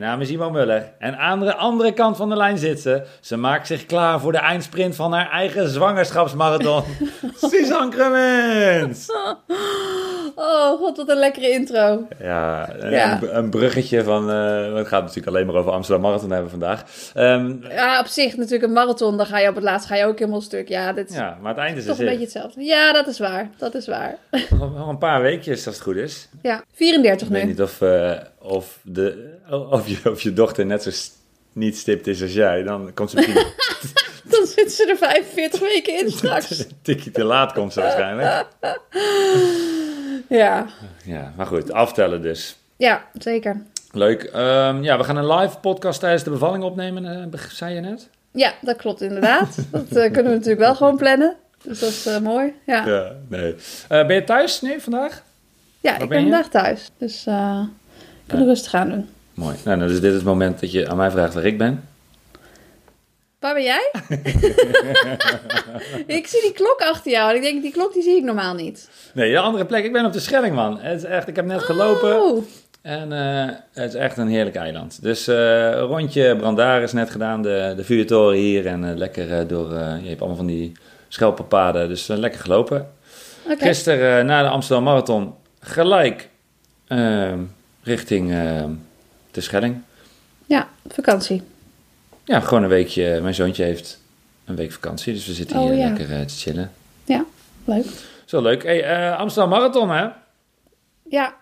Naam is Imo Muller en aan de andere kant van de lijn zit ze. Ze maakt zich klaar voor de eindsprint van haar eigen zwangerschapsmarathon. Suzanne Crummins! Oh god, wat een lekkere intro. Ja, een, Ja. een bruggetje van... eh, het gaat natuurlijk alleen maar over Amsterdam Marathon hebben vandaag. Ehm, Ja, op zich natuurlijk een marathon, dan ga je op het laatst ga je ook helemaal stuk. Ja, dit is ja, maar het eind is toch dus een beetje hetzelfde. Ja, dat is waar. Dat is waar. nog een paar weekjes als het goed is. Ja, 34 Ik weet nu. niet of, eh, of, de, of, je, of je dochter net zo st- niet stipt is als jij. Dan komt ze misschien Dan zitten ze er 45 weken in straks. een tikje te laat komt ze waarschijnlijk. Ja, Ja, maar goed, aftellen dus. ja zeker. Leuk. Ehm, ja, we gaan een live podcast tijdens de bevalling opnemen, eh, zei je net? Ja, dat klopt inderdaad. Dat eh, kunnen we natuurlijk wel gewoon plannen. Dus dat is eh, mooi. Ja, ja. Ja, nee. Ben je thuis nu vandaag? ik ben vandaag thuis. Dus ik kan rustig aan doen. Mooi. Nou, nou, dus dit is het moment dat je aan mij vraagt waar ik ben. Waar ben jij? ik zie die klok achter jou en ik denk, die klok die zie ik normaal niet. Nee, de andere plek. Ik ben op de Schelling, man. Het is echt, ik heb net gelopen Oh, en eh, het is echt een heerlijk eiland. Dus een rondje Brandaris net gedaan, de, de vuurtoren hier en eh, lekker door, je hebt allemaal van die schelpenpaden, dus lekker gelopen. oké. Gisteren na de Amsterdam Marathon gelijk eh, richting eh, de Schelling. Ja, vakantie. Ja, gewoon een weekje. Mijn zoontje heeft een week vakantie, dus we zitten Oh, hier ja. lekker eh, te chillen. Ja, leuk. Zo leuk. Hey, eh, Amsterdam Marathon, hè? Ja,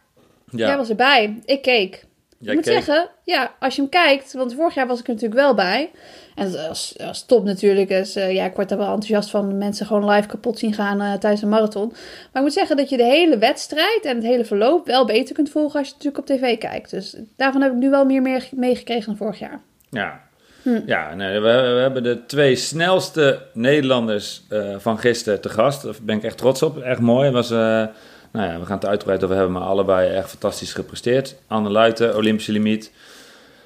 jij was erbij. Ik keek. Jij ik moet keek. zeggen, ja, als je hem kijkt, want vorig jaar was ik er natuurlijk wel bij. En dat was, dat was top natuurlijk. Dus, eh, ja, ik word daar wel enthousiast van mensen gewoon live kapot zien gaan eh, tijdens een marathon. Maar ik moet zeggen dat je de hele wedstrijd en het hele verloop wel beter kunt volgen als je natuurlijk op tv kijkt. Dus daarvan heb ik nu wel meer meer meegekregen dan vorig jaar. Ja. Hm. Ja, nee, we, we hebben de twee snelste Nederlanders eh, van gisteren te gast. Daar ben ik echt trots op. Echt mooi. Het Was, nou ja, we gaan het uitgebreid over hebben, maar allebei echt fantastisch gepresteerd. Anne Luiten, Olympische limiet.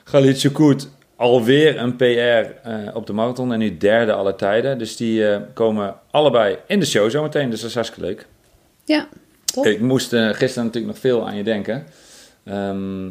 Galit Sukout, alweer een PR eh, op de marathon en nu derde alle tijden. Dus die eh, komen allebei in de show zometeen, dus dat is hartstikke leuk. Ja, top. Ik moest eh, gisteren natuurlijk nog veel aan je denken. Ehm,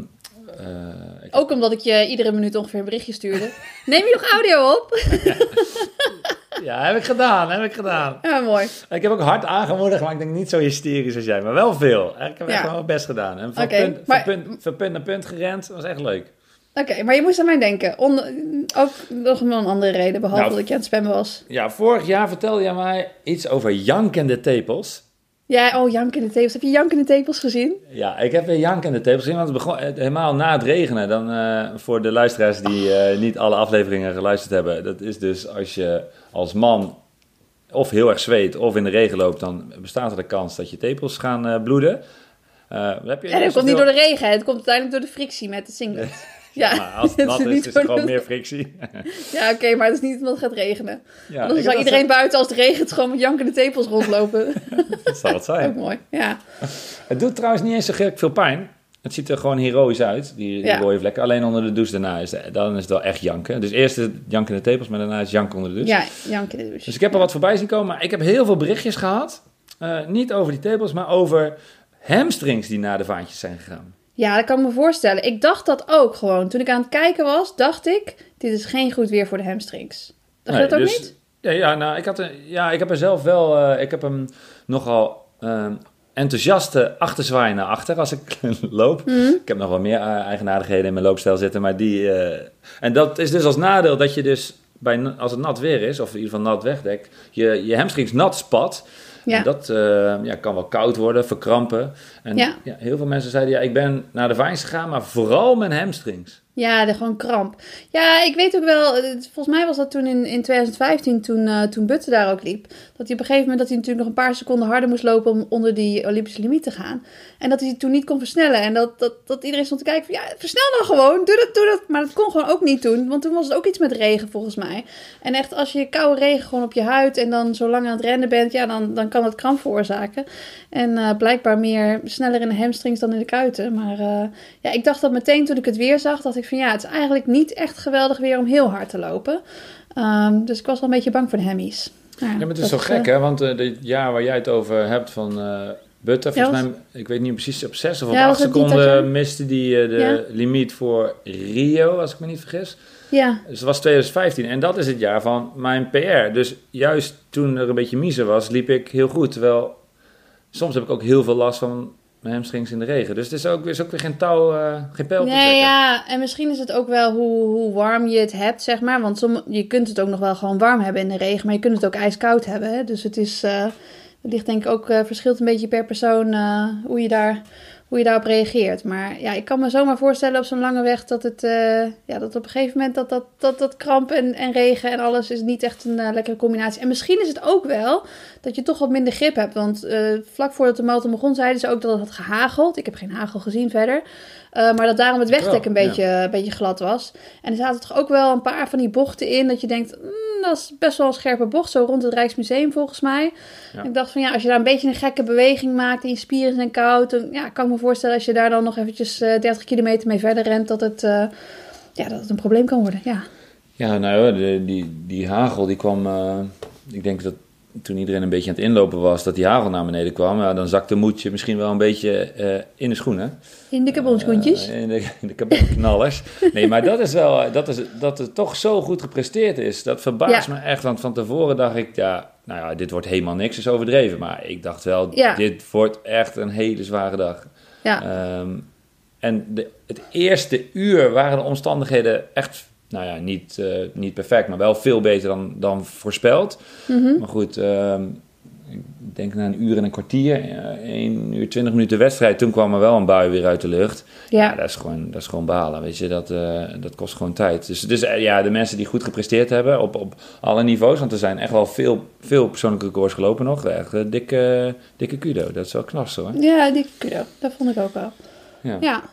eh, Ook omdat ik je iedere minuut ongeveer een berichtje stuurde. Neem je nog audio op? Ja, heb ik gedaan, heb ik gedaan. Ja, mooi. Ik heb ook hard aangemoedigd, maar ik denk niet zo hysterisch als jij, maar wel veel. Ik heb echt wel mijn best gedaan. En van, punt, van, maar- punt, van punt naar punt gerend, dat was echt leuk. Oké, maar je moest aan mij denken. Onder, ook nog wel een andere reden, behalve Nou, dat ik aan het spammen was. Ja, vorig jaar vertelde jij mij iets over jankende tepels. Ja, oh, Jank in de Tepels. Heb je Jank in de Tepels gezien? Ja, ik heb weer jankende tepels gezien, want het begon helemaal na het regenen. Dan, eh, voor de luisteraars die eh, niet alle afleveringen geluisterd hebben. Dat is dus als je als man of heel erg zweet of in de regen loopt, dan bestaat er de kans dat je tepels gaan eh, bloeden. Eh, heb je Ja, dat komt niet door de regen, het komt uiteindelijk door de frictie met de singlet. Ja, als het nat is is, er gewoon de- meer frictie. Ja, oké, maar het is niet omdat het gaat regenen. Ja, ik zou iedereen buiten als het regent gewoon met Jank in de Tepels rondlopen. Dat, zal het Ook zijn. mooi, ja. Het doet trouwens niet eens zo gek veel pijn. Het ziet er gewoon heroïs uit, die, die rode vlekken. Alleen onder de douche daarna is, het- dan is het wel echt janken. Dus eerst is het janken in de tepels, maar daarna is janken onder de douche. Ja, Jank in de douche. Dus ik heb er wat voorbij zien komen, maar ik heb heel veel berichtjes gehad. Eh, niet over die tepels, maar over hamstrings die naar de vaantjes zijn gegaan. Ja, dat kan ik me voorstellen. Ik dacht dat ook gewoon. Toen ik aan het kijken was, dacht ik... Dit is geen goed weer voor de hamstrings. Dacht je Nee, dat ook dus- niet? Ja, ja, nou, ik, had een, ja, ik heb er zelf wel... eh, ik heb hem nogal eh, enthousiaste achterzwaai naar achter als ik loop. Mhm. Ik heb nog wel meer eh, eigenaardigheden in mijn loopstijl zitten, maar die... eh, en dat is dus als nadeel dat je dus, bij, als het nat weer is, of in ieder geval nat wegdek, je, je hamstrings nat spat. Ja. En dat eh, ja, kan wel koud worden, verkrampen. En Ja. ja. heel veel mensen zeiden, ja, ik ben naar de Vines gegaan, maar vooral mijn hamstrings. Ja, de, gewoon kramp. Ja, ik weet ook wel, volgens mij was dat toen in, in 2015, toen, eh toen Butte daar ook liep. Dat hij op een gegeven moment dat hij natuurlijk nog een paar seconden harder moest lopen om onder die Olympische limiet te gaan. En dat hij toen niet kon versnellen. En dat, dat, dat iedereen stond te kijken van, ja, versnel dan gewoon, doe dat, doe dat. Maar dat kon gewoon ook niet doen, want toen was het ook iets met regen volgens mij. En echt, als je koude regen gewoon op je huid en dan zo lang aan het rennen bent, ja, dan, dan kan dat kramp veroorzaken. En eh, blijkbaar meer sneller in de hamstrings dan in de kuiten. Maar eh, ja, ik dacht dat meteen toen ik het weer zag, dacht ik van ja, het is eigenlijk niet echt geweldig weer om heel hard te lopen. Ehm, dus ik was wel een beetje bang voor de hemmies. Ja, maar het is dat, zo gek, eh, hè? Want eh dit jaar waar jij het over hebt van eh Butte, volgens Ja, mij, ik weet niet precies, op zes of op Ja, acht was het niet dat seconden je- miste die eh, de Ja. limiet voor Rio, als ik me niet vergis. Ja, Dus het was 2015 en dat is het jaar van mijn PR. Dus juist toen er een beetje miezer was, liep ik heel goed. Terwijl soms heb ik ook heel veel last van mijn hamstrings in de regen. Dus het is ook, is ook weer geen touw, eh, geen pijl te nee, trekken. ja, en misschien is het ook wel hoe, hoe warm je het hebt, zeg maar. Want som, je kunt het ook nog wel gewoon warm hebben in de regen, maar je kunt het ook ijskoud hebben. Hè? Dus het is, eh, het ligt denk ik ook, eh, verschilt een beetje per persoon hoe, je daar, hoe je daarop reageert. Maar ja, ik kan me zomaar voorstellen op zo'n lange weg dat het, eh, ja, dat op een gegeven moment dat dat, dat, dat kramp en, en regen en alles is niet echt een eh, lekkere combinatie. En misschien is het ook wel dat je toch wat minder grip hebt. Want eh, vlak voordat de marathon begon zeiden ze ook dat het had gehageld. Ik heb geen hagel gezien verder. Uh, maar dat daarom het wegdek een beetje, ja. een beetje glad was. En er zaten toch ook wel een paar van die bochten in. Dat je denkt, mm, dat is best wel een scherpe bocht. Zo rond het Rijksmuseum volgens mij. Ja. Ik dacht van ja, als je daar een beetje een gekke beweging maakt. En je spieren zijn koud. Dan ja, kan ik me voorstellen als je daar dan nog eventjes uh, 30 kilometer mee verder rent. Dat het, uh, ja, dat het een probleem kan worden. Ja, ja nou de, die, die hagel die kwam... Ik denk dat toen iedereen een beetje aan het inlopen was, dat die hagel naar beneden kwam, ja, dan zakte moedje misschien wel een beetje uh, in de schoenen. In de carbonschoentjes? Uh, in de, in de nee, maar dat is wel, dat, is, dat het toch zo goed gepresteerd is. Dat verbaast ja. me echt, want van tevoren dacht ik, ja, nou ja, dit wordt helemaal niks, is overdreven. Maar ik dacht wel, ja. dit wordt echt een hele zware dag. Ja. Um, en de, het eerste uur waren de omstandigheden echt nou ja, niet, uh, niet perfect, maar wel veel beter dan, dan voorspeld. Mm -hmm. Maar goed, uh, ik denk na een uur en een kwartier, uh, 1 uur 20 minuten wedstrijd, toen kwam er wel een bui weer uit de lucht. Ja, ja dat, is gewoon, dat is gewoon balen, weet je, dat, uh, dat kost gewoon tijd. Dus, dus ja, de mensen die goed gepresteerd hebben op, op alle niveaus, want er zijn echt wel veel, veel persoonlijke records gelopen nog, echt dikke, dikke kudo, dat is wel knap hoor. Ja, dikke kudo, dat vond ik ook wel. Ja. ja.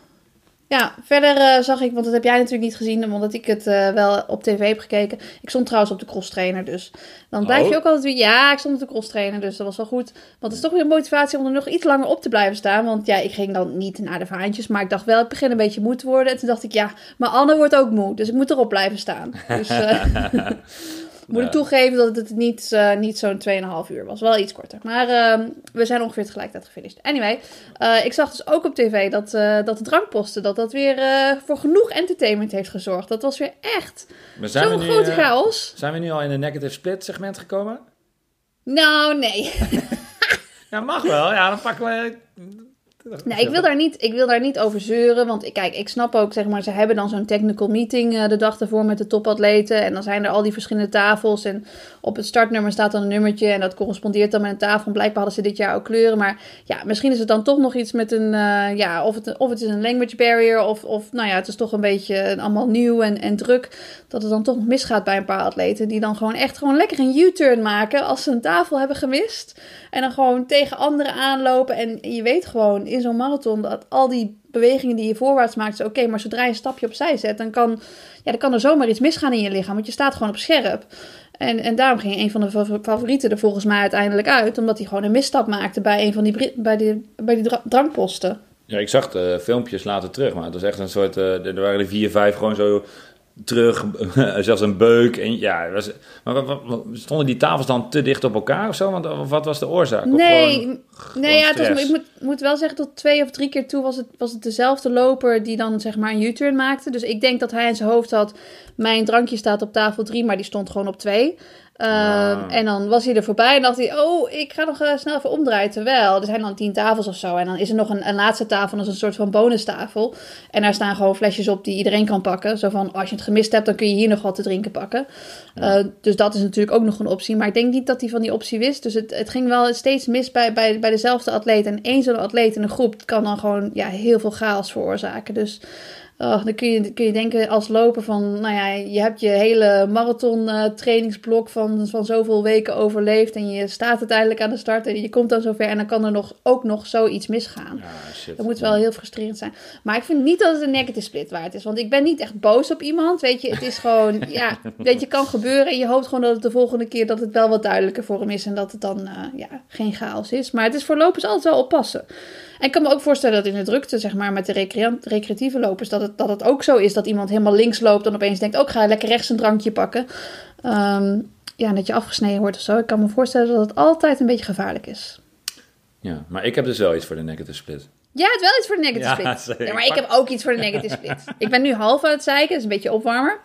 Ja, verder uh, zag ik, want dat heb jij natuurlijk niet gezien, omdat ik het uh, wel op tv heb gekeken. Ik stond trouwens op de cross trainer, dus dan blijf oh. je ook altijd weer. Ja, ik stond op de cross trainer, dus dat was wel goed. Want het is toch weer een motivatie om er nog iets langer op te blijven staan. Want ja, ik ging dan niet naar de vaantjes, maar ik dacht wel, ik begin een beetje moe te worden. En toen dacht ik, ja, maar Anne wordt ook moe, dus ik moet erop blijven staan. Dus uh, moet ik toegeven dat het niet, uh, niet zo'n 2,5 uur was. Wel iets korter. Maar uh, we zijn ongeveer tegelijkertijd gefinished. Anyway, uh, ik zag dus ook op tv dat, uh, dat de drankposten, dat dat weer voor genoeg entertainment heeft gezorgd. Dat was weer echt zo'n grote chaos. Zijn we nu al in een negative split segment gekomen? Nou, nee. ja, mag wel. Ja, dan pakken we... Nee, ik wil, daar niet, ik wil daar niet over zeuren. Want kijk, ik snap ook, zeg maar, ze hebben dan zo'n technical meeting uh, de dag ervoor met de topatleten. En dan zijn er al die verschillende tafels. En op het startnummer staat dan een nummertje. En dat correspondeert dan met een tafel. Blijkbaar hadden ze dit jaar ook kleuren. Maar ja, misschien is het dan toch nog iets met een. Uh, ja, of het, of het is een language barrier. Of, of nou ja, het is toch een beetje allemaal nieuw en, en druk. Dat het dan toch nog misgaat bij een paar atleten. Die dan gewoon echt gewoon lekker een U-turn maken. Als ze een tafel hebben gemist. En dan gewoon tegen anderen aanlopen. En je weet gewoon in zo'n marathon dat al die bewegingen die je voorwaarts maakt, oké, okay, maar zodra je een stapje opzij zet, dan kan, ja, dan kan er zomaar iets misgaan in je lichaam, want je staat gewoon op scherp. En, en daarom ging een van de favorieten er volgens mij uiteindelijk uit, omdat hij gewoon een misstap maakte bij een van die, bij die, bij die drankposten. Ja, ik zag de filmpjes later terug, maar het was echt een soort, uh, er waren er vier, vijf gewoon zo terug, zelfs een beuk. En ja, was, maar stonden die tafels dan te dicht op elkaar of zo? Want of wat was de oorzaak? Nee, gewoon, nee ja, was, ik moet, moet wel zeggen, tot twee of drie keer toe was het, was het dezelfde loper die dan zeg maar een U-turn maakte. Dus ik denk dat hij in zijn hoofd had, mijn drankje staat op tafel drie, maar die stond gewoon op twee. Ehm, Ah. En dan was hij er voorbij en dacht hij, oh, ik ga nog eh, snel even omdraaien. Terwijl, er zijn dan tien tafels of zo. En dan is er nog een, een laatste tafel, dat is een soort van bonustafel. En daar staan gewoon flesjes op die iedereen kan pakken. Zo van, als je het gemist hebt, dan kun je hier nog wat te drinken pakken. Eh, dus dat is natuurlijk ook nog een optie. Maar ik denk niet dat hij van die optie wist. Dus het, het ging wel steeds mis bij, bij, bij dezelfde atleet. En één zo'n atleet in een groep kan dan gewoon ja, heel veel chaos veroorzaken. Dus oh, dan kun je, kun je denken als loper van... Nou ja, je hebt je hele marathon eh, trainingsblok van, van zoveel weken overleefd. En je staat uiteindelijk aan de start en je komt dan zover. En dan kan er nog, ook nog zoiets misgaan. Ja, shit. Dat moet wel heel frustrerend zijn. Maar ik vind niet dat het een negative split waard is. Want ik ben niet echt boos op iemand. Weet je, het is gewoon, ja, weet je, kan gebeuren. En je hoopt gewoon dat het de volgende keer dat het wel wat duidelijker voor hem is. En dat het dan, eh, ja, geen chaos is. Maar het is voor lopers altijd wel oppassen. En ik kan me ook voorstellen dat in de drukte, zeg maar, met de recreatieve lopers, dat het, dat het ook zo is dat iemand helemaal links loopt en opeens denkt, ook oh, ga lekker rechts een drankje pakken. Ehm, ja, dat je afgesneden wordt of zo. Ik kan me voorstellen dat het altijd een beetje gevaarlijk is. Ja, maar ik heb dus wel iets voor de negative split. Ja, het wel iets voor de negative Ja, split. Ja, maar ik heb ook iets voor de negative split. ik ben nu half aan het zeiken, is een beetje opwarmer.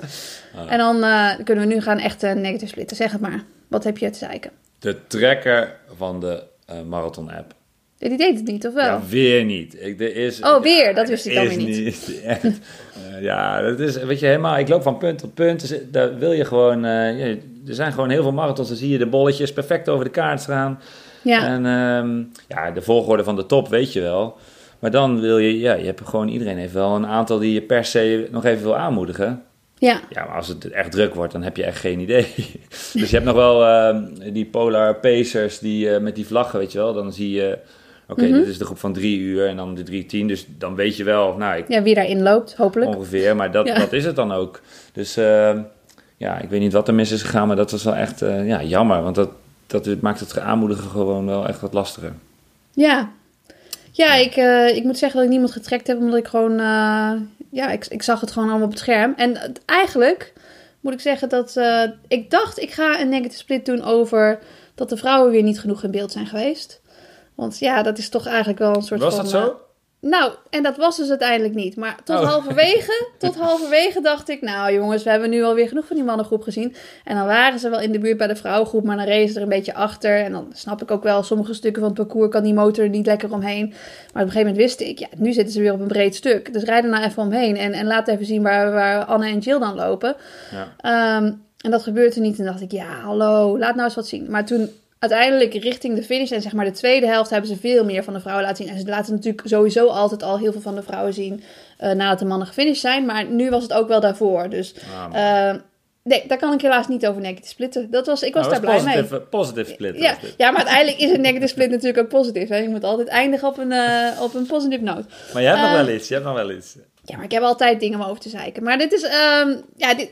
Ah. En dan eh, kunnen we nu gaan echt een negative splitten. Zeg het maar. Wat heb je te zeiken? De trekker van de eh, marathon-app. Ja, Die deed het niet, of wel? Ja, weer niet. Ik, er is, Oh, weer? Dat wist ik dan is weer niet. Echt, eh, ja, dat is, weet je, helemaal... Ik loop van punt tot punt. Dus daar wil je gewoon... eh, er zijn gewoon heel veel marathons. Dan zie je de bolletjes perfect over de kaart staan. Ja. En ehm, ja, de volgorde van de top weet je wel. Maar dan wil je... Ja, je hebt gewoon... Iedereen heeft wel een aantal die je per se nog even wil aanmoedigen. ja. Ja, maar als het echt druk wordt, dan heb je echt geen idee. dus je hebt nog wel ehm, die Polar Pacers die, eh, met die vlaggen, weet je wel. Dan zie je, oké, Mhm. dit is de groep van drie uur en dan de drie tien. Dus dan weet je wel, nou, ik, ja, wie daarin loopt, hopelijk. ongeveer. Maar dat, Ja. dat is het dan ook. Dus ehm, ja, ik weet niet wat er mis is gegaan, maar dat was wel echt eh, ja, jammer. Want dat, dat maakt het aanmoedigen gewoon wel echt wat lastiger. Ja. Ja, ik, eh, ik moet zeggen dat ik niemand getrekt heb, omdat ik gewoon... eh, ja, ik, ik zag het gewoon allemaal op het scherm. En eigenlijk moet ik zeggen dat... ik dacht, ik ga een negative split doen over dat de vrouwen weer niet genoeg in beeld zijn geweest. Want ja, dat is toch eigenlijk wel een soort Was van... dat zo? eh, nou, en dat was dus uiteindelijk niet. Maar tot Oh. halverwege, tot halverwege dacht ik, nou jongens, we hebben nu alweer genoeg van die mannengroep gezien. En dan waren ze wel in de buurt bij de vrouwengroep, maar dan reden ze er een beetje achter. En dan snap ik ook wel, sommige stukken van het parcours kan die motor er niet lekker omheen. Maar op een gegeven moment wist ik, ja, nu zitten ze weer op een breed stuk. Dus rijd er nou even omheen en, en laat even zien waar, waar Anne en Jill dan lopen. Ja. Ehm, en dat gebeurde niet. En dacht ik, ja, hallo, laat nou eens wat zien. Maar toen uiteindelijk richting de finish en zeg maar de tweede helft hebben ze veel meer van de vrouwen laten zien. En ze laten natuurlijk sowieso altijd al heel veel van de vrouwen zien eh, nadat de mannen gefinished zijn. Maar nu was het ook wel daarvoor. Dus Ah, eh, nee, daar kan ik helaas niet over negative splitten. Dat was, ik was Nou, daar blij mee. positive, Positive split. Ja, ja, maar uiteindelijk is een negative split natuurlijk ook positief. Hè? Je moet altijd eindigen op een, eh op een positieve note. Maar jij hebt nog Eh, wel iets. Je hebt nog wel iets. Ja, maar ik heb altijd dingen om over te zeiken. Maar dit is, ehm, ja, dit,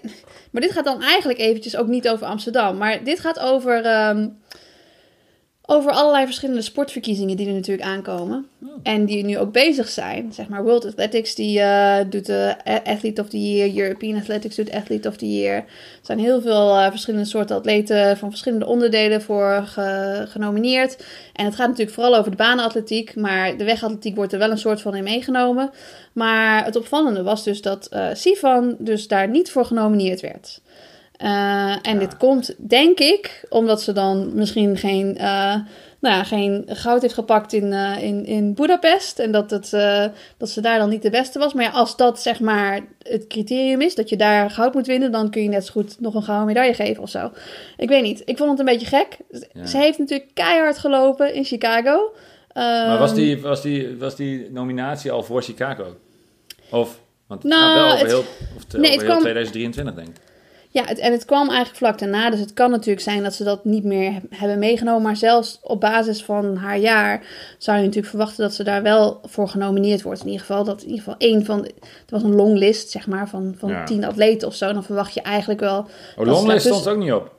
maar dit gaat dan eigenlijk eventjes ook niet over Amsterdam. Maar dit gaat over, ehm, over allerlei verschillende sportverkiezingen die er natuurlijk aankomen. En die nu ook bezig zijn. Zeg maar World Athletics die eh, doet de Athlete of the Year. European Athletics doet Athlete of the Year. Er zijn heel veel eh, verschillende soorten atleten van verschillende onderdelen voor ge- genomineerd. En het gaat natuurlijk vooral over de banenatletiek. Maar de wegatletiek wordt er wel een soort van in meegenomen. Maar het opvallende was dus dat eh Sivan dus daar niet voor genomineerd werd. Eh, en dit komt, denk ik, omdat ze dan misschien geen, eh, nou ja, geen goud heeft gepakt in, eh, in, in Budapest. En dat, het, dat ze daar dan niet de beste was. Maar ja, als dat zeg maar het criterium is, dat je daar goud moet winnen, dan kun je net zo goed nog een gouden medaille geven of zo. Ik weet niet. Ik vond het een beetje gek. Ja. Ze heeft natuurlijk keihard gelopen in Chicago. Maar was Ehm, die, was, die, was die nominatie al voor Chicago? Of, want het Nou, gaat wel over heel, of nee, over het heel kwam- 2023, denk ik. Ja, het, en het kwam eigenlijk vlak daarna. Dus het kan natuurlijk zijn dat ze dat niet meer heb- hebben meegenomen. Maar zelfs op basis van haar jaar zou je natuurlijk verwachten dat ze daar wel voor genomineerd wordt. In ieder geval dat in ieder geval één van. Het was een longlist, zeg maar, van, van Ja. tien atleten of zo. Dan verwacht je eigenlijk wel. Oh, Longlist stond ook niet op.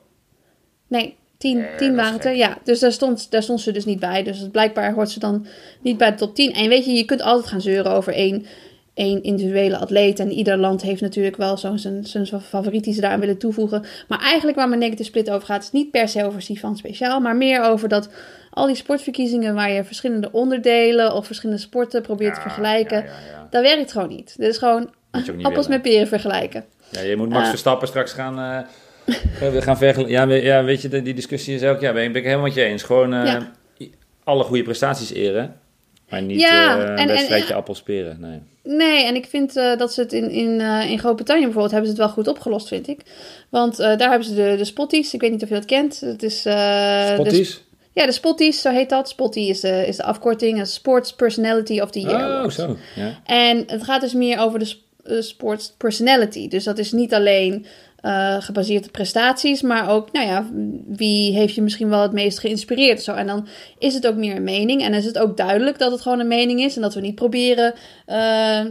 Nee, tien, tien waren het er. Ja, dus daar stond, daar stond ze dus niet bij. Dus blijkbaar hoort ze dan niet bij de top 10. En weet je, je kunt altijd gaan zeuren over één, één individuele atleet. En ieder land heeft natuurlijk wel zo'n zijn, zijn favoriet die ze daaraan willen toevoegen. Maar eigenlijk waar mijn negative split over gaat, is niet per se over Sivan speciaal. Maar meer over dat al die sportverkiezingen waar je verschillende onderdelen of verschillende sporten probeert te vergelijken. Ja, ja, ja. Dat werkt gewoon niet. Dit is gewoon appels willen. met peren vergelijken. Ja, je moet Max. Verstappen straks gaan, eh, we gaan vergelijken. Ja, we- ja, weet je, die discussie is ook. Ja, ben ik, helemaal met je eens. Gewoon eh, alle goede prestaties eren. Maar niet Ja, eh, en- een en- wedstrijdje appels peren. Nee. Nee, en ik vind eh, dat ze het in, in, eh, in Groot-Brittannië bijvoorbeeld hebben ze het wel goed opgelost, vind ik. Want eh, daar hebben ze de, de spotties. Ik weet niet of je dat kent. Het is, de- Spotties? ja, de spotties, zo heet dat. Spotty is de, is de afkorting. Sports Personality of the Year. Oh, zo. Ja. En het gaat dus meer over de sp- sports personality. Dus dat is niet alleen eh, gebaseerd op prestaties, maar ook, nou ja, wie heeft je misschien wel het meest geïnspireerd? Zo. En dan is het ook meer een mening. En is het ook duidelijk dat het gewoon een mening is. En dat we niet proberen, eh,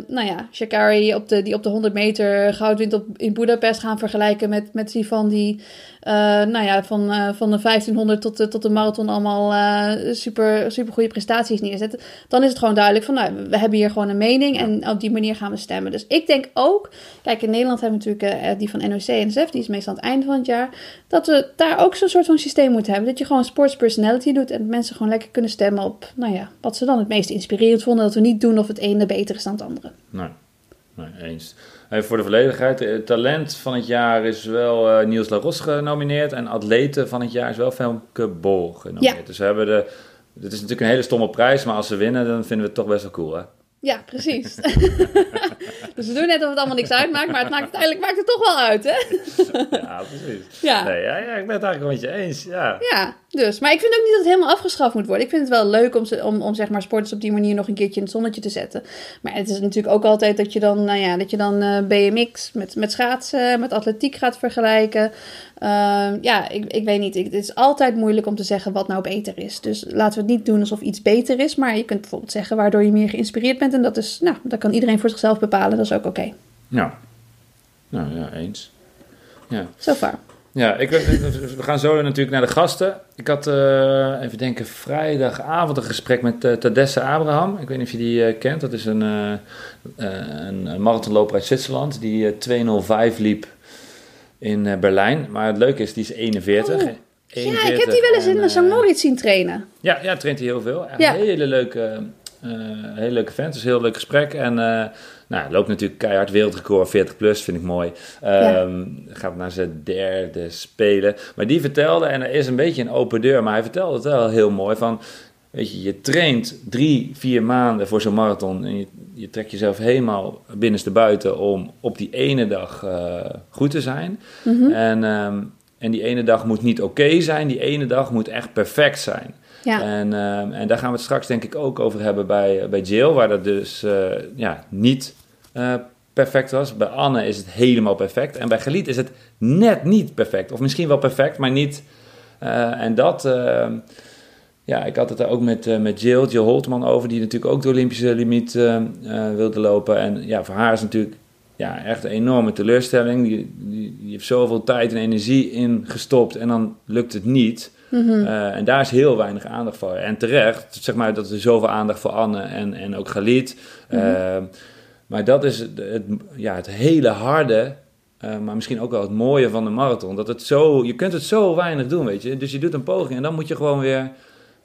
nou ja, Shakari op de, die op de 100 meter goud wint op, in Budapest gaan vergelijken met, met die van die, nou ja, van, eh, van de 1500 tot de, tot de marathon allemaal eh, super, super goede prestaties neerzetten. Dan is het gewoon duidelijk van, nou, we hebben hier gewoon een mening en op die manier gaan we stemmen. Dus ik denk ook, kijk, in Nederland hebben we natuurlijk eh, die van NOC en NSF, die is meestal aan het einde van het jaar, dat we daar ook zo'n soort van systeem moeten hebben. Dat je gewoon sports personality doet en mensen gewoon lekker kunnen stemmen op, nou ja, wat ze dan het meest inspirerend vonden. Dat we niet doen of het ene beter is dan het andere. Nee, nee eens. Voor de volledigheid, het talent van het jaar is wel eh, Niels Laros genomineerd. En atleten van het jaar is wel Femke Bol genomineerd. Ja. Dus we hebben de... Het is natuurlijk een hele stomme prijs, maar als ze winnen, dan vinden we het toch best wel cool, hè? Ja, precies. dus we doen net of het allemaal niks uitmaakt, maar het maakt, uiteindelijk maakt het toch wel uit, hè? Ja, precies. Ja. Nee, ja, ja, ik ben het eigenlijk met je eens, ja. Ja, dus. Maar ik vind ook niet dat het helemaal afgeschaft moet worden. Ik vind het wel leuk om, om, om zeg maar sporters op die manier nog een keertje in het zonnetje te zetten. Maar het is natuurlijk ook altijd dat je dan, nou ja, dat je dan eh, BMX met, met schaatsen, met atletiek gaat vergelijken. Ehm, ja, ik, ik weet niet. Ik- het is altijd moeilijk om te zeggen wat nou beter is. Dus laten we het niet doen alsof iets beter is. Maar je kunt bijvoorbeeld zeggen waardoor je meer geïnspireerd bent. En dat is, nou, dat kan iedereen voor zichzelf bepalen. Dat is ook oké. Ja. Nou, ja, eens. Ja. So far. Ja, ik, we gaan zo natuurlijk naar de gasten. Ik had, eh, even denken, vrijdagavond een gesprek met eh, Tadesse Abraham. Ik weet niet of je die eh, kent. Dat is een, een, marathonloper uit Zwitserland die eh, 205 liep in eh, Berlijn. Maar het leuke is, die is 41. Oh. Ja, ik 41 heb die wel eens en, in eh, St. Moritz zien trainen. Ja, ja, traint hij heel veel. Echt Ja. Een hele leuke, eh hele leuke vent. Dus heel leuk gesprek. En nou, loopt natuurlijk keihard wereldrecord 40 plus, vind ik mooi. Ehm, Gaat naar zijn derde spelen. Maar die vertelde, en er is een beetje een open deur, maar hij vertelde het wel heel mooi van... Weet je, je traint drie, vier maanden voor zo'n marathon. En je, je trekt jezelf helemaal binnenste buiten om op die ene dag eh, goed te zijn. En, ehm, en die ene dag moet niet oké zijn. Die ene dag moet echt perfect zijn. Ja. En, ehm, en daar gaan we het straks denk ik ook over hebben bij, bij Jill, waar dat dus eh, ja, niet eh, perfect was. Bij Anne is het helemaal perfect. En bij Geliet is het net niet perfect. Of misschien wel perfect, maar niet. eh, en dat, ehm, ja, ik had het er ook met, eh, met Jill, Jill Holtman over, die natuurlijk ook de Olympische limiet eh, eh, wilde lopen. En ja, voor haar is het natuurlijk ja, echt een enorme teleurstelling. Die, die, die heeft zoveel tijd en energie in gestopt en dan lukt het niet. Mhm. En daar is heel weinig aandacht voor. En terecht, zeg maar, dat er zoveel aandacht voor Anne en, en ook Galit. Eh, maar dat is het, het- ja, het hele harde, maar misschien ook wel het mooie van de marathon. Dat het zo, je kunt het zo weinig doen, weet je. Dus je doet een poging en dan moet je gewoon weer...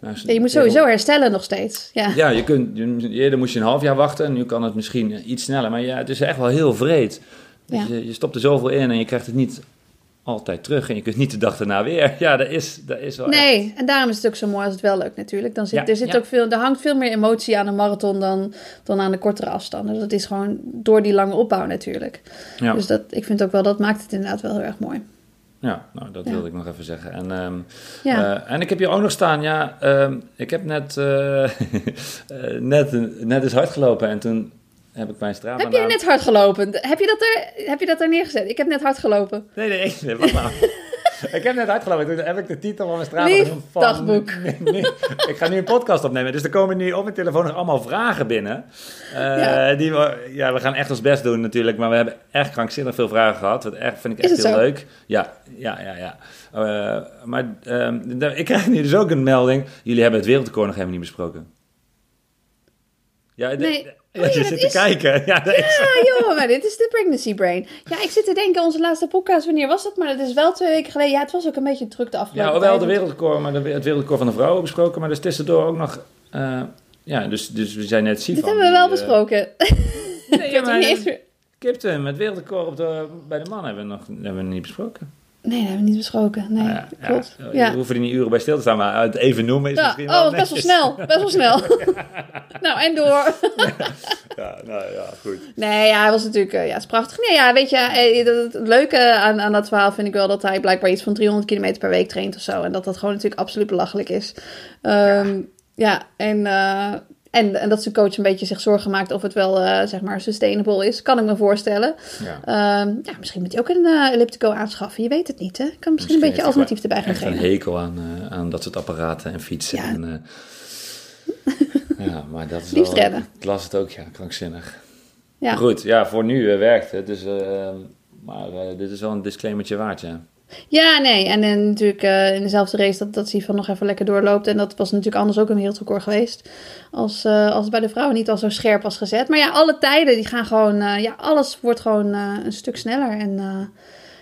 Ja, je moet sowieso herstellen nog steeds. Ja. Ja, je kunt, eerder moest je een half jaar wachten en nu kan het misschien eh, iets sneller. Maar ja, het is echt wel heel vreed. Dus Ja. je, je stopt er zoveel in en je krijgt het niet altijd terug. En je kunt niet de dag daarna weer. Ja, dat is, dat is wel echt- Nee, en daarom is het ook zo mooi als het wel lukt natuurlijk. Dan zit, Ja, er, zit ook veel, er hangt veel meer emotie aan een marathon dan, dan aan de kortere afstanden. Dat is gewoon door die lange opbouw natuurlijk. Ja. Dus dat, ik vind ook wel, dat maakt het inderdaad wel heel erg mooi. Ja, nou, dat Ja. wilde ik nog even zeggen. En, ehm, Ja. eh, en ik heb hier ook nog staan, ja, ehm, ik heb net, eh, net, net eens hard gelopen en toen heb ik mijn Strava heb naam- net hard gelopen? Heb je, dat er, heb je dat er neergezet? Ik heb net hard gelopen. Nee, nee, nee, wacht maar. ik heb net hard gelopen, toen heb ik de titel van mijn genoemd van... dagboek. Ik ga nu een podcast opnemen, dus er komen nu op mijn telefoon nog allemaal vragen binnen. Eh, Ja. Die we, ja, we gaan echt ons best doen natuurlijk, maar we hebben echt krankzinnig veel vragen gehad. Wat echt, vind ik echt heel zo? leuk. Ja, ja, ja, ja. Eh, maar ehm, ik krijg nu dus ook een melding. Jullie hebben het wereldrecord nog helemaal niet besproken. Ja, Nee. Oh ja, je zit te is- kijken. Ja, is... Ja joh, maar dit is de pregnancy brain. Ja, ik zit te denken, onze laatste podcast, wanneer was dat? Maar dat is wel twee weken geleden. Ja, het was ook een beetje druk de afgelopen Ja, wel de wereldrecord, maar de, het wereldrecord van de vrouwen besproken. Maar dus tussendoor ook nog... eh, ja, dus, dus we zijn net zien Dit hebben we wel besproken. Nee, maar Kiptum, het wereldrecord op de, bij de man hebben we nog hebben we niet besproken. Nee, dat hebben we niet besproken. Nee, Nou ja, klopt. ja, Ja. We hoeven er niet uren bij stil te staan, maar het even noemen is misschien wel oh, best wel snel. Best wel snel. nou, en door. Ja, nou ja, goed. Nee, ja, hij was natuurlijk, eh, ja, het is prachtig. Nee, ja, weet je, eh, het leuke aan, aan dat verhaal vind ik wel dat hij blijkbaar iets van 300 kilometer per week traint of zo. En dat dat gewoon natuurlijk absoluut belachelijk is. Ehm, ja. en, eh, en, en dat zijn coach een beetje zich zorgen maakt of het wel, eh, zeg maar, sustainable is. Kan ik me voorstellen. Ja. Ehm, ja, misschien moet hij ook een eh, elliptico aanschaffen. Je weet het niet, hè? Kan misschien een beetje alternatief erbij gaan Echt een trainen. hekel aan, eh, aan dat soort apparaten en fietsen. Ja. En, ja, maar dat is Liefst wel... redden. Ik las het ook, ja, krankzinnig. Ja. Goed, ja, voor nu werkt het. Dus, maar dit is wel een disclaimertje waard, ja. Ja, nee. En, en natuurlijk eh, in dezelfde race dat, dat Sifan nog even lekker doorloopt. En dat was natuurlijk anders ook een wereldrecord geweest. Als, eh, als het bij de vrouwen niet al zo scherp was gezet. Maar ja, alle tijden die gaan gewoon... eh, ja, alles wordt gewoon een stuk sneller. En,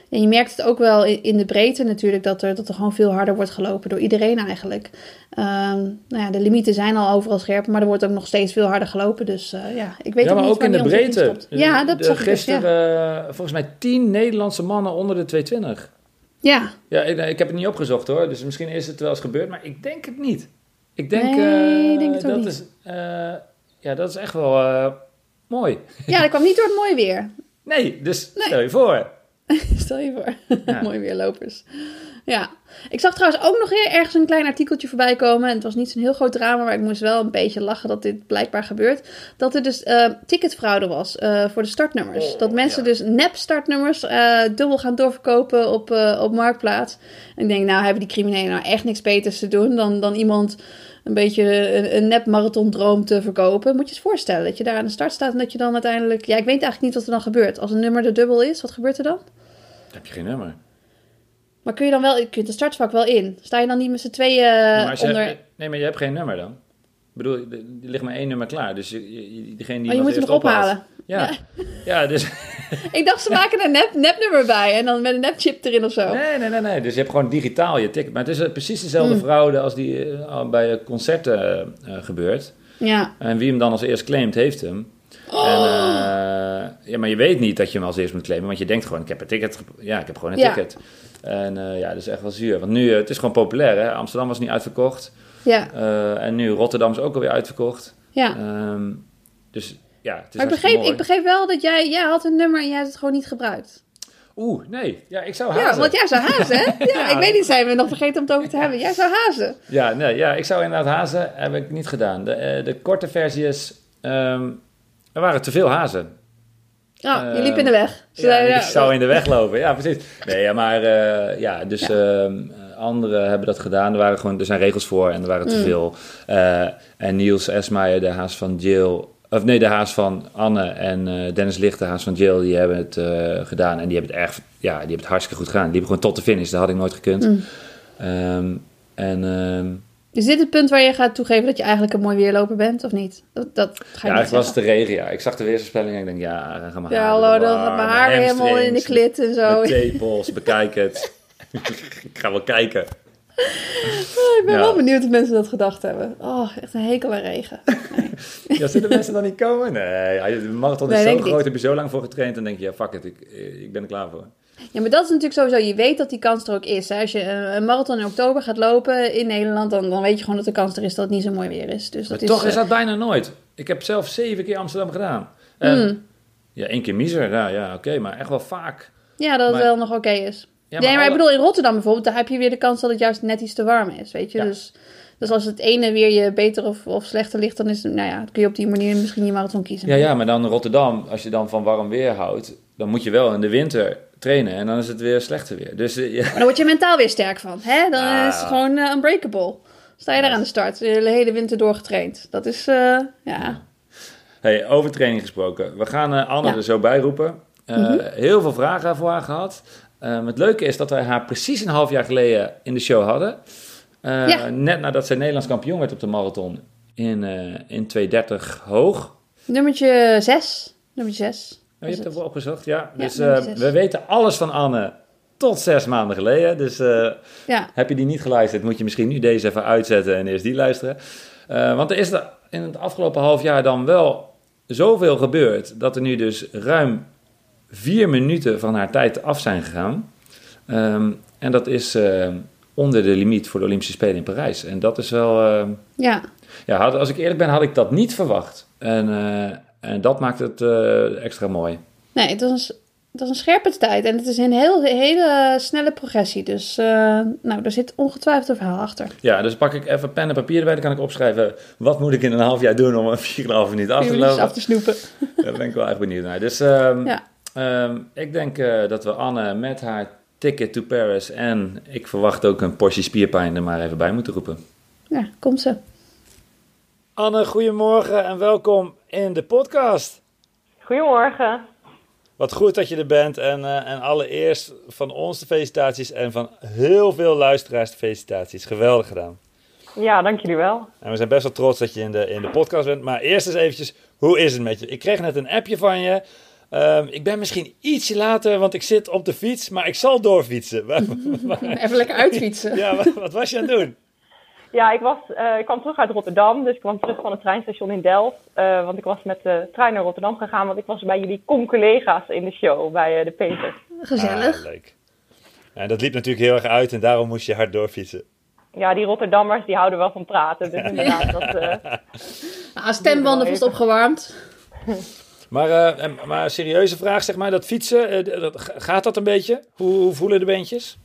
en je merkt het ook wel in, in de breedte natuurlijk... Dat er, dat er gewoon veel harder wordt gelopen door iedereen eigenlijk. Ehm, nou ja, de limieten zijn al overal scherper. Maar er wordt ook nog steeds veel harder gelopen. Dus ja, ik weet ja, ook maar niet ook in de breedte. Ja, dat De- ik dus, ja. Gisteren, eh, volgens mij tien Nederlandse mannen onder de 220. Ja, Ja, ik, ik heb het niet opgezocht hoor, dus misschien is het wel eens gebeurd, maar ik denk het niet. Ik denk, Nee, ik denk het dat niet. is, eh, ja, dat is echt wel eh, mooi. ja, dat kwam niet door het mooie weer. Nee, dus Nee. stel je voor. Stel je voor. Ja. Mooi weerlopers. Ja. Ik zag trouwens ook nog ergens een klein artikeltje voorbij komen. En het was niet zo'n heel groot drama, maar ik moest wel een beetje lachen dat dit blijkbaar gebeurt. Dat er dus eh, ticketfraude was eh, voor de startnummers. Oh, dat mensen ja. dus nep startnummers eh, dubbel gaan doorverkopen op, op Marktplaats. En ik denk, nou hebben die criminelen nou echt niks beters te doen dan, dan iemand een beetje een, een nep marathondroom te verkopen. Moet je eens voorstellen dat je daar aan de start staat en dat je dan uiteindelijk... Ja, ik weet eigenlijk niet wat er dan gebeurt. Als een nummer de dubbel is, wat gebeurt er dan? Dan heb je geen nummer. Maar kun je dan wel, je kunt de startvak wel in? Sta je dan niet met z'n tweeën maar je onder... hebt- nee, maar je hebt geen nummer dan. Ik bedoel, er ligt maar één nummer klaar, dus je, je- degene die Maar je moet hem nog ophaalt. ophalen. Ja. ja, dus... Ik dacht, ze maken een nep, nepnummer bij en dan met een nepchip erin of zo. Nee, nee, nee, nee. Dus je hebt gewoon digitaal je ticket. Maar het is eh, precies dezelfde Hmm. fraude als die eh, bij eh, concerten gebeurt. Ja. En wie hem dan als eerst claimt, heeft hem. En, eh, ja, maar je weet niet dat je hem als eerst moet claimen, want je denkt gewoon, ik heb een ticket. Ja, ik heb gewoon een Ja. ticket. En ja, dat is echt wel zuur. Want nu, het is gewoon populair, hè. Amsterdam was niet uitverkocht. Ja, en nu Rotterdam is ook alweer uitverkocht. ja. Ehm, dus ja, het is Maar ik begreep, mooi. ik begreep wel dat jij, jij had een nummer en jij hebt het gewoon niet gebruikt. Oeh, nee. Ja, ik zou Ja, hazen. want jij zou hazen, hè? Ja, Ja. ik weet niet, zijn we nog vergeten om het over te hebben. Jij zou hazen. Ja, nee, ja, ik zou inderdaad hazen. Heb ik niet gedaan. De, eh, de korte versie is... ehm, er waren te veel hazen. Oh, je Eh, liep in de weg. Ja, ik zou in de weg lopen. Ja, precies. Nee, ja, maar eh, ja, dus ehm, anderen hebben dat gedaan. Er, waren gewoon, er zijn regels voor en er waren Mm. te veel. Eh, en Niels Esmaier, de haas van Jill... Of nee, de haas van Anne en eh, Dennis Licht, de haas van Jill, die hebben het eh, gedaan. En die hebben het echt, ja, die hebben het hartstikke goed gedaan. Die hebben gewoon tot de finish. Dat had ik nooit gekund. Mm. Ehm, en ehm, Is dit het punt waar je gaat toegeven dat je eigenlijk een mooi weerloper bent, of niet? Dat, dat ga je ja, eigenlijk was het de regen, ja. Ik zag de weerspelling en ik denk, ja, dan gaan we Ja, hallo, dan gaat mijn haar helemaal in de klit en zo. Tepels, bekijk het. ik ga wel kijken. Oh, ik ben Ja. wel benieuwd of mensen dat gedacht hebben. Oh, echt een hekel aan regen. Ja, zullen mensen dan niet komen? Nee, de marathon Nee, is zo denk ik groot, heb je zo lang voor getraind. Dan denk je, ja, fuck it, ik, ik ben er klaar voor. Ja, maar dat is natuurlijk sowieso, je weet dat die kans er ook is. Hè? Als je een een marathon in oktober gaat lopen in Nederland, dan, dan weet je gewoon dat de kans er is dat het niet zo mooi weer is. Dus dat Maar toch is, is eh, dat bijna nooit. Ik heb zelf zeven keer Amsterdam gedaan. En, Hmm. Ja, één keer miser, ja, ja oké, maar echt wel vaak. Ja, dat het wel nog oké is. Ja, nee, maar ik bedoel, in Rotterdam bijvoorbeeld, daar heb je weer de kans dat het juist net iets te warm is, weet je. Ja. Dus, dus als het ene weer je beter of, of slechter ligt, dan is het, nou ja, dan kun je op die manier misschien je marathon kiezen. Ja, ja, maar dan Rotterdam, als je dan van warm weer houdt, dan moet je wel in de winter trainen en dan is het weer slechter weer. Dus eh, ja, Maar dan word je mentaal weer sterk van, hè? Dan Ah. is het gewoon eh, unbreakable. Sta je daar aan de start, de hele winter doorgetraind. Dat is, eh, ja... Hey, over training gesproken. We gaan eh, Anne er zo bij roepen. Eh, Mhm. Heel veel vragen voor haar gehad. Eh, het leuke is dat wij haar precies een half jaar geleden in de show hadden. Eh, Ja. Net nadat zij Nederlands kampioen werd op de marathon in, eh in 230 hoog. Nummertje 6. Nummertje 6. Oh, je hebt het wel opgezocht, ja. Ja, dus eh, we weten alles van Anne tot zes maanden geleden. Dus eh, Ja, heb je die niet geluisterd, moet je misschien nu deze even uitzetten en eerst die luisteren. Want er is er in het afgelopen half jaar dan wel zoveel gebeurd dat er nu dus ruim vier minuten van haar tijd af zijn gegaan. Ehm, en dat is eh, onder de limiet voor de Olympische Spelen in Parijs. En dat is wel... eh, Ja, ja, had- als ik eerlijk ben, had ik dat niet verwacht. En, eh, en dat maakt het eh, extra mooi. nee, het was een, s- het was een scherpe tijd. En het is een heel, hele snelle progressie. Dus nou, daar zit ongetwijfeld een verhaal achter. Ja, dus pak ik even pen en papier erbij. Dan kan ik opschrijven, wat moet ik in een half jaar doen om een 4,5 minuut af te lopen. af te snoepen. Daar ben ik wel echt benieuwd naar. Dus ehm, Ja. Ehm, ik denk eh, dat we Anne met haar ticket to Paris en ik verwacht ook een portie spierpijn er maar even bij moeten roepen. Ja, komt ze. Anne, goedemorgen en welkom in de podcast. Goedemorgen. Wat goed dat je er bent en, eh, en allereerst van ons de felicitaties en van heel veel luisteraars de felicitaties. Geweldig gedaan. Ja, dank jullie wel. En we zijn best wel trots dat je in de, in de podcast bent. Maar eerst eens eventjes, hoe is het met je? Ik kreeg net een appje van je. Ehm, ik ben misschien ietsje later, want ik zit op de fiets, maar ik zal doorfietsen. Even lekker uitfietsen. ja, wat, wat was je aan het doen? Ja, ik, was, eh, ik kwam terug uit Rotterdam, dus ik kwam terug van het treinstation in Delft. eh, want ik was met de trein naar Rotterdam gegaan, want ik was bij jullie con-collega's in de show, bij eh, de Peter. Gezellig. Ah, leuk. Ja, dat liep natuurlijk heel erg uit en daarom moest je hard doorfietsen. Ja, die Rotterdammers, die houden wel van praten. Dus inderdaad, dat, eh, Nou, stembanden vast opgewarmd. Maar, eh, en- maar serieuze vraag, zeg maar, dat fietsen, eh, dat, gaat dat een beetje? Hoe, hoe voelen de beentjes?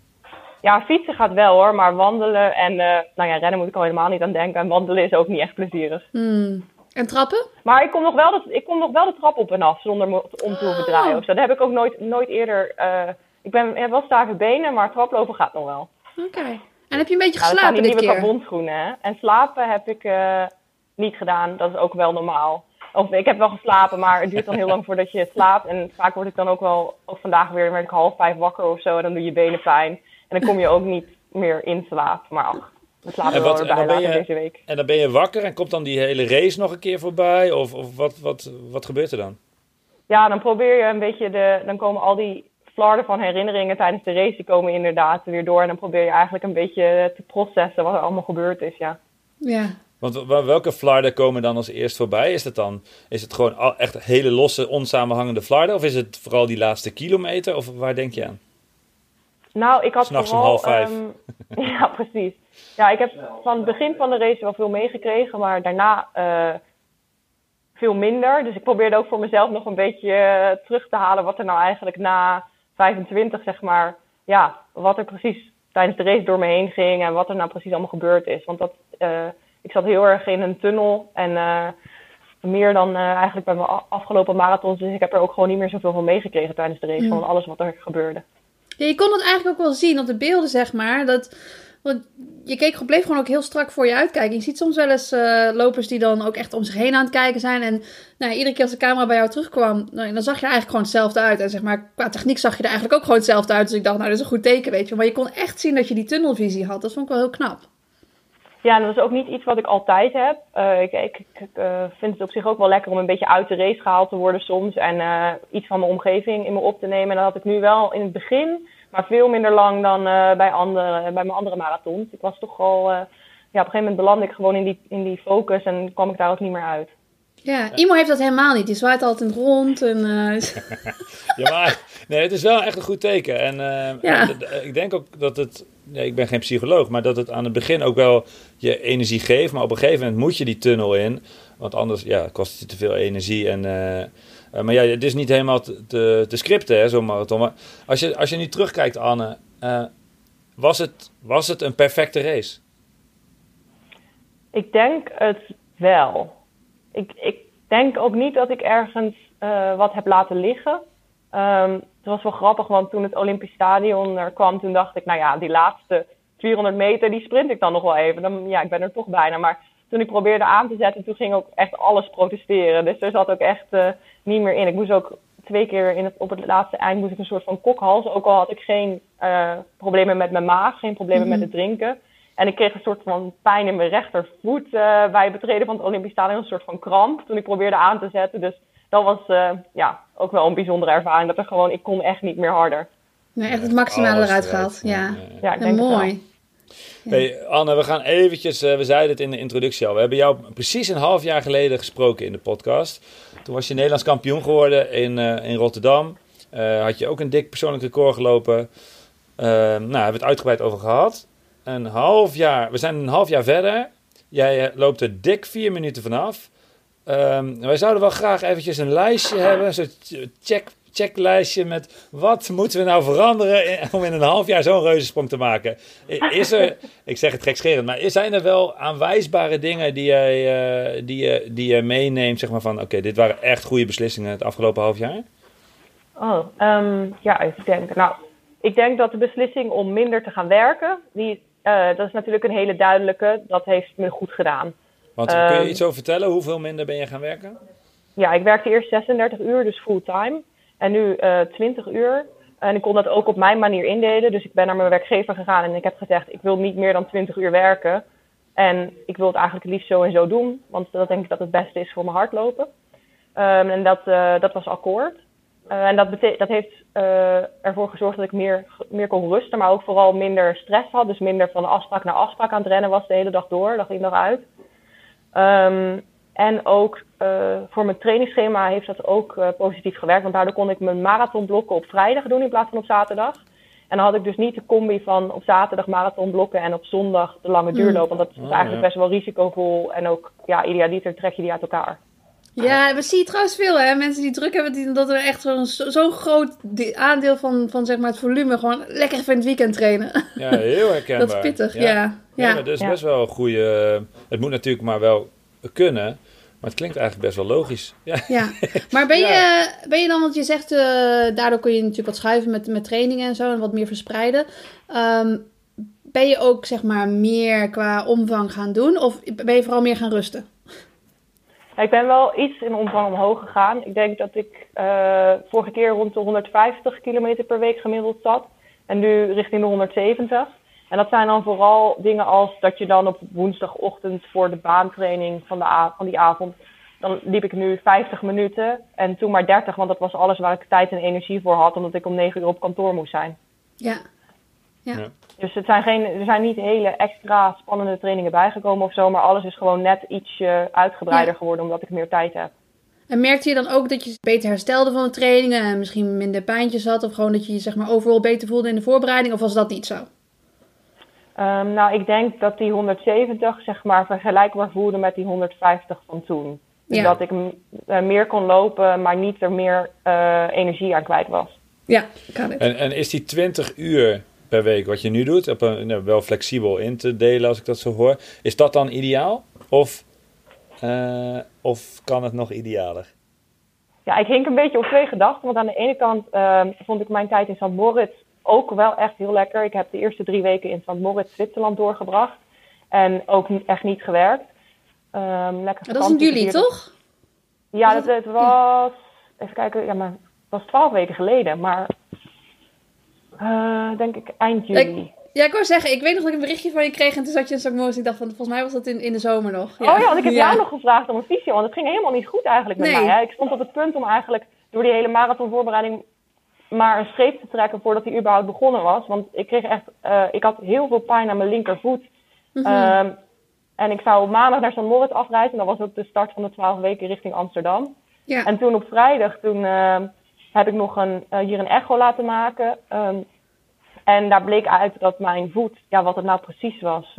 ja, fietsen gaat wel hoor, maar wandelen en, eh, nou ja, rennen moet ik al helemaal niet aan denken. En wandelen is ook niet echt plezierig. Hmm. En trappen? Maar ik kom nog wel de, ik kom nog wel de trap op en af zonder me om te hoeven draaien of zo. Dat heb ik ook nooit, nooit eerder. eh, ik ben, ik heb wel stavige benen, maar traplopen gaat nog wel. Oké. En heb je een beetje Nou, dat zijn geslapen die dit nieuwe keer? Hè? En slapen heb ik eh, niet gedaan. Dat is ook wel normaal. Of ik heb wel geslapen, maar het duurt dan heel lang voordat je slaapt. En vaak word ik dan ook wel, ook vandaag weer, werd ik half vijf wakker of zo. En dan doe je benen pijn. En dan kom je ook niet meer in slaap. Maar ach, we slapen En wel wat- erbij later je- deze week. En dan ben je wakker en komt dan die hele race nog een keer voorbij? Of, of wat, wat, wat gebeurt er dan? Ja, dan probeer je een beetje de. Dan komen al die flarden van herinneringen tijdens de race. Die komen inderdaad weer door. En dan probeer je eigenlijk een beetje te processen wat er allemaal gebeurd is. Ja. Ja. Want wa- welke flarden komen dan als eerst voorbij? Is het dan is het gewoon echt hele losse, onsamenhangende flarden? Of is het vooral die laatste kilometer? Of waar denk je aan? Nou, ik had S'nachts om vooral... half vijf. ehm, ja, precies. Ja, ik heb van het begin van de race wel veel meegekregen, maar daarna eh, veel minder. Dus ik probeerde ook voor mezelf nog een beetje eh, terug te halen wat er nou eigenlijk na 25, zeg maar, ja, wat er precies tijdens de race door me heen ging en wat er nou precies allemaal gebeurd is. Want dat, eh, ik zat heel erg in een tunnel en eh, meer dan eh, eigenlijk bij mijn afgelopen marathons. Dus ik heb er ook gewoon niet meer zoveel van meegekregen tijdens de race, van alles wat er gebeurde. Ja, je kon het eigenlijk ook wel zien op de beelden, zeg maar. Dat, want je keek, bleef gewoon ook heel strak voor je uitkijken. Je ziet soms wel eens eh, lopers die dan ook echt om zich heen aan het kijken zijn. En nou, iedere keer als de camera bij jou terugkwam, nou, dan zag je er eigenlijk gewoon hetzelfde uit. En zeg maar, qua techniek zag je er eigenlijk ook gewoon hetzelfde uit. Dus ik dacht, nou, dat is een goed teken, weet je. Maar je kon echt zien dat je die tunnelvisie had. Dat vond ik wel heel knap. Ja, dat is ook niet iets wat ik altijd heb. Eh, ik ik, eh, vind het op zich ook wel lekker om een beetje uit de race gehaald te worden soms. En eh, iets van mijn omgeving in me op te nemen. En dat had ik nu wel in het begin, maar veel minder lang dan bij, andere, bij mijn andere marathons. Ik was toch al, ja, op een gegeven moment belandde ik gewoon in die, in die focus en kwam ik daar ook niet meer uit. Ja, Imo heeft dat helemaal niet. Die zwaait altijd rond. En, eh, Ja, maar nee, het is wel echt een goed teken. En, eh, Ja. en d- ik denk ook dat het, nee, ik ben geen psycholoog, maar dat het aan het begin ook wel je energie geeft. Maar op een gegeven moment moet je die tunnel in, want anders ja, kost het je te veel energie. En, eh, eh, maar ja, het is niet helemaal te, te, te scripten, hè, zo'n marathon. Maar als je, als je nu terugkijkt, Anne, eh, was, het, was het een perfecte race? Ik denk het wel. Ik, ik denk ook niet dat ik ergens eh, wat heb laten liggen. Ehm, het was wel grappig, want toen het Olympisch Stadion er kwam, toen dacht ik, nou ja, die laatste 400 meter, die sprint ik dan nog wel even. Dan, ja, ik ben er toch bijna. Maar toen ik probeerde aan te zetten, toen ging ook echt alles protesteren. Dus er zat ook echt eh, niet meer in. Ik moest ook twee keer in het, op het laatste eind moest ik een soort van kokhals. Ook al had ik geen eh, problemen met mijn maag, geen problemen met het drinken. En ik kreeg een soort van pijn in mijn rechtervoet eh, bij het betreden van het Olympisch Stadion. Een soort van kramp toen ik probeerde aan te zetten. Dus dat was eh, ja, ook wel een bijzondere ervaring. Dat er gewoon, ik kon echt niet meer harder. nee, echt het maximale eruit gehaald. Ja, Ja, ik En denk mooi. Hey, Anne, we gaan eventjes, eh, we zeiden het in de introductie al. We hebben jou precies een half jaar geleden gesproken in de podcast. Toen was je Nederlands kampioen geworden in, eh, in Rotterdam. Eh, had je ook een dik persoonlijk record gelopen. nou, hebben we het uitgebreid over gehad. Een half jaar, we zijn een half jaar verder. Jij loopt er dik vier minuten vanaf. Um, wij zouden wel graag eventjes een lijstje hebben, zo'n check, checklijstje met wat moeten we nou veranderen om in een half jaar zo'n reuzensprong te maken. Is er, ik zeg het gekscherend, maar zijn er wel aanwijsbare dingen die, jij, uh, die, je, die je meeneemt, zeg maar van oké, dit waren echt goede beslissingen het afgelopen half jaar? Oh, um, ja, ik denk, nou, ik denk dat de beslissing om minder te gaan werken, die, uh, dat is natuurlijk een hele duidelijke, dat heeft me goed gedaan. Want kun je ehm, iets over vertellen? Hoeveel minder ben je gaan werken? Ja, ik werkte eerst 36 uur, dus fulltime. En nu uh, eh, 20 uur. En ik kon dat ook op mijn manier indelen. Dus ik ben naar mijn werkgever gegaan en ik heb gezegd: ik wil niet meer dan 20 uur werken. En ik wil het eigenlijk het liefst zo en zo doen, want dat denk ik dat het beste is voor mijn hardlopen. Um, en dat, uh, dat was akkoord. Uh, en dat, dat heeft uh, ervoor gezorgd dat ik meer, meer kon rusten, maar ook vooral minder stress had. Dus minder van afspraak naar afspraak aan het rennen was de hele dag door, dag in dag uit. Um, en ook uh, voor mijn trainingsschema heeft dat ook positief gewerkt. Want daardoor kon ik mijn marathonblokken op vrijdag doen in plaats van op zaterdag. En dan had ik dus niet de combi van op zaterdag marathonblokken en op zondag de lange duurloop. Want dat is oh, eigenlijk best wel risicovol. En ook, ja, idealiter trek je die uit elkaar. Ja, we zien trouwens veel, hè. Mensen die druk hebben, die, dat er echt zo'n zo groot aandeel van, van zeg maar het volume gewoon lekker even in het weekend trainen. Ja, heel herkenbaar. dat is pittig, ja. Ja, ja. maar dat is best wel een goede... Het moet natuurlijk maar wel kunnen... Maar het klinkt eigenlijk best wel logisch. Ja, ja. maar ben, je, ben je dan, want je zegt, uh, daardoor kun je natuurlijk wat schuiven met, met trainingen en zo en wat meer verspreiden. Um, ben je ook zeg maar meer qua omvang gaan doen of ben je vooral meer gaan rusten? Ik ben wel iets in omvang omhoog gegaan. Ik denk dat ik uh, vorige keer rond de 150 kilometer per week gemiddeld zat. En nu richting de 170. En dat zijn dan vooral dingen als dat je dan op woensdagochtend voor de baantraining van, de van die avond. Dan liep ik nu 50 minuten en toen maar 30, want dat was alles waar ik tijd en energie voor had, omdat ik om 9 uur op kantoor moest zijn. Ja. Ja. Dus het zijn geen, er zijn niet hele extra spannende trainingen bijgekomen of zo, maar alles is gewoon net ietsje uitgebreider geworden omdat ik meer tijd heb. En merkte je dan ook dat je beter herstelde van de trainingen en misschien minder pijntjes had? Of gewoon dat je je zeg maar, overal beter voelde in de voorbereiding? Of was dat niet zo? Um, nou, ik denk dat die 170 zeg maar vergelijkbaar voelde met die 150 van toen. Dus dat ik uh, meer kon lopen, maar niet er meer uh, energie aan kwijt was. Ja, kan het. En, en is die 20 uur per week wat je nu doet, op een, nou, wel flexibel in te delen als ik dat zo hoor, is dat dan ideaal? Of, uh, of kan het nog idealer? Ja, ik hink een beetje op twee gedachten. Want aan de ene kant ehm, vond ik mijn tijd in St. Moritz ook wel echt heel lekker. Ik heb de eerste drie weken in St. Moritz, Zwitserland doorgebracht. En ook echt niet gewerkt. Um, lekker dat was in juli, toch? Ja, dat, het was... Even kijken, ja, maar het was twaalf weken geleden. Maar uh, denk ik eind juli. ja, ik wou zeggen, ik weet nog dat ik een berichtje van je kreeg en toen zat je in. Moritz. Ik dacht van, volgens mij was dat in, in de zomer nog. Ja. Oh ja, want ik heb jou nog gevraagd om een visio, want het ging helemaal niet goed eigenlijk met mij. Hè? Ik stond op het punt om eigenlijk door die hele marathonvoorbereiding maar een streep te trekken voordat hij überhaupt begonnen was. Want ik kreeg echt, uh, ik had heel veel pijn aan mijn linkervoet. Mm -hmm. en ik zou maandag naar St. Moritz afreizen. Dat was ook de start van de twaalf weken richting Amsterdam. Ja. En toen op vrijdag, toen uh, heb ik nog een, uh, hier een echo laten maken. Um, en daar bleek uit dat mijn voet, ja, wat het nou precies was,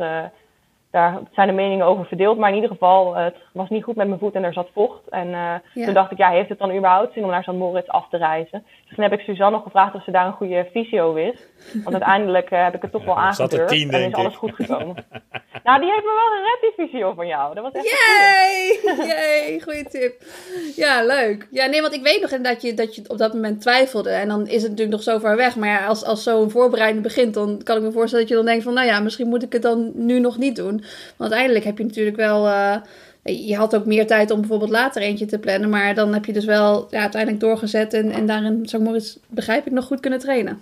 daar zijn de meningen over verdeeld. Maar in ieder geval, het was niet goed met mijn voet en er zat vocht. En uh, toen dacht ik, ja, heeft het dan überhaupt zin om naar St. Moritz af te reizen? Dus toen heb ik Suzanne nog gevraagd of ze daar een goede visio wist. Want uiteindelijk uh, heb ik het toch wel aangedurfd. Tien, en is alles goed gekomen. nou, die heeft me wel gered, die visio van jou. Dat was echt Yay! Yay, goede tip. Ja, leuk. Ja, nee, want ik weet nog dat je, dat je op dat moment twijfelde. En dan is het natuurlijk nog zo ver weg. Maar ja, als, als zo'n voorbereiding begint, dan kan ik me voorstellen dat je dan denkt van... Nou ja, misschien moet ik het dan nu nog niet doen. Want uiteindelijk heb je natuurlijk wel. Uh, je had ook meer tijd om bijvoorbeeld later eentje te plannen. Maar dan heb je dus wel ja, uiteindelijk doorgezet. En, en daarin, zou eens, begrijp ik, nog goed kunnen trainen.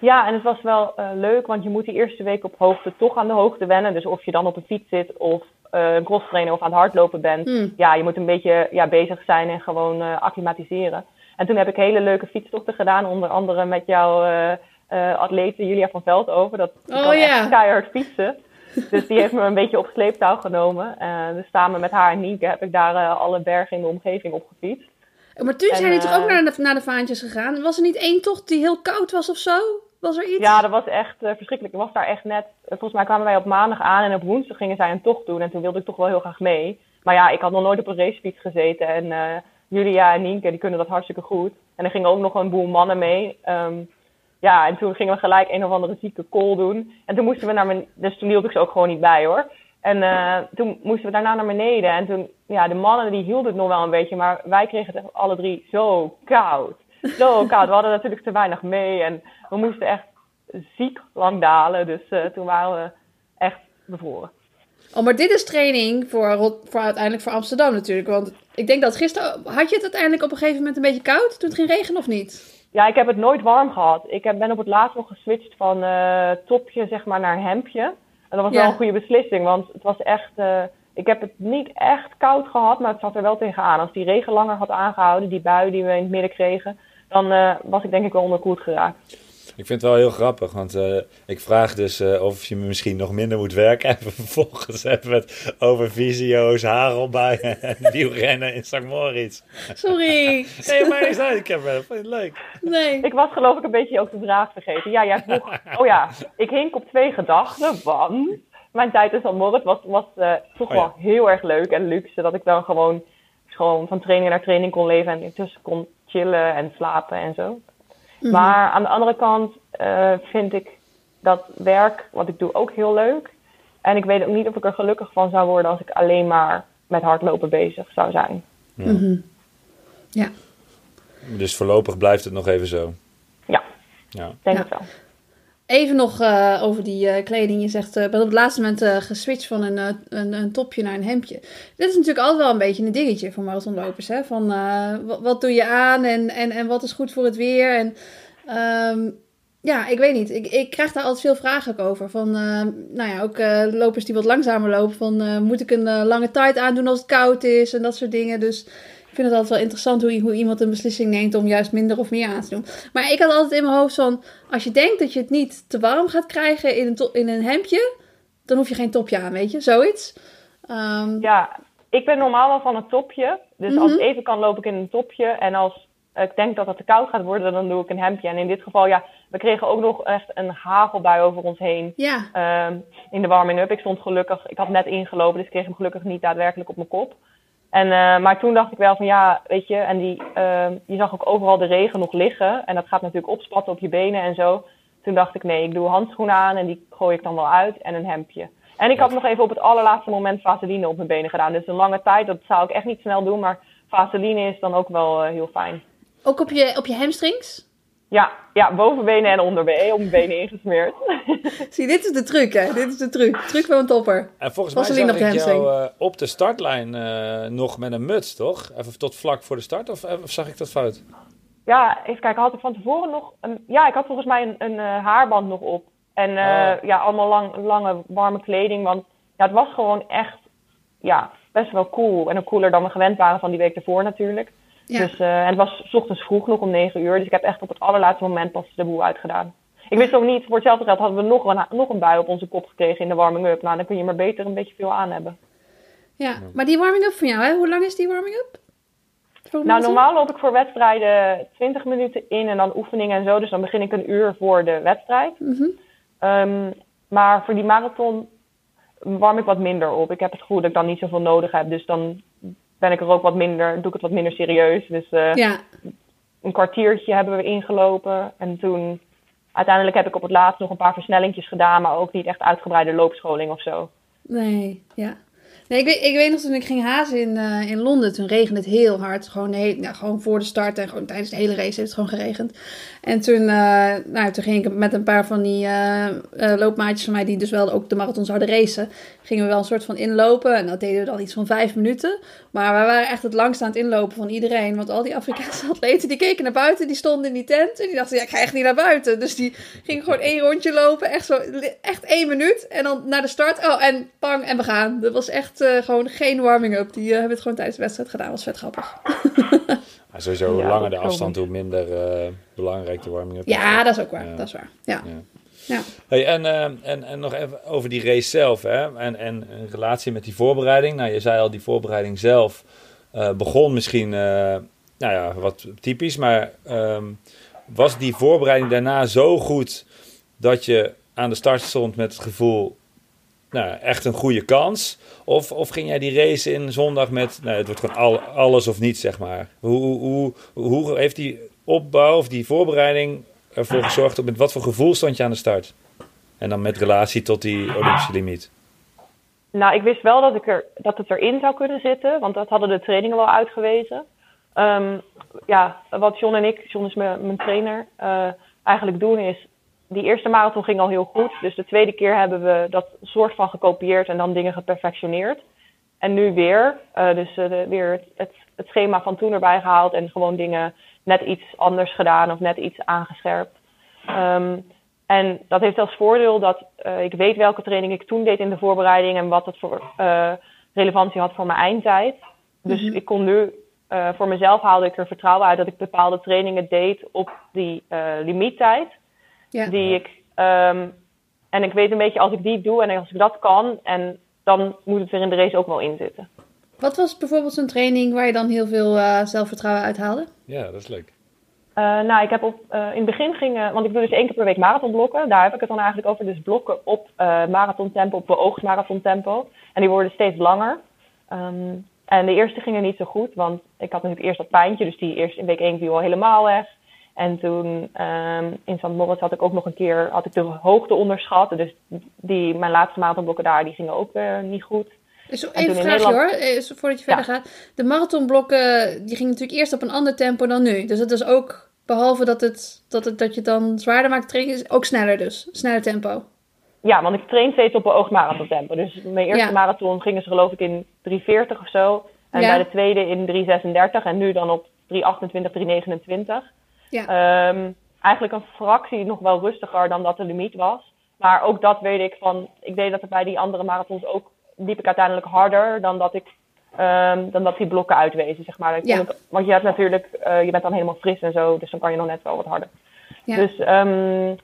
Ja, en het was wel uh, leuk, want je moet die eerste week op hoogte toch aan de hoogte wennen. Dus of je dan op een fiets zit of uh, een cross trainen of aan het hardlopen bent. Hmm. Ja, je moet een beetje ja, bezig zijn en gewoon uh, acclimatiseren. En toen heb ik hele leuke fietstochten gedaan, onder andere met jouw atlete Julia van Veldhoven. Dat oh, ja. keihard fietsen. Dus die heeft me een beetje op sleeptouw genomen. Uh, dus samen met haar en Nienke heb ik daar uh, alle bergen in de omgeving opgefietst. Maar toen zijn jullie toch ook naar de, naar de vaantjes gegaan? Was er niet één tocht die heel koud was of zo? Was er iets? Ja, dat was echt uh, verschrikkelijk. Ik was daar echt net... volgens mij kwamen wij op maandag aan en op woensdag gingen zij een tocht doen. En toen wilde ik toch wel heel graag mee. Maar ja, ik had nog nooit op een racefiets gezeten. En uh, Julia en Nienke, die kunnen dat hartstikke goed. En er gingen ook nog een boel mannen mee. Um, ja, en toen gingen we gelijk een of andere zieke call doen. En toen moesten we naar mijn... Dus toen hield ik ze ook gewoon niet bij, hoor. En uh, toen moesten we daarna naar beneden. En toen, ja, de mannen die hielden het nog wel een beetje. Maar wij kregen het alle drie zo koud. Zo koud. We hadden natuurlijk te weinig mee. En we moesten echt ziek lang dalen. Dus uh, toen waren we echt bevroren. Oh, maar dit is training voor, voor uiteindelijk voor Amsterdam natuurlijk. Want ik denk dat gisteren... Had je het uiteindelijk op een gegeven moment een beetje koud toen het ging regenen of niet? Ja, ik heb het nooit warm gehad. Ik heb, ben op het laatst nog geswitcht van uh, topje zeg maar naar hemdje. En dat was ja. wel een goede beslissing, want het was echt... Uh, ik heb het niet echt koud gehad, maar het zat er wel tegenaan. Als die regen langer had aangehouden, die bui die we in het midden kregen... dan uh, was ik denk ik wel onderkoeld geraakt. Ik vind het wel heel grappig, want uh, ik vraag dus uh, of je misschien nog minder moet werken. En vervolgens hebben we het over visio's, hagelbuien en wielrennen in St. Moritz. Sorry. nee, maar is uit. Ik heb het vond het leuk. Nee. Ik was geloof ik een beetje ook de vraag vergeten. Ja, jij vroeg, oh ja, ik hink op twee gedachten, want mijn tijd in St. Moritz was, was uh, toch oh, ja. wel heel erg leuk en luxe. Dat ik dan gewoon, gewoon van training naar training kon leven en intussen kon chillen en slapen en zo. Mm-hmm. Maar aan de andere kant uh, vind ik dat werk, wat ik doe, ook heel leuk. En ik weet ook niet of ik er gelukkig van zou worden als ik alleen maar met hardlopen bezig zou zijn. Ja. Mm-hmm. ja. Dus voorlopig blijft het nog even zo. Ja, ja. denk ja. het wel. Even nog uh, over die uh, kleding. Je zegt, uh, ben op het laatste moment geswitcht van een, een, een, topje naar een hemdje. Dit is natuurlijk altijd wel een beetje een dingetje voor marathonlopers. Hè? Van, wat, wat, doe je aan en, en, en wat is goed voor het weer? En um, ja, ik weet niet. Ik, ik krijg daar altijd veel vragen over. Van, nou ja, ook lopers die wat langzamer lopen. Van, moet ik een lange tijd aandoen als het koud is? En dat soort dingen. Dus ik vind het altijd wel interessant hoe, hoe, iemand een beslissing neemt om juist minder of meer aan te doen. Maar ik had altijd in mijn hoofd van, als je denkt dat je het niet te warm gaat krijgen in een, in een hemdje, dan hoef je geen topje aan, weet je, zoiets. Um, ja, ik ben normaal wel van een topje. Dus mm -hmm. als het even kan, loop ik in een topje. En als ik denk dat het te koud gaat worden, dan doe ik een hemdje. En in dit geval, ja, we kregen ook nog echt een hagelbui over ons heen. Ja. Um, in de warming-up. Ik stond gelukkig, ik had net ingelopen, dus ik kreeg hem gelukkig niet daadwerkelijk op mijn kop. En, uh, maar toen dacht ik wel van ja, weet je, en die, uh, je zag ook overal de regen nog liggen. En dat gaat natuurlijk opspatten op je benen en zo. Toen dacht ik nee, ik doe handschoenen aan en die gooi ik dan wel uit en een hemdje. En ik had nog even op het allerlaatste moment vaseline op mijn benen gedaan. Dus een lange tijd, dat zou ik echt niet snel doen. Maar vaseline is dan ook wel uh, heel fijn. Ook op je, op je hamstrings? Ja, ja, bovenbenen en onderbenen, om mijn benen ingesmeerd. Zie, dit is de truc, hè? Dit is de truc. Truc van een topper. En volgens mij zag ik jou uh, op de startlijn uh, nog met een muts, toch? Even tot vlak voor de start, of, of zag ik dat fout? Ja, even kijken. Had ik van tevoren nog... Een, ja, ik had volgens mij een, een uh, haarband nog op. En uh, oh. ja, allemaal lang, lange, warme kleding. Want ja, het was gewoon echt ja, best wel cool. En ook cooler dan we gewend waren van die week ervoor natuurlijk. Ja. Dus, uh, en het was 's ochtends vroeg nog om 9 uur. Dus ik heb echt op het allerlaatste moment pas de boel uitgedaan. Ik wist ook niet, voor hetzelfde geld hadden we nog een, nog een bui op onze kop gekregen in de warming-up. Nou, dan kun je maar beter een beetje veel aan hebben. Ja, maar die warming-up van jou, hè? hoe lang is die warming-up? Nou, normaal loop ik voor wedstrijden 20 minuten in en dan oefeningen en zo. Dus dan begin ik een uur voor de wedstrijd. Mm -hmm. um, maar voor die marathon warm ik wat minder op. Ik heb het gevoel dat ik dan niet zoveel nodig heb. Dus dan ben ik er ook wat minder, doe ik het wat minder serieus. Dus uh, ja. een kwartiertje hebben we ingelopen. En toen, uiteindelijk heb ik op het laatst nog een paar versnellingjes gedaan, maar ook niet echt uitgebreide loopscholing of zo. Nee, ja. Nee, ik weet, ik weet nog toen ik ging hazen in, uh, in Londen, toen regende het heel hard. Gewoon, heel, gewoon voor de start en gewoon tijdens de hele race heeft het gewoon geregend. En toen, uh, nou, toen ging ik met een paar van die uh, loopmaatjes van mij, die dus wel ook de marathon zouden racen, gingen we wel een soort van inlopen. En dat deden we dan iets van vijf minuten. Maar we waren echt het langst aan het inlopen van iedereen. Want al die Afrikaanse atleten, die keken naar buiten, die stonden in die tent. En die dachten, ja, ik ga echt niet naar buiten. Dus die gingen gewoon één rondje lopen, echt zo, echt één minuut. En dan naar de start, oh, en pang, en we gaan. Dat was echt uh, gewoon geen warming-up. Die uh, hebben het gewoon tijdens de wedstrijd gedaan. Dat was vet grappig. ja, sowieso, hoe ja, langer de afstand, hoe minder uh, belangrijk de warming-up is. Ja, dat is ook waar. Ja. Dat is waar. Ja. ja. Hey, en, en, en nog even over die race zelf. Hè? En, en in relatie met die voorbereiding. Nou, je zei al, die voorbereiding zelf begon misschien nou ja, wat typisch. Maar um, was die voorbereiding daarna zo goed dat je aan de start stond met het gevoel, nou, echt een goede kans? Of, of ging jij die race in zondag met, nou, het wordt gewoon al, alles of niets, zeg maar. Hoe, hoe, hoe heeft die opbouw of die voorbereiding ervoor gezorgd, met wat voor gevoel stond je aan de start? En dan met relatie tot die Olympische limiet. Nou, ik wist wel dat, ik er, dat het erin zou kunnen zitten, want dat hadden de trainingen wel uitgewezen. Um, ja, wat John en ik, John is mijn, trainer, uh, eigenlijk doen is, die eerste marathon ging al heel goed. Dus de tweede keer hebben we dat soort van gekopieerd en dan dingen geperfectioneerd. En nu weer, uh, dus uh, de, weer het, het, het, schema van toen erbij gehaald en gewoon dingen net iets anders gedaan of net iets aangescherpt. Um, en dat heeft als voordeel dat uh, ik weet welke training ik toen deed in de voorbereiding en wat het voor relevantie had voor mijn eindtijd. Dus mm -hmm. ik kon nu, voor mezelf haalde ik er vertrouwen uit dat ik bepaalde trainingen deed op die limiettijd. Ja. Die ik, um, en ik weet een beetje als ik die doe en als ik dat kan, en dan moet het er in de race ook wel in zitten. Wat was bijvoorbeeld zo'n training waar je dan heel veel zelfvertrouwen uit haalde? Ja, dat is leuk. Uh, nou, ik heb op, uh, in het begin ging, want ik doe dus één keer per week marathonblokken. Daar heb ik het dan eigenlijk over. Dus blokken op uh, marathontempo, op beoogd marathontempo. En die worden steeds langer. Um, en de eerste gingen niet zo goed, want ik had natuurlijk eerst dat pijntje. Dus die eerst in week 1 viel al helemaal weg. En toen um, in St. Moritz had ik ook nog een keer had ik de hoogte onderschat. Dus die, mijn laatste marathonblokken daar, die gingen ook niet goed. Dus even een vraagje Nederland... hoor, voordat je verder ja. gaat. De marathonblokken, die gingen natuurlijk eerst op een ander tempo dan nu. Dus dat is ook, behalve dat, het, dat, het, dat je het dan zwaarder maakt trainen, is ook sneller dus. Sneller tempo. Ja, want ik train steeds op een oog marathontempo. Dus mijn eerste ja. marathon gingen ze geloof ik in 3.40 of zo. En ja. bij de tweede in 3.36 en nu dan op 3.28, 3.29. Ja. Um, eigenlijk een fractie nog wel rustiger dan dat de limiet was. Maar ook dat weet ik van, ik deed dat bij die andere marathons ook liep ik uiteindelijk harder dan dat ik um, dan dat die blokken uitwezen, zeg maar. Ja. Want je hebt natuurlijk, uh, je bent dan helemaal fris en zo, dus dan kan je nog net wel wat harder. Ja. Dus, um,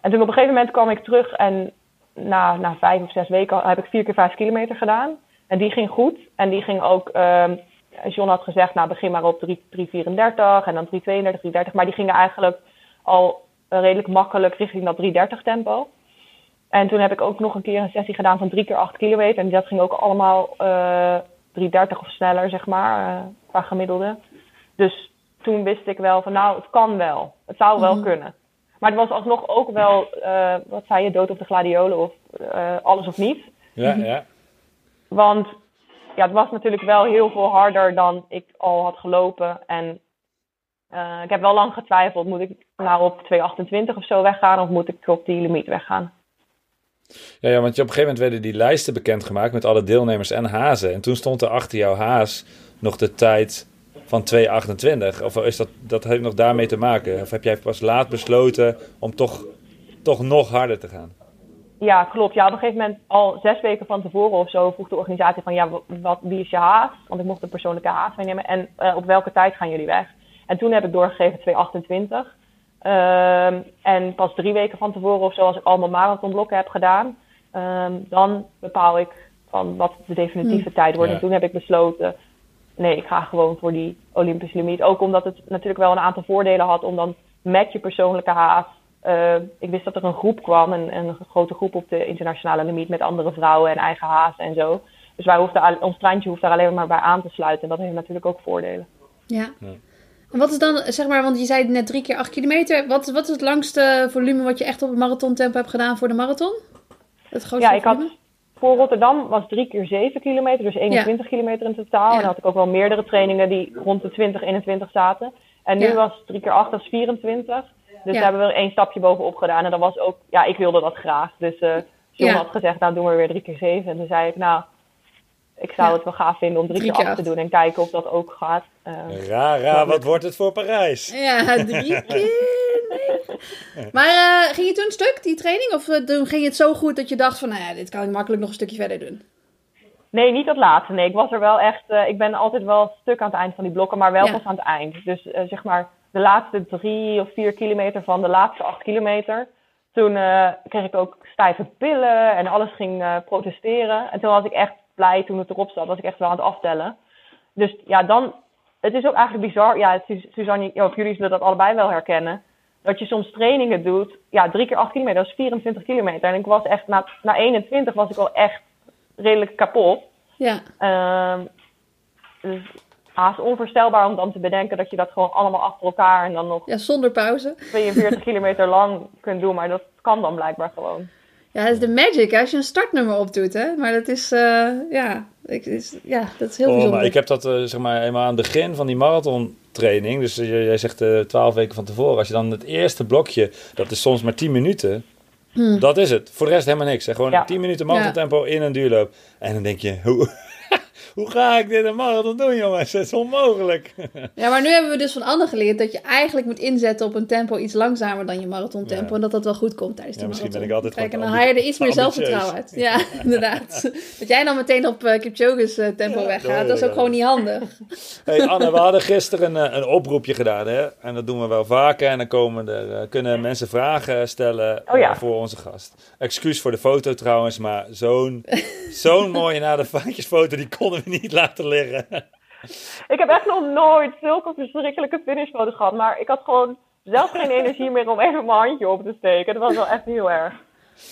en toen op een gegeven moment kwam ik terug en na, na vijf of zes weken heb ik vier keer vijf kilometer gedaan. En die ging goed. En die ging ook, um, John had gezegd, nou begin maar op 3,34 en dan 3,32, 3,30. Maar die gingen eigenlijk al redelijk makkelijk richting dat 3,30 tempo. En toen heb ik ook nog een keer een sessie gedaan van drie keer acht kilometer. En dat ging ook allemaal uh, 330 of sneller, zeg maar, uh, qua gemiddelde. Dus toen wist ik wel van, nou, het kan wel. Het zou wel mm -hmm. kunnen. Maar het was alsnog ook wel, uh, wat zei je, dood op de gladiolen of alles of niet. Ja, ja. Want ja, het was natuurlijk wel heel veel harder dan ik al had gelopen. En uh, ik heb wel lang getwijfeld, moet ik nou op 228 of zo weggaan of moet ik op die limiet weggaan? Ja, ja, want op een gegeven moment werden die lijsten bekendgemaakt met alle deelnemers en hazen. En toen stond er achter jouw haas nog de tijd van 2,28. Of is dat, dat heeft nog daarmee te maken? Of heb jij pas laat besloten om toch, toch nog harder te gaan? Ja, klopt. Ja, op een gegeven moment, al zes weken van tevoren of zo, vroeg de organisatie van, ja, wat, wie is je haas? Want ik mocht een persoonlijke haas meenemen. En uh, op welke tijd gaan jullie weg? En toen heb ik doorgegeven 2,28. Um, en pas drie weken van tevoren of zo, als ik al mijn marathonblokken heb gedaan, um, dan bepaal ik van wat de definitieve hm. tijd wordt. Ja. En toen heb ik besloten, nee, ik ga gewoon voor die Olympische limiet. Ook omdat het natuurlijk wel een aantal voordelen had om dan met je persoonlijke haast. Uh, ik wist dat er een groep kwam, een, een grote groep op de internationale limiet met andere vrouwen en eigen haast en zo. Dus wij hoefden, ons treintje hoeft daar alleen maar bij aan te sluiten. En dat heeft natuurlijk ook voordelen. Ja. ja. En wat is dan, zeg maar, want je zei net drie keer acht kilometer. Wat, wat is het langste volume wat je echt op een marathontempo hebt gedaan voor de marathon? Het grootste ja, ik volume? had voor Rotterdam was drie keer zeven kilometer, dus 21 ja. kilometer in totaal. Ja. En dan had ik ook wel meerdere trainingen die rond de 20, 21 zaten. En nu ja. was drie keer acht, dat is 24. Dus daar hebben we er één stapje bovenop gedaan. En dat was ook, ja, ik wilde dat graag. Dus uh, John had gezegd, nou doen we weer drie keer zeven. En toen zei ik, nou, ik zou ja. het wel gaaf vinden om drie, drie keer af te doen en kijken of dat ook gaat. Uh, Rara, wat wordt het voor Parijs? Ja, drie keer. Nee. Maar uh, ging je toen stuk, die training? Of uh, toen ging het zo goed dat je dacht van, nou ja, dit kan ik makkelijk nog een stukje verder doen? Nee, niet dat laatste. Nee, ik was er wel echt, ik ben altijd wel stuk aan het eind van die blokken, maar wel ja. pas aan het eind. Dus zeg maar de laatste drie of vier kilometer van de laatste acht kilometer. Toen kreeg ik ook stijve pillen en alles ging protesteren. En toen was ik echt blij toen het erop zat. Was ik echt wel aan het aftellen. Dus ja, dan het is ook eigenlijk bizar. Ja, Su- Suzanne, ja, of jullie zullen dat allebei wel herkennen. Dat je soms trainingen doet. Ja, drie keer acht kilometer, dat is 24 kilometer. En ik was echt, na, na 21 was ik al echt redelijk kapot. Ja. Ehm dus haast onvoorstelbaar om dan te bedenken dat je dat gewoon allemaal achter elkaar en dan nog ja, zonder pauze. 42 kilometer lang kunt doen. Maar dat kan dan blijkbaar gewoon. Ja, dat is de magic hè, als je een startnummer opdoet, hè. Maar dat is, eh, ja, ik, is, ja, dat is heel Oh, bijzonder. maar ik heb dat eh, zeg maar helemaal aan het begin van die marathontraining. Dus eh, jij zegt eh, twaalf weken van tevoren. Als je dan het eerste blokje, dat is soms maar 10 minuten. Dat is het. Voor de rest helemaal niks. Hè. Gewoon Ja. 10 minuten marathontempo in een duurloop. En dan denk je, hoe, hoe ga ik dit een marathon doen, jongens? Dat is onmogelijk. Ja, maar nu hebben we dus van Anne geleerd dat je eigenlijk moet inzetten op een tempo iets langzamer dan je marathontempo. Ja. En dat dat wel goed komt tijdens Ja, de misschien ben marathon. ik altijd Kijk, en dan haal je er iets meer zelfvertrouwen uit. Ja, inderdaad. Dat jij dan meteen op uh, Kipchoge's eh, tempo Ja, weggaat, dat is ook ja. gewoon niet handig. Hey Anne, we hadden gisteren een, eh, een oproepje gedaan. Hè? En dat doen we wel vaker. En dan komen er, eh, kunnen mensen vragen stellen Oh ja. voor onze gast. Excuus voor de foto trouwens, maar zo'n zo'n mooie na de vaatjesfoto, die konden we niet laten liggen. Ik heb echt nog nooit zulke verschrikkelijke finishfoto's gehad. Maar ik had gewoon zelf geen energie meer om even mijn handje op te steken. Dat was wel echt heel erg.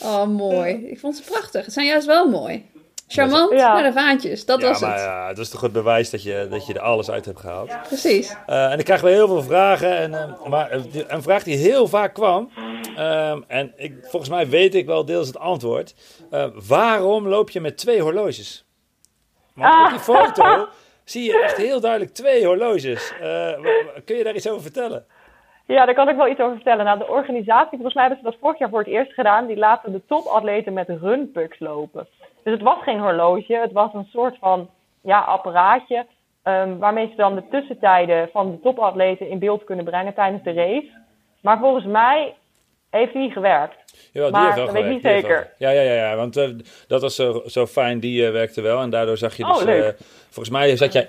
Oh, mooi. Ik vond ze prachtig. Het zijn juist wel mooi. Charmant, Ja. maar de vaantjes. Dat ja, was maar het. ja, dat is toch het bewijs dat je, dat je er alles uit hebt gehaald. Precies. Eh, en ik krijg weer heel veel vragen. En, eh, maar eh, een vraag die heel vaak kwam. ehm, en ik, volgens mij weet ik wel deels het antwoord. Eh, waarom loop je met twee horloges? Want op die foto zie je echt heel duidelijk twee horloges. Eh, kun je daar iets over vertellen? Ja, daar kan ik wel iets over vertellen. Nou, de organisatie, volgens mij hebben ze dat vorig jaar voor het eerst gedaan. Die laten de topatleten met runpucks lopen. Dus het was geen horloge. Het was een soort van ja, apparaatje. ehm, waarmee ze dan de tussentijden van de topatleten in beeld kunnen brengen tijdens de race. Maar volgens mij heeft die niet gewerkt. Ja, die heeft wel dat weet ik gewerkt, niet zeker. gewerkt. Ja, ja, ja, ja want eh, dat was zo, zo fijn. Die eh, werkte wel. En daardoor zag je dus... Oh, leuk. eh, volgens mij zat jij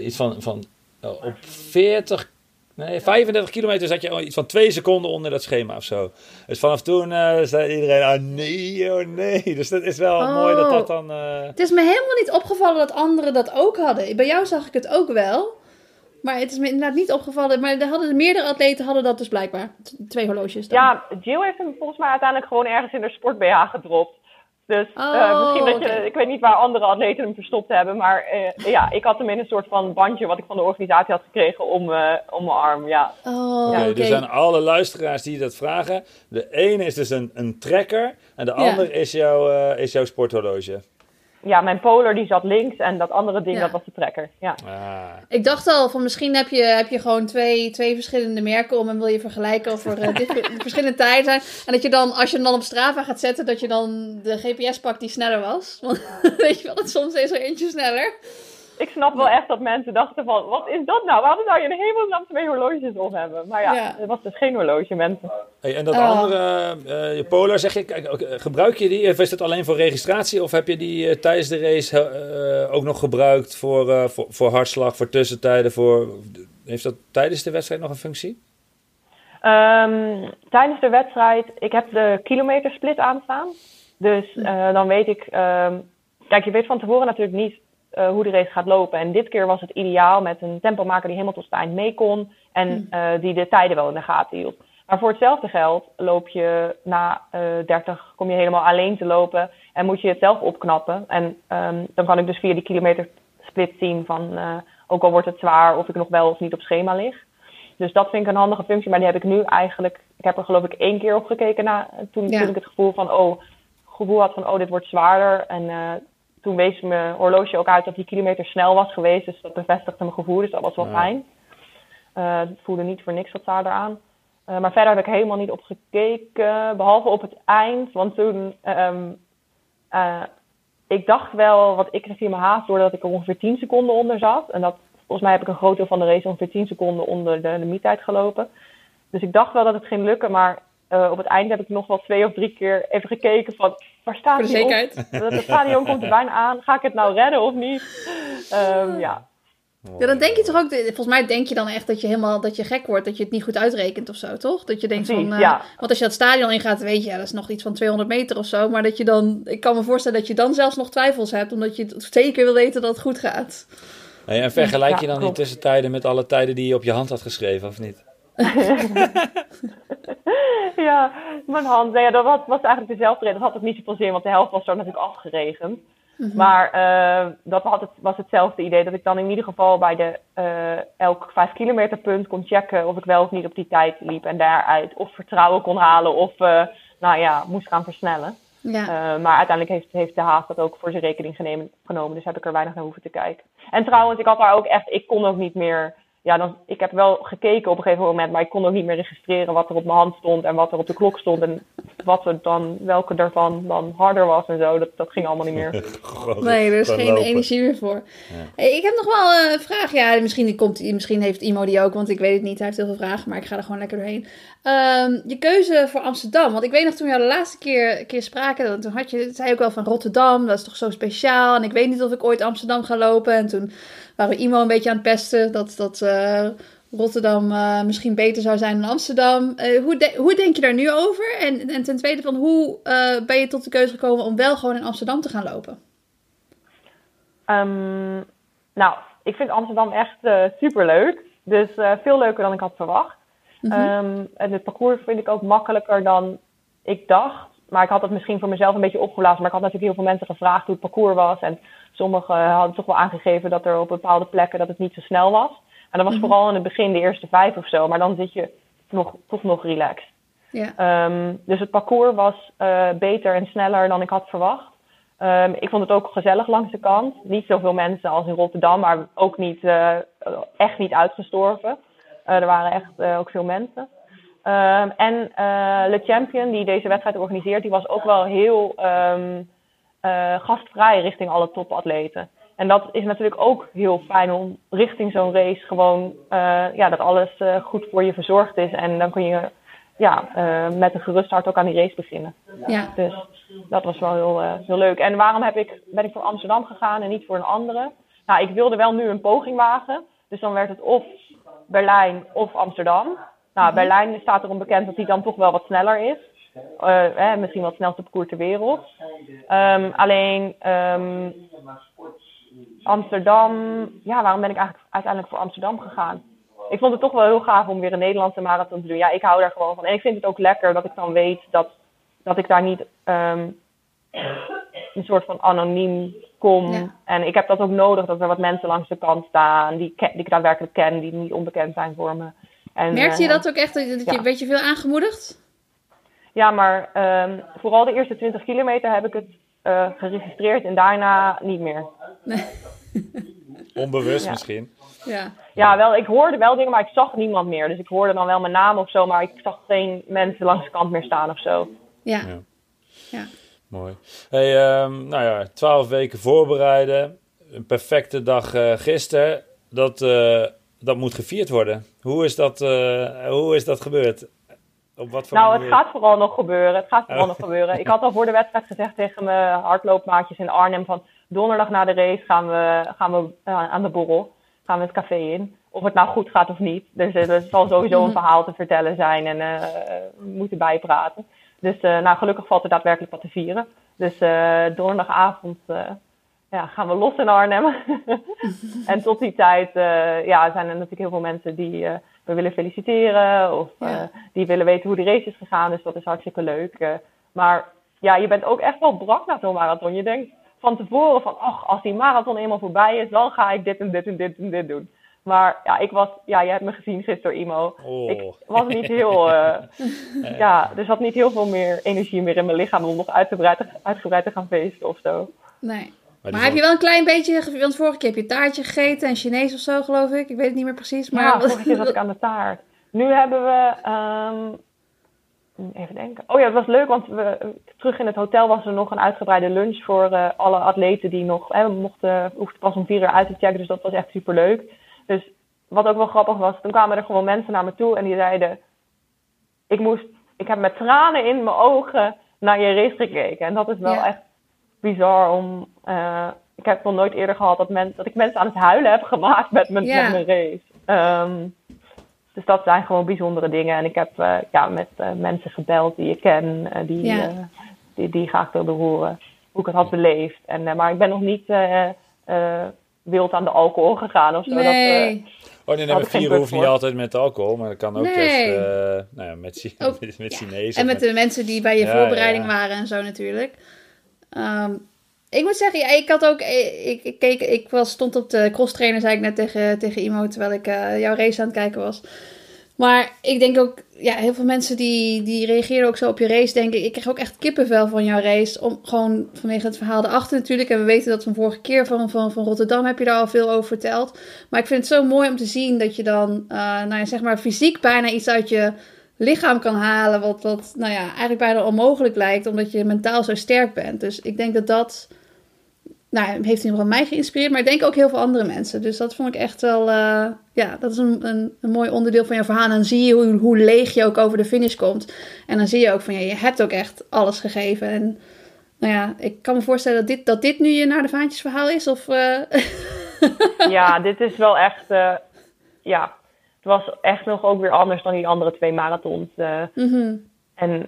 iets van, van eh, op 40... Nee, 35 kilometer zat je iets van twee seconden onder dat schema of zo. Dus vanaf toen zei iedereen, ah nee, oh nee. Dus dat is wel Oh. mooi dat dat dan... eh, Het is me helemaal niet opgevallen dat anderen dat ook hadden. Bij jou zag ik het ook wel. Maar het is me inderdaad niet opgevallen. Maar er hadden, meerdere atleten hadden dat dus blijkbaar. Twee horloges dan. Ja, Jill heeft hem volgens mij uiteindelijk gewoon ergens in de sport BH gedropt. Dus eh, Oh, misschien dat je, ik weet niet waar andere atleten hem verstopt hebben, maar eh, ja, ik had hem in een soort van bandje wat ik van de organisatie had gekregen om, eh, om mijn arm, ja. Oh. Dus aan alle luisteraars die dat vragen. De ene is dus een, een trekker. En de Ja. ander is, jouw eh, is jouw sporthorloge. Ja, mijn polar die zat links en dat andere ding Ja. dat was de trekker, ja. Ah. Ik dacht al, van misschien heb je, heb je gewoon twee, twee verschillende merken om en wil je vergelijken of er eh, dit- verschillende tijden zijn. En dat je dan, als je hem dan op Strava gaat zetten, dat je dan de GPS pakt die sneller was. Want weet je wel, dat soms is er eentje sneller. Ik snap wel echt dat mensen dachten van, wat is dat nou? Waarom zou je in hemelsnaam twee horloges op hebben? Maar ja, Ja. het was dus geen horloge, mensen. Hey, en dat Oh. andere, eh, je Polar, zeg je, eh, gebruik je die? Of is het alleen voor registratie? Of heb je die eh, tijdens de race eh, ook nog gebruikt voor, eh, voor, voor hartslag, voor tussentijden? Voor, heeft dat tijdens de wedstrijd nog een functie? Ehm, tijdens de wedstrijd, ik heb de kilometersplit aanstaan. Dus eh, dan weet ik, ehm, kijk, je weet van tevoren natuurlijk niet eh, hoe de race gaat lopen. En dit keer was het ideaal met een tempomaker die helemaal tot het eind mee kon en eh, die de tijden wel in de gaten hield. Maar voor hetzelfde geld loop je na eh 30, kom je helemaal alleen te lopen en moet je het zelf opknappen. En ehm, dan kan ik dus via die kilometersplit zien van, ook al wordt het zwaar, of ik nog wel of niet op schema lig. Dus dat vind ik een handige functie, maar die heb ik nu eigenlijk. Ik heb er geloof ik één keer op gekeken na, toen, Ja. toen ik het gevoel van oh, gevoel had van oh, dit wordt zwaarder. En toen wees mijn horloge ook uit dat die kilometer snel was geweest. Dus dat bevestigde mijn gevoel, dus dat was wel Ja. fijn. Het voelde niet voor niks wat zwaarder aan. Eh, maar verder heb ik helemaal niet op gekeken, behalve op het eind. Want toen, ehm, eh, ik dacht wel, wat ik kreeg in mijn haast doordat ik er ongeveer 10 seconden onder zat. En dat, volgens mij heb ik een groot deel van de race ongeveer 10 seconden onder de limiettijd gelopen. Dus ik dacht wel dat het ging lukken, maar op het eind heb ik nog wel twee of drie keer even gekeken van, waar staat Voor de op? zekerheid. Dat Het stadion komt er bijna aan, ga ik het nou redden of niet? Ehm, ja. Ja, dan denk je toch ook, volgens mij denk je dan echt dat je helemaal, dat je gek wordt, dat je het niet goed uitrekent of zo, toch? Dat je denkt Precies, van, eh, ja. want als je dat stadion ingaat, weet je, ja, dat is nog iets van 200 meter of zo, maar dat je dan, ik kan me voorstellen dat je dan zelfs nog twijfels hebt, omdat je het zeker wil weten dat het goed gaat. Hey, en vergelijk Ja, je dan die tussentijden met alle tijden die je op je hand had geschreven, of niet? ja, mijn hand. Nou ja, dat was, was eigenlijk dezelfde reden. Dat had ook niet zoveel zin, want de helft was er natuurlijk afgeregend. Maar eh, dat had het, was hetzelfde idee. Dat ik dan in ieder geval bij de eh, elk 5 kilometer punt kon checken of ik wel of niet op die tijd liep. En daaruit of vertrouwen kon halen of eh, nou ja, moest gaan versnellen. Ja. Maar uiteindelijk heeft, heeft de haast dat ook voor zijn rekening genemen- genomen. Dus heb ik er weinig naar hoeven te kijken. En trouwens, ik had daar ook echt, ik kon ook niet meer. Ja, dan, ik heb wel gekeken op een gegeven moment, maar ik kon ook niet meer registreren wat er op mijn hand stond en wat er op de klok stond. En wat er dan, welke daarvan dan harder was en zo. Dat, dat ging allemaal niet meer. Nee, er is geen lopen. energie meer voor. Hey, ik heb nog wel een vraag. Ja, misschien, komt, misschien heeft Imo die ook, want ik weet het niet. Hij heeft heel veel vragen, maar ik ga er gewoon lekker doorheen. Ehm, je keuze voor Amsterdam. Want ik weet nog toen we jou de laatste keer, keer spraken, dan- toen had je, zei je ook wel van Rotterdam. Dat is toch zo speciaal. En ik weet niet of ik ooit Amsterdam ga lopen. En toen waren we Imo een beetje aan het pesten dat, dat eh, Rotterdam eh, misschien beter zou zijn dan Amsterdam. Eh, hoe, de- hoe denk je daar nu over? En, en ten tweede van hoe ben je tot de keuze gekomen om wel gewoon in Amsterdam te gaan lopen? Ehm, nou, ik vind Amsterdam echt eh superleuk. Dus veel leuker dan ik had verwacht. Ehm, en het parcours vind ik ook makkelijker dan ik dacht. Maar ik had het misschien voor mezelf een beetje opgeblazen. Maar ik had natuurlijk heel veel mensen gevraagd hoe het parcours was. En sommigen hadden toch wel aangegeven dat er op bepaalde plekken dat het niet zo snel was. En dat was vooral in het begin, de eerste vijf of zo. Maar dan zit je nog, toch nog relaxed. Ehm, dus het parcours was eh, beter en sneller dan ik had verwacht. Ehm, ik vond het ook gezellig langs de kant. Niet zoveel mensen als in Rotterdam, maar ook niet, eh, echt niet uitgestorven. Eh, er waren echt eh, ook veel mensen. Ehm, en eh, Le Champion, die deze wedstrijd organiseert, die was ook wel heel ehm, eh, gastvrij richting alle topatleten. En dat is natuurlijk ook heel fijn om richting zo'n race gewoon, eh, ja, dat alles goed voor je verzorgd is. En dan kun je ja, met een gerust hart ook aan die race beginnen. Ja. Dus dat was wel heel, heel leuk. En waarom heb ik, ben ik voor Amsterdam gegaan en niet voor een andere? Nou, ik wilde wel nu een poging wagen. Dus dan werd het of Berlijn of Amsterdam. Nou, Berlijn staat erom bekend dat die dan toch wel wat sneller is. Eh, eh, misschien wel het snelste parcours ter wereld. Ehm, alleen ehm, Amsterdam, ja, waarom ben ik eigenlijk uiteindelijk voor Amsterdam gegaan? Ik vond het toch wel heel gaaf om weer een Nederlandse marathon te doen. Ja, ik hou daar gewoon van. En ik vind het ook lekker dat ik dan weet dat, dat ik daar niet ehm, een soort van anoniem kom. Ja. En ik heb dat ook nodig, dat er wat mensen langs de kant staan die, die ik daadwerkelijk ken, die niet onbekend zijn voor me. En, Merkte je eh, dat ook echt? Dat je, ja. Werd je veel aangemoedigd? Ja, maar ehm, vooral de eerste 20 kilometer heb ik het eh, geregistreerd en daarna niet meer. Onbewust Ja. misschien. Ja. Ja, wel, ik hoorde wel dingen, maar ik zag niemand meer. Dus ik hoorde dan wel mijn naam of zo, maar ik zag geen mensen langs de kant meer staan of zo. Ja. Ja. Ja. Mooi. Hey, ehm, nou ja, twaalf weken voorbereiden. Een perfecte dag eh gisteren. Dat, eh, dat moet gevierd worden. Hoe is dat, eh, hoe is dat gebeurd? Op wat voor Nou, het gaat vooral nog gebeuren. Het gaat vooral Oh. nog gebeuren. Ik had al voor de wedstrijd gezegd tegen mijn hardloopmaatjes in Arnhem van donderdag na de race gaan we, gaan we eh, aan de borrel. Gaan we het café in. Of het nou goed gaat of niet. Dus eh, er zal sowieso een verhaal te vertellen zijn en eh, we moeten bijpraten. Dus eh, nou, gelukkig valt er daadwerkelijk wat te vieren. Dus eh, donderdagavond eh, ja, gaan we los in Arnhem. en tot die tijd eh, ja, zijn er natuurlijk heel veel mensen die eh, we willen feliciteren. Of Ja. eh, die willen weten hoe de race is gegaan. Dus dat is hartstikke leuk. Eh, maar ja, je bent ook echt wel brak na zo'n marathon. Je denkt van tevoren van, ach, als die marathon eenmaal voorbij is, dan ga ik dit en dit en dit en dit doen. Maar ja, ik was, ja, je hebt me gezien gisteren, Imo. Oh. Ik was niet heel, eh, ja, er zat niet heel veel meer energie meer in mijn lichaam om nog uitgebreid, uitgebreid te gaan feesten of zo. Nee. Maar heb je wel een klein beetje, want vorige keer heb je taartje gegeten en Chinees of zo, geloof ik. Ik weet het niet meer precies. Maar ja, vorige keer zat ik aan de taart. Nu hebben we, ehm, even denken. Oh ja, het was leuk, want we, terug in het hotel was er nog een uitgebreide lunch voor eh, alle atleten die nog, hè, we mochten, hoefden pas om vier uur uit te checken, dus dat was echt super leuk. Dus wat ook wel grappig was, toen kwamen er gewoon mensen naar me toe en die zeiden, ik moest, ik heb met tranen in mijn ogen naar je race gekeken. En dat is wel Ja. echt bizar om, eh, ik heb nog nooit eerder gehad dat, men, dat ik mensen aan het huilen heb gemaakt met mijn, Ja. met mijn race. Ehm, dus dat zijn gewoon bijzondere dingen. En ik heb eh, ja, met eh, mensen gebeld die ik ken, die, die, die graag wilden horen hoe ik het had beleefd. En, eh, maar ik ben nog niet eh, eh, wild aan de alcohol gegaan of zo. Dat, eh, Nee. Oh nee, nee ik vieren hoeft niet voor. altijd met alcohol, maar dat kan ook Nee. best, eh, nou ja, met, met, met ja. Chinees. En met de mensen die bij je Ja, voorbereiding waren en zo natuurlijk. Ehm, ik moet zeggen, ja, ik had ook, ik, ik, keek, ik was, stond op de cross trainer, zei ik net tegen, tegen Imo, terwijl ik eh, jouw race aan het kijken was. Maar ik denk ook, ja, heel veel mensen die, die reageren ook zo op je race, denk ik. Ik kreeg ook echt kippenvel van jouw race, om, gewoon vanwege het verhaal erachter natuurlijk. En we weten dat van vorige keer van, van, van Rotterdam heb je daar al veel over verteld. Maar ik vind het zo mooi om te zien dat je dan, eh, nou ja, zeg maar, fysiek bijna iets uit je lichaam kan halen. Wat, wat nou ja, eigenlijk bijna onmogelijk lijkt, omdat je mentaal zo sterk bent. Dus ik denk dat dat, nou, heeft in ieder geval mij geïnspireerd, maar ik denk ook heel veel andere mensen. Dus dat vond ik echt wel, eh, ja, dat is een, een, mooi onderdeel van jouw verhaal. En dan zie je hoe, hoe leeg je ook over de finish komt. En dan zie je ook van, ja, je hebt ook echt alles gegeven. En nou ja, ik kan me voorstellen dat dit, dat dit nu je naar de vaantjes verhaal is. Of, eh, ja, dit is wel echt, eh, ja, was echt nog ook weer anders dan die andere twee marathons. eh. mhm. En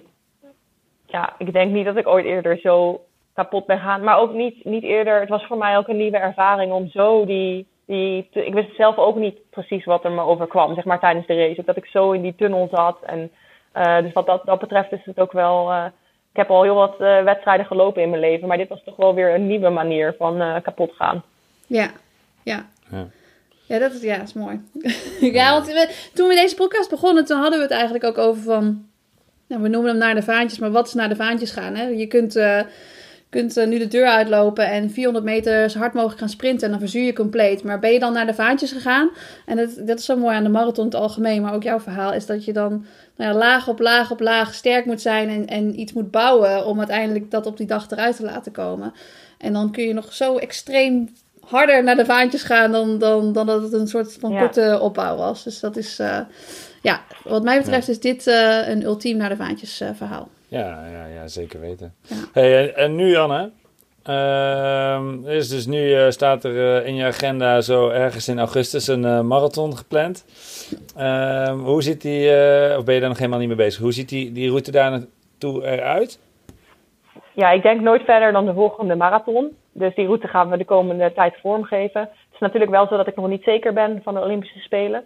ja, ik denk niet dat ik ooit eerder zo kapot ben gaan. Maar ook niet, niet eerder. Het was voor mij ook een nieuwe ervaring om zo die. die te- ik wist zelf ook niet precies wat er me overkwam, zeg maar tijdens de race. Ook dat ik zo in die tunnel zat. En, eh, dus wat dat, dat betreft is het ook wel. eh, ik heb al heel wat eh, wedstrijden gelopen in mijn leven. Maar dit was toch wel weer een nieuwe manier van eh, kapot gaan. Ja, ja. Ja. Ja, dat is, ja, dat is mooi. ja, want we, toen we deze podcast begonnen, toen hadden we het eigenlijk ook over van... Nou, we noemen hem naar de vaantjes, maar wat is naar de vaantjes gaan? Hè? Je kunt, eh, kunt eh, nu de deur uitlopen en 400 meter zo hard mogelijk gaan sprinten en dan verzuur je compleet. Maar ben je dan naar de vaantjes gegaan? En dat, dat is zo mooi aan de marathon in het algemeen, maar ook jouw verhaal, is dat je dan nou ja, laag op laag op laag sterk moet zijn en, en iets moet bouwen om uiteindelijk dat op die dag eruit te laten komen. En dan kun je nog zo extreem harder naar de vaantjes gaan dan, dan, dan dat het een soort van Ja. korte opbouw was. Dus dat is, eh, ja, wat mij betreft is dit eh, een ultiem naar de vaantjes eh, verhaal. Ja, ja, ja, zeker weten. Ja. Hey, en, en nu, Anne? Ehm, er is dus nu staat er in je agenda zo ergens in augustus een marathon gepland. Ehm, hoe ziet die, of ben je daar nog helemaal niet mee bezig? Hoe ziet die, die route daar naartoe eruit? Ja, ik denk nooit verder dan de volgende marathon. Dus die route gaan we de komende tijd vormgeven. Het is natuurlijk wel zo dat ik nog niet zeker ben van de Olympische Spelen.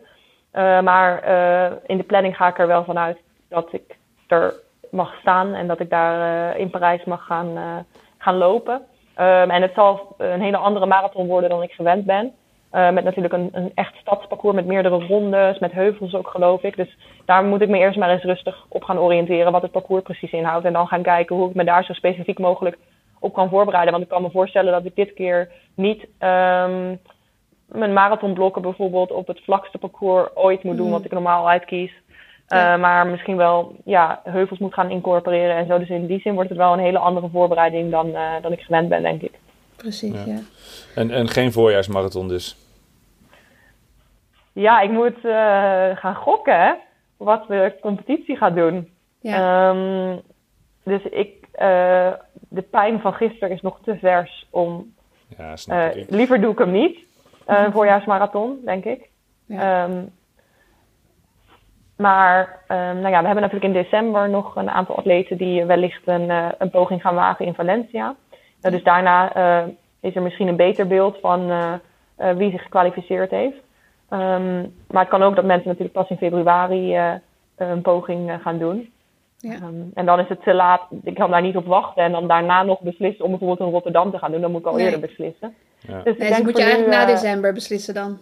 Eh, maar eh, in de planning ga ik er wel vanuit dat ik er mag staan en dat ik daar eh, in Parijs mag gaan, gaan lopen. Ehm, en het zal een hele andere marathon worden dan ik gewend ben. Met natuurlijk een, een echt stadsparcours met meerdere rondes, met heuvels ook geloof ik. Dus daar moet ik me eerst maar eens rustig op gaan oriënteren wat het parcours precies inhoudt. En dan gaan kijken hoe ik me daar zo specifiek mogelijk op kan voorbereiden. Want ik kan me voorstellen dat ik dit keer niet ehm, mijn marathonblokken bijvoorbeeld op het vlakste parcours ooit moet doen, Mm. wat ik normaal uitkies. Ja. Eh, maar misschien wel ja, heuvels moet gaan incorporeren en zo. Dus in die zin wordt het wel een hele andere voorbereiding dan, eh, dan ik gewend ben, denk ik. Precies, Ja. ja. En, en geen voorjaarsmarathon dus. Ja, ik moet eh, gaan gokken hè, wat de competitie gaat doen. Ja, Ehm, dus ik, eh, de pijn van gisteren is nog te vers om. Ja, snap eh, ik. liever doe ik hem niet. Eh, een voorjaarsmarathon, denk ik. ja. Ehm, maar ehm, nou ja, we hebben natuurlijk in december nog een aantal atleten die wellicht een, eh, een poging gaan wagen in Valencia. Dus daarna eh, is er misschien een beter beeld van eh, eh, wie zich gekwalificeerd heeft. Ehm, maar het kan ook dat mensen natuurlijk pas in februari eh, een poging gaan doen. Ja. Ehm, en dan is het te laat. Ik kan daar niet op wachten en dan daarna nog beslissen om bijvoorbeeld in Rotterdam te gaan doen. Dan moet ik al Nee. eerder beslissen. Ja. Dus Nee, dus moet je eigenlijk nu, na eh, december beslissen dan.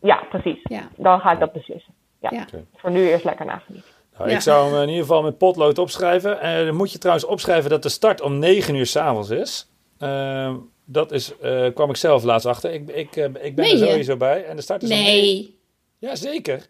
Ja, precies. Ja, Dan ga ik dat beslissen. Ja. ja. Voor nu eerst lekker nagenieten. Nou, Ja. Ik zou hem in ieder geval met potlood opschrijven. En dan moet je trouwens opschrijven dat de start om 9 uur s'avonds is. Ehm, dat is, eh, kwam ik zelf laatst achter. Ik, ik, eh, ik ben er sowieso bij. En de start is om Nee. Ja, zeker.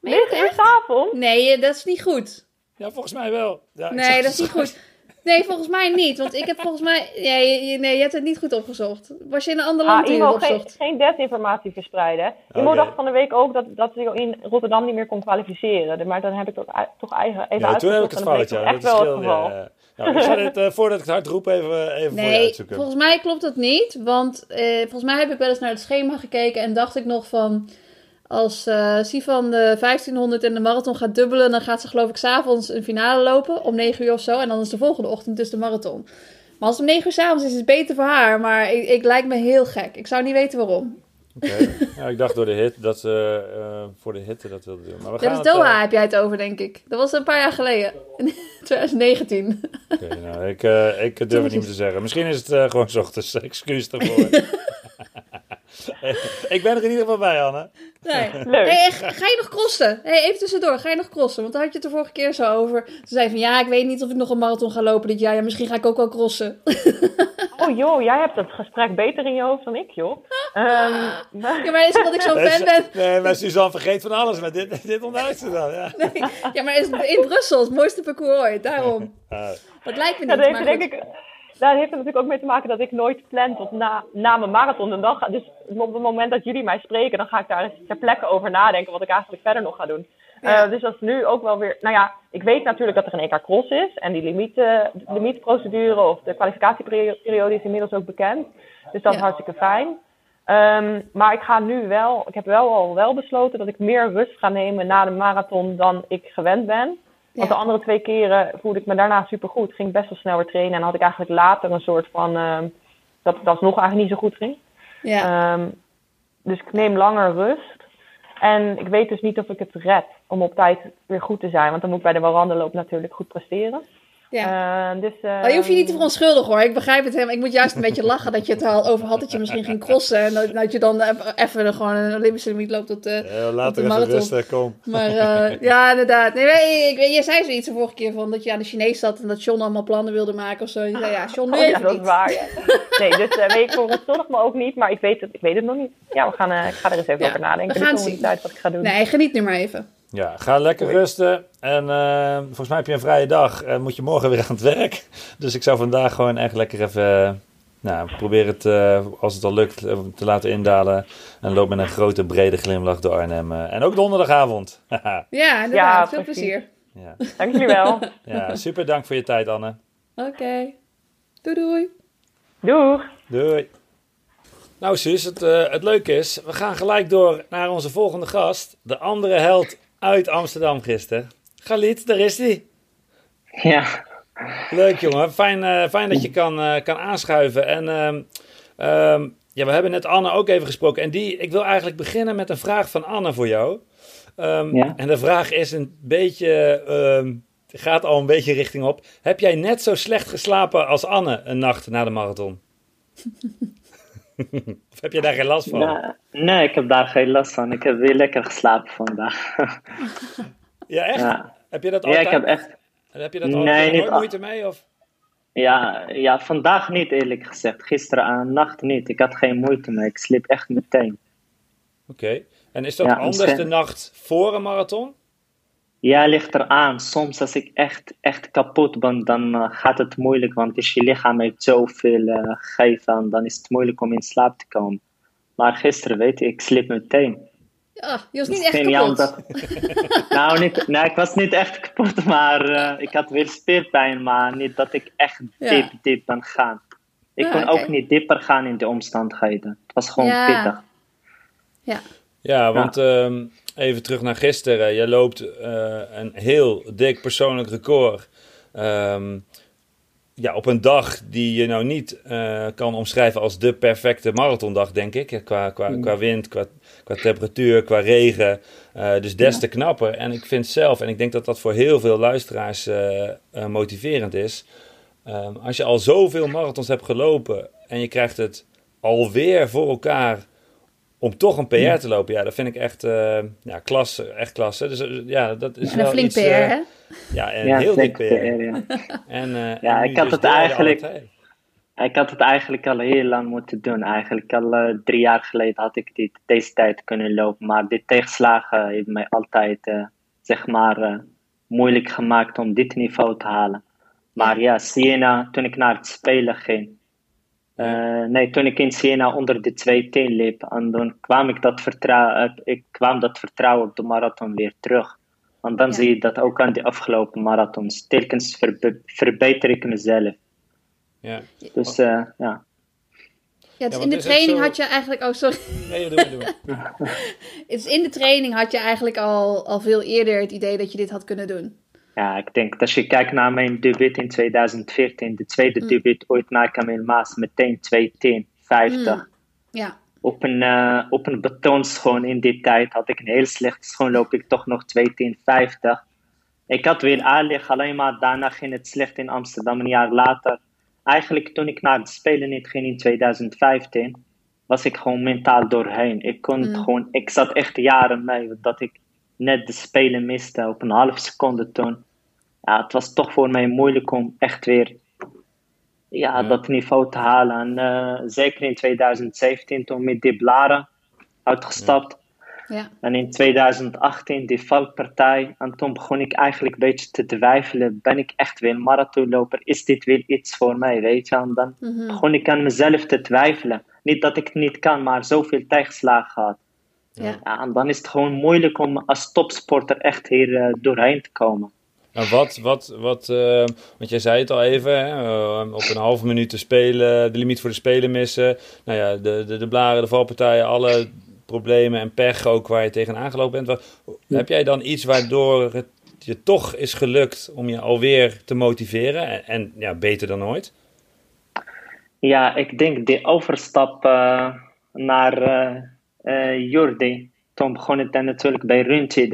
Meen je dat Negen uur s'avonds? Nee, eh, dat is niet goed. Ja, volgens mij wel. Ja, Nee, dat is niet goed. Nee, volgens mij niet. Want ik heb volgens mij... Ja, je, nee, je hebt het niet goed opgezocht. Was je in een ander land Ah, toen je Imo, het geen, opzocht? geen desinformatie verspreiden. Imo Oké. dacht van de week ook dat, dat hij in Rotterdam niet meer kon kwalificeren. Maar dan heb ik dat toch eigen, even Ja, toen heb ik het fout, ja. Dat wel het geval. ja. Nou, ik ga dit, eh, voordat ik het hard roep, even, even voor je Nee, uitzoeken. volgens mij klopt dat niet. Want eh, volgens mij heb ik wel eens naar het schema gekeken en dacht ik nog van... Als eh Sivan de 1500 en de marathon gaat dubbelen, dan gaat ze geloof ik s'avonds een finale lopen om 9 uur of zo. En dan is de volgende ochtend dus de marathon. Maar als het om 9 uur s'avonds is, is het beter voor haar. Maar ik, ik lijkt me heel gek. Ik zou niet weten waarom. Oké. Ja, ik dacht door de hit dat ze eh, voor de hitte dat wilden doen. Maar we gaan dus het, Doha eh, heb jij het over, denk ik. Dat was een paar jaar geleden. In 2019. Oké, nou, ik, ik durf het niet meer te zeggen. Misschien is het gewoon 's ochtends. Excuus daarvoor. ik ben er in ieder geval bij, Anne. Nee. Leuk. Hey, ga, je nog crossen? Hey, even tussendoor, ga je nog crossen? Want daar had je het de vorige keer zo over. Ze zei van, ja, ik weet niet of ik nog een marathon ga lopen dit jaar. Ja, misschien ga ik ook wel crossen. Oh joh, jij hebt het gesprek beter in je hoofd dan ik, joh. Ehm, maar- Ja, maar is het omdat ik zo'n fan ben? Nee, maar Suzanne vergeet van alles. Maar dit, dit onthouden ze dan. Ja. Ja, maar is het in Brussel het mooiste parcours ooit. Daarom. Ah, Dat lijkt me Ja, niet, dat maar heeft, denk goed. ik, daar heeft het natuurlijk ook mee te maken dat ik nooit plan tot na, na mijn marathon. En dan ga, dus op het moment dat jullie mij spreken, dan ga ik daar ter plekke over nadenken wat ik eigenlijk verder nog ga doen. Ja. Eh, dus dat is nu ook wel weer. Nou ja, ik weet natuurlijk dat er een EK Cross is. En die limiet, de limietprocedure of de kwalificatieperiode is inmiddels ook bekend. Dus dat is Ja. hartstikke fijn. Ehm, maar ik ga nu wel, ik heb wel al wel besloten dat ik meer rust ga nemen na de marathon dan ik gewend ben. Want de andere twee keren voelde ik me daarna supergoed. Ging best wel snel weer trainen. En had ik eigenlijk later een soort van... ehm, dat het alsnog eigenlijk niet zo goed ging. Ja. Ehm, dus ik neem langer rust. En ik weet dus niet of ik het red om op tijd weer goed te zijn. Want dan moet ik bij de warandenloop natuurlijk goed presteren. Ja. Eh, dus, Maar je hoeft je niet te ehm, verontschuldigen hoor. Ik begrijp het helemaal. Ik moet juist een beetje lachen dat je het er al over had dat je misschien ging crossen. En dat, dat je dan even- even gewoon een Olympische limiet loopt op de, eh, op later de marathon. rusten, kom. Maar eh, ja, inderdaad. Nee, nee, ik, weet- je zei zoiets de vorige keer van dat je aan de Chinees zat en dat John allemaal plannen wilde maken of zo. En je zei ja, John, nu Oh, ja, dat is waar. Ja. Nee, dus eh, weet ik verontschuldig me ook niet. Maar ik weet het, ik weet het nog niet. Ja, we gaan, eh, ik ga er eens even Ja, over nadenken. we gaan komende zien. tijd wat ik ga doen. Nee, geniet nu maar even. Ja, ga lekker rusten. En eh, volgens mij heb je een vrije dag. En moet je morgen weer aan het werk. Dus ik zou vandaag gewoon echt lekker even... eh, nou, probeer het, eh, als het al lukt, te laten indalen. En loop met een grote, brede glimlach door Arnhem. eh. en ook donderdagavond. Ja, inderdaad. Ja, Veel precies. plezier. ja. Dank jullie wel. ja, super dank voor je tijd, Anne. Oké. Doei doei. Doeg! Doei. Nou, Suus, het, eh, het leuke is, we gaan gelijk door naar onze volgende gast. De andere held uit Amsterdam gisteren. Galit, daar is hij. Ja, Leuk jongen, fijn, eh, fijn dat je kan, eh, kan aanschuiven. En ehm, ehm, ja, we hebben net Anne ook even gesproken. En die, ik wil eigenlijk beginnen met een vraag van Anne voor jou. Ehm, Ja. En de vraag is een beetje, gaat al een beetje richting op. Heb jij net zo slecht geslapen als Anne een nacht na de marathon? of heb je daar geen last van? nee, nee, ik heb daar geen last van. Ik heb weer lekker geslapen vandaag. Ja, echt? ja. Heb je dat ja, altijd? ik heb echt. Heb je dat Nee, altijd nooit al- moeite mee? Of? Ja, ja, vandaag niet eerlijk gezegd. Gisteren aan nacht niet. Ik had geen moeite mee. Ik sliep echt meteen. Oké. En is dat Ja, anders misschien- de nacht voor een marathon? Ja, ligt eraan. Soms als ik echt, echt kapot ben, dan eh, gaat het moeilijk. Want als je lichaam heeft zoveel eh gegeven, dan is het moeilijk om in slaap te komen. Maar gisteren, weet je, ik sliep meteen. Ja, je was niet echt kapot. nou, niet, nee, ik was niet echt kapot, maar eh, ik had wel spierpijn, maar niet dat ik echt Ja. diep, diep ben gaan. Ik Ja, kon ook niet dieper gaan in de omstandigheden. Het was gewoon Ja. pittig. Ja. Ja, want ehm, even terug naar gisteren. Je loopt eh, een heel dik persoonlijk record. Ehm, ja, op een dag die je nou niet eh, kan omschrijven als de perfecte marathondag, denk ik. Qua, qua, qua wind, qua, qua temperatuur, qua regen. Eh, dus des te knapper. En ik vind zelf, en ik denk dat dat voor heel veel luisteraars eh, eh, motiverend is. Ehm, als je al zoveel marathons hebt gelopen en je krijgt het alweer voor elkaar om toch een PR te lopen, ja, dat vind ik echt eh, ja, klasse, echt klasse. Dus eh, ja, dat is En wel een flink iets, PR, eh, hè? Ja, en Ja, heel dik PR. PR, ja. En, eh, Ja, en ik had dus het eigenlijk-. Ik had het eigenlijk al heel lang moeten doen. Eigenlijk al drie jaar geleden had ik dit, deze tijd kunnen lopen. Maar dit tegenslagen heeft mij altijd, zeg maar, moeilijk gemaakt om dit niveau te halen. Maar ja, Siena, toen ik naar het spelen ging. Eh, nee, toen ik in Siena onder de 210 liep. En dan kwam ik dat vertrouwen, ik kwam dat vertrouwen op de marathon weer terug. Want dan Ja. zie je dat ook aan de afgelopen marathons. Telkens verbe- verbeter ik mezelf. Ja. Dus eh, ja. Ja, dus in de training zo- had je eigenlijk... Oh, sorry. Nee, doe maar, doe maar. Dus in de training had je eigenlijk al, al veel eerder het idee dat je dit had kunnen doen. Ja, ik denk dat als je kijkt naar mijn debuut in 2014, de tweede Mm. debuut ooit na Camille Maas, meteen 210, 50. Ja, Ooit op een, uh, op een in die tijd had ik een heel slechte schoen, loop ik toch nog 2,10,50. Ik had weer aanleg, alleen maar daarna ging het slecht in Amsterdam een jaar later. Eigenlijk toen ik naar de Spelen niet ging in 2015, was ik gewoon mentaal doorheen. Ik kon mm. gewoon, ik zat echt jaren mee dat ik net de Spelen miste op een half seconde toen. Ja, het was toch voor mij moeilijk om echt weer ja, dat niveau te halen. En uh, zeker in 2017 toen met die Blaren uitgestapt. Ja. En in 2018 die valpartij. En toen begon ik eigenlijk een beetje te twijfelen. Ben ik echt weer marathonloper? Is dit weer iets voor mij, weet je? En dan mhm. begon ik aan mezelf te twijfelen. Niet dat ik het niet kan, maar zoveel tegenslagen gehad. Ja. ja. en dan is het gewoon moeilijk om als topsporter echt hier uh, doorheen te komen. Nou, wat, wat, wat, uh, want jij zei het al even, hè, uh, op een halve minuut te spelen, de limiet voor de spelen missen. Nou ja, de, de, de blaren, de valpartijen, alle problemen en pech ook waar je tegenaan gelopen bent. Wat, Heb jij dan iets waardoor het je toch is gelukt om je alweer te motiveren en, en ja, beter dan ooit? Ja, ik denk de overstap uh, naar Jordi. Toen begon het dan natuurlijk bij Runtie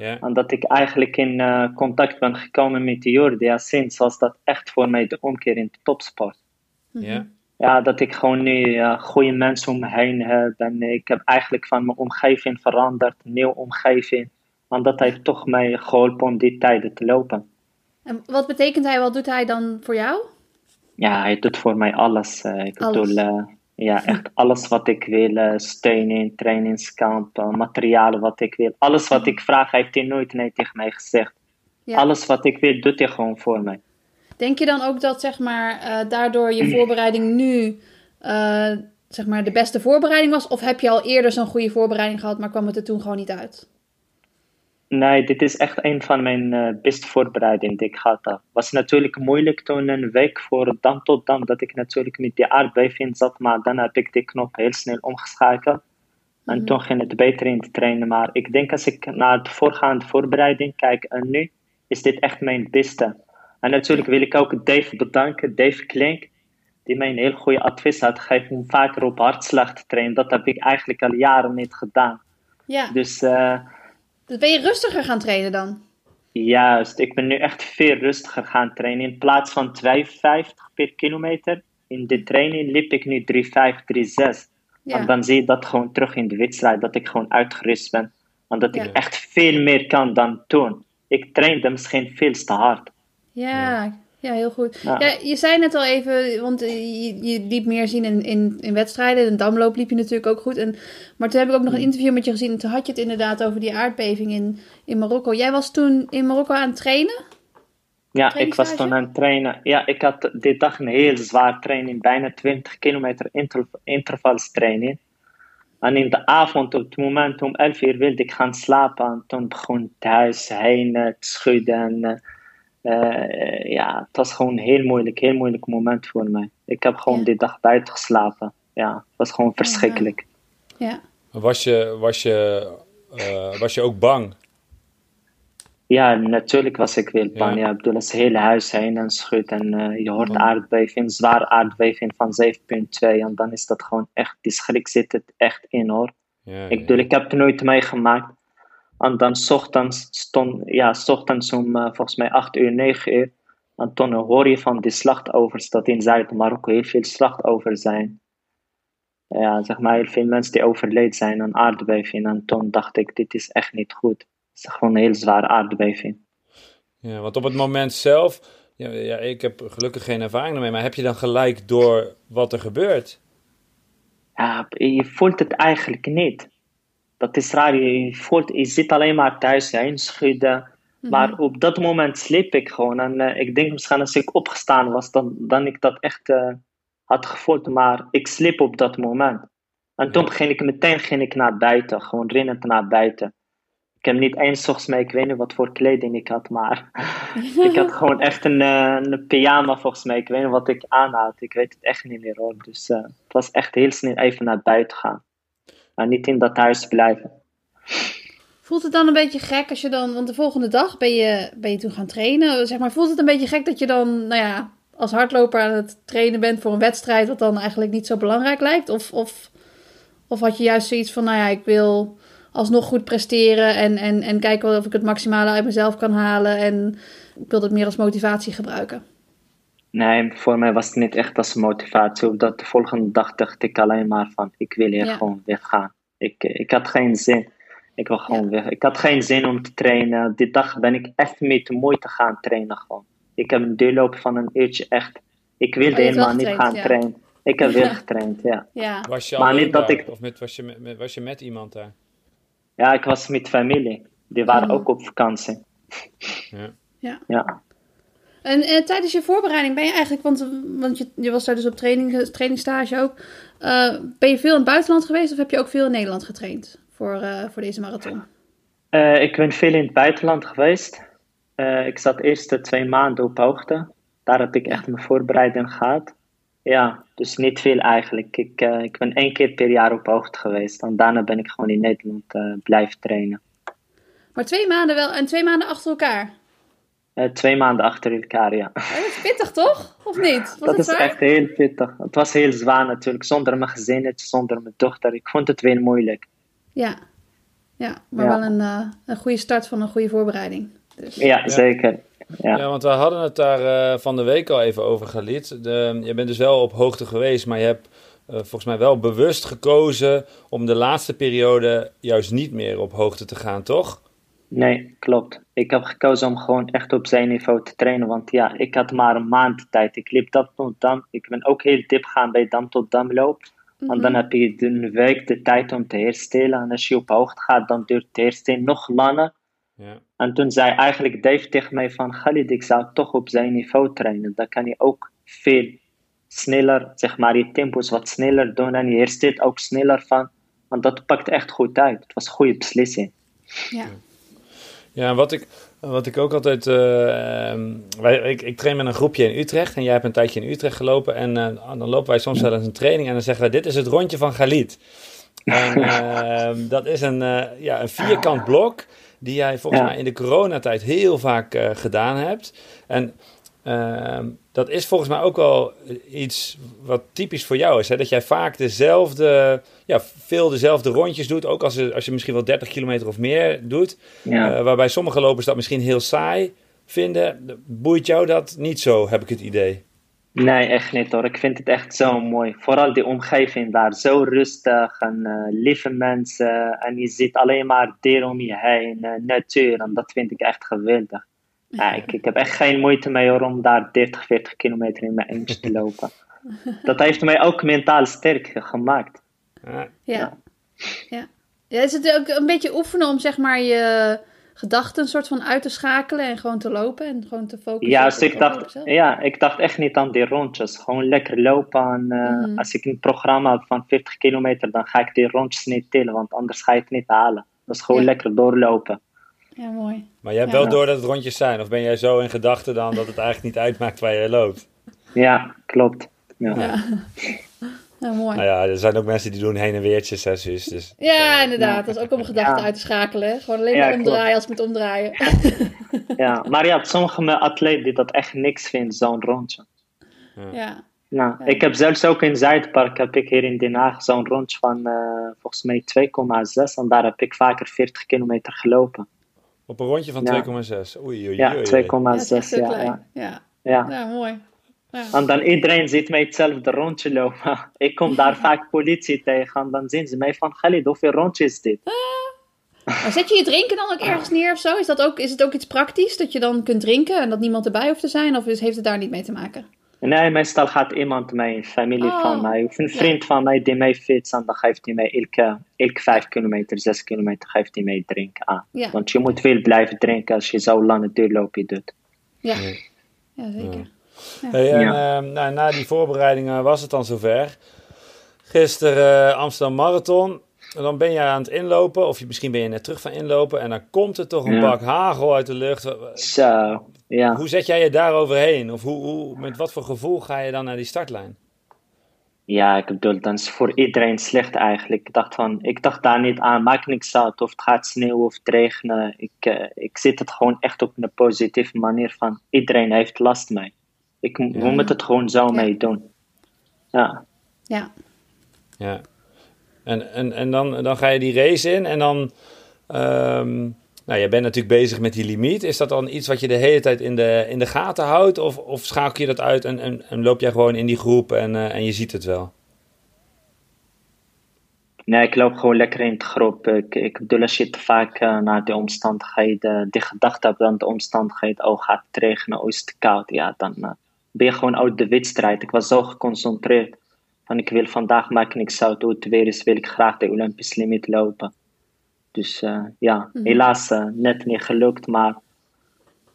ja. En dat ik eigenlijk in uh, contact ben gekomen met Jordi. Ja, sinds was dat echt voor mij de omkeer in de topsport. Ja. Ja, dat ik gewoon nu uh, goede mensen om me heen heb. En ik heb eigenlijk van mijn omgeving veranderd. Een nieuwe omgeving. Want dat heeft toch mij geholpen om die tijden te lopen. En wat betekent hij? Wat doet hij dan voor jou? Ja, hij doet voor mij alles. Uh, ik alles. bedoel, uh, ja, echt alles wat ik wil. Uh, steunen, trainingskamp, materialen wat ik wil. Alles wat ik vraag, heeft hij nooit nee tegen mij gezegd. Ja. Alles wat ik wil, doet hij gewoon voor mij. Denk je dan ook dat zeg maar, uh, daardoor je voorbereiding nu uh, zeg maar, de beste voorbereiding was? Of heb je al eerder zo'n goede voorbereiding gehad, maar kwam het er toen gewoon niet uit? Nee, dit is echt een van mijn uh, beste voorbereidingen die ik gehad heb. was natuurlijk moeilijk toen een week voor Dam tot Dam dat ik natuurlijk met die aardbeving zat, maar dan heb ik die knop heel snel omgeschakeld. En mm toen ging het beter in te trainen. Maar ik denk als ik naar de voorgaande voorbereiding kijk en nu, is dit echt mijn beste. En natuurlijk wil ik ook Dave bedanken, Dave Klink, die mij een heel goede advies had gegeven om vaker op hartslag te trainen. Dat heb ik eigenlijk al jaren niet gedaan. Ja. Dus, uh, dus ben je rustiger gaan trainen dan? Juist, ik ben nu echt veel rustiger gaan trainen. In plaats van 2,50 per kilometer in de training liep ik nu 3,5, 3,6. Ja. En dan zie je dat gewoon terug in de wedstrijd, dat ik gewoon uitgerust ben. Want dat ik echt veel meer kan dan toen. Ik trainde misschien veel te hard. Ja, ja, heel goed. Ja. je zei net al even, want je, je liep meer zien in, in, in wedstrijden. In damloop liep je natuurlijk ook goed. En, maar toen heb ik ook nog een interview met je gezien. En toen had je het inderdaad over die aardbeving in, in Marokko. Jij was toen in Marokko aan het trainen? Ja, ik was toen aan het trainen. Ja, ik had dit dag een heel zwaar training. Bijna 20 kilometer inter, intervalstraining. En in de avond, op het moment om 11 uur, wilde ik gaan slapen. En toen begon het huis heen te schudden. En, eh, uh, ja, het was gewoon een heel moeilijk, heel moeilijk moment voor mij. Ik heb gewoon die dag buiten geslapen. Ja, het was gewoon verschrikkelijk. Ja. Was je, was je, uh, was je ook bang? Ja, natuurlijk was ik wel bang. Ja. ik bedoel, het hele huis heen en schudt en uh, je hoort aardbeving, zwaar aardbeving van 7.2 en dan is dat gewoon echt, die schrik zit het echt in hoor. Ja, ik bedoel, ik heb het nooit meegemaakt. En dan ochtends, stond, ja, ochtends om uh, volgens mij 8 uur, 9 uur. En toen hoor je van die slachtoffers dat in Zuid-Marokko heel veel slachtoffers zijn. Ja, zeg maar, heel veel mensen die overleden zijn aan aardbeving. En toen dacht ik, dit is echt niet goed. Het is gewoon een heel zware aardbeving. Ja, want op het moment zelf, ja, ja, ik heb gelukkig geen ervaring ermee, maar heb je dan gelijk door wat er gebeurt? Ja, je voelt het eigenlijk niet dat is raar. Je, voelt, je zit alleen maar thuis heen schudden. Mhm. Maar op dat moment sliep ik gewoon. En uh, ik denk misschien als ik opgestaan was, dan, dan ik dat echt uh, had gevoeld. Maar ik sliep op dat moment. En toen ging ik meteen ging ik naar buiten. Gewoon rennend naar buiten. Ik heb niet eens volgens mij, ik weet niet wat voor kleding ik had, maar ik had gewoon echt een, uh, een pyjama volgens mij. Ik weet niet wat ik aan had. Ik weet het echt niet meer hoor. Dus het was echt heel snel even naar buiten gaan niet in dat huis blijven. Voelt het dan een beetje gek als je dan, want de volgende dag ben je, ben je toen gaan trainen, zeg maar, voelt het een beetje gek dat je dan, nou ja, als hardloper aan het trainen bent voor een wedstrijd, wat dan eigenlijk niet zo belangrijk lijkt? Of, of, Of had je juist zoiets van, nou ja, ik wil alsnog goed presteren en, en, en kijken of ik het maximale uit mezelf kan halen. En ik wil het meer als motivatie gebruiken. Nee, voor mij was het niet echt als motivatie. Omdat de volgende dag dacht ik alleen maar van, ik wil hier Ja. gewoon weggaan. Ik, ik had geen zin. Ik wil gewoon weg. Ik had geen zin om te trainen. Die dag ben ik echt met de moeite gaan trainen gewoon. Ik heb een duurloop van een uurtje echt. Ik wilde Oh, helemaal niet gaan ja. trainen. Ik heb weer getraind, ja. Ja, Was je Maar niet dat daar? ik- Of met, was, je met, was je met iemand daar? Ja, ik was met familie. Die waren Mhm. ook op vakantie. Ja. Ja. En, en tijdens je voorbereiding ben je eigenlijk, want, want je, je was daar dus op training, trainingsstage ook. eh, ben je veel in het buitenland geweest of heb je ook veel in Nederland getraind voor, eh, voor deze marathon? Eh, ik ben veel in het buitenland geweest. Eh, ik zat eerst de twee maanden op hoogte. Daar heb ik echt mijn voorbereiding gehad. Ja, dus niet veel eigenlijk. Ik, eh, ik ben één keer per jaar op hoogte geweest. En daarna ben ik gewoon in Nederland eh, blijven trainen. Maar twee maanden wel en twee maanden achter elkaar. Eh, twee maanden achter elkaar, ja. Ja, dat is pittig toch? Of niet? Was Dat het is zwaar? echt heel pittig. Het was heel zwaar natuurlijk. Zonder mijn gezinnetje, zonder mijn dochter. Ik vond het weer moeilijk. Ja. ja, maar Ja. wel een, eh, een goede start van een goede voorbereiding. Dus. Ja, zeker. Ja. Ja, want we hadden het daar eh, van de week al even over, Galit. De, je bent dus wel op hoogte geweest, maar je hebt eh, volgens mij wel bewust gekozen om de laatste periode juist niet meer op hoogte te gaan, toch? Nee, klopt. Ik heb gekozen om gewoon echt op zijn niveau te trainen. Want ja, ik had maar een maand tijd. Ik liep dam tot dam. Ik ben ook heel diep gaan bij dam tot dam loop. Want dan heb je een week de tijd om te herstellen. En als je op hoogte gaat, dan duurt het herstellen nog langer. Ja. En toen zei eigenlijk Dave tegen mij van... Khalid, ik zou toch op zijn niveau trainen. Dan kan je ook veel sneller, zeg maar, je tempo's wat sneller doen. En je herstelt ook sneller van. Want dat pakt echt goed uit. Het was een goede beslissing. Ja. Ja, wat ik, wat ik ook altijd. eh, ehm, wij, ik, ik train met een groepje in Utrecht en jij hebt een tijdje in Utrecht gelopen. En eh, dan lopen wij soms wel eens een training en dan zeggen wij: Dit is het rondje van Galit. En ehm, dat is een, eh, ja, een vierkant blok die jij volgens Ja. mij in de coronatijd heel vaak gedaan hebt. En dat is volgens mij ook wel iets wat typisch voor jou is. Hè? Dat jij vaak dezelfde, ja, veel dezelfde rondjes doet. Ook als, je- als je misschien wel 30 kilometer of meer doet. Ja. Eh, waarbij sommige lopers dat misschien heel saai vinden. Boeit jou dat niet zo, heb ik het idee. Nee, echt niet hoor. Ik vind het echt zo mooi. Vooral die omgeving daar. Zo rustig en eh, lieve mensen. En je ziet alleen maar dieren om je heen. eh, natuur. En dat vind ik echt geweldig. Ja, ik, ik heb echt geen moeite mee hoor, om daar 30, 40 kilometer in mijn eentje te lopen. Dat heeft mij ook mentaal sterk gemaakt. Ja. Ja. ja. ja. Is het ook een beetje oefenen om zeg maar je gedachten een soort van uit te schakelen en gewoon te lopen en gewoon te focussen? Ja, dus ik dacht, ja, ik dacht echt niet aan die rondjes. Gewoon lekker lopen. En, eh, Mhm. Als ik een programma heb van 40 kilometer, dan ga ik die rondjes niet tillen, want anders ga je het niet halen. Dus gewoon Ja. lekker doorlopen. Ja, mooi. Maar jij hebt Ja. wel door dat het rondjes zijn. Of ben jij zo in gedachten dan dat het eigenlijk niet uitmaakt waar je loopt? Ja, klopt. Ja. Ja. Ja, mooi. Nou ja, er zijn ook mensen die doen heen en weertjes, hè, Suus. Dus, Ja, inderdaad. Dat is ook om gedachten Ja. uit te schakelen. Gewoon alleen Ja, maar klopt. omdraaien als het moet omdraaien. Ja, maar ja, sommige atleten die dat echt niks vinden, zo'n rondje. ja. Nou, Ja. ik heb zelfs ook in Zuidpark, heb ik hier in Den Haag zo'n rondje van eh, volgens mij 2,6 en daar heb ik vaker 40 kilometer gelopen. Op een rondje van Ja. 2,6. Oei, oei, Ja, oei, oei. 2,6. Ja, Ja, ja, Ja. ja. ja, mooi. Ja. En dan iedereen ziet mij hetzelfde rondje lopen. Ik kom daar vaak politie tegen en dan zien ze mij van, Khalid, hoeveel rondje is dit? Maar zet je je drinken dan ook ergens neer of zo? Is, dat ook, is het ook iets praktisch dat je dan kunt drinken en dat niemand erbij hoeft te zijn? Of is, heeft het daar niet mee te maken? Nee, meestal gaat iemand mee, een familie Oh, van mij of een vriend van mij die mij fietst en dan geeft hij mij elke, elke 5 kilometer, 6 kilometer geeft hij mij drinken aan. Ja, Want je moet veel blijven drinken als je zo'n lange duurloopje doet. ja. ja zeker. Hey, en, Ja. ehm, nou, na die voorbereidingen was het dan zover. Gisteren eh, Amsterdam Marathon. En dan ben je aan het inlopen, of je, misschien ben je net terug van inlopen. En dan komt er toch een Ja. bak hagel uit de lucht. Zo, ja. Hoe zet jij je daar overheen? Of hoe, hoe, met wat voor gevoel ga je dan naar die startlijn? Ja, ik bedoel, dan is het voor iedereen slecht eigenlijk. Ik dacht, van, ik dacht daar niet aan, maakt niks uit of het gaat sneeuwen of het regenen. Ik, eh, ik zit het gewoon echt op een positieve manier van, iedereen heeft last mee. Ik, mo- We moeten het gewoon zo Ja. mee doen. Ja, Ja, Ja. En, en, en dan, dan ga je die race in en dan... ehm, nou, je bent natuurlijk bezig met die limiet. Is dat dan iets wat je de hele tijd in de, in de gaten houdt? Of, of schakel je dat uit en, en, en loop jij gewoon in die groep en, eh, en je ziet het wel? Nee, ik loop gewoon lekker in de groep. Ik, ik bedoel, als je te vaak eh, naar de omstandigheden, die gedachte hebt aan de omstandigheden, oh gaat het regenen, oh is het koud, ja, dan eh, ben je gewoon uit de wedstrijd. Ik was zo geconcentreerd van ik wil vandaag niks uit hoe het weer is, wil ik graag de Olympische limiet lopen. Dus eh, ja, Mhm. helaas eh, net niet gelukt, maar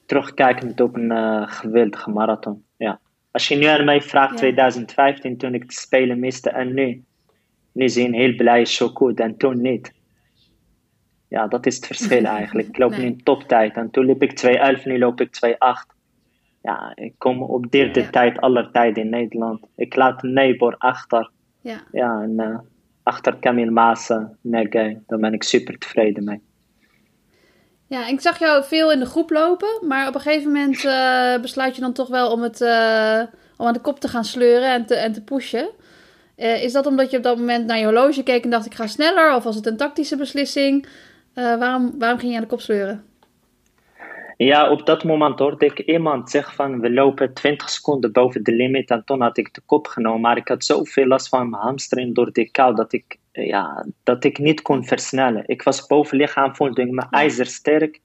terugkijkend op een eh, geweldige marathon. Ja. Als je nu aan mij vraagt, Ja. 2015, toen ik de Spelen miste en nu, nu zijn heel blij, zo goed en toen niet. Ja, dat is het verschil eigenlijk. Ik loop Nee. nu in toptijd en toen liep ik 2.11, nu loop ik 2.8. Ja, ik kom op derde Ja. tijd aller tijden in Nederland. Ik laat Neibor achter. Ja. Ja, en achter Camille Maassen, Nege, daar ben ik super tevreden mee. Ja, ik zag jou veel in de groep lopen, maar op een gegeven moment eh, besluit je dan toch wel om, het, eh, om aan de kop te gaan sleuren en te, en te pushen. Eh, is dat omdat je op dat moment naar je horloge keek en dacht ik ga sneller? Of was het een tactische beslissing? Waarom, waarom ging je aan de kop sleuren? Ja, op dat moment hoorde ik iemand zeggen van we lopen 20 seconden boven de limiet en toen had ik de kop genomen. Maar ik had zoveel last van mijn hamstring door de kou dat ik, eh, ja, dat ik niet kon versnellen. Ik was boven lichaam, voelde ik me ijzersterk,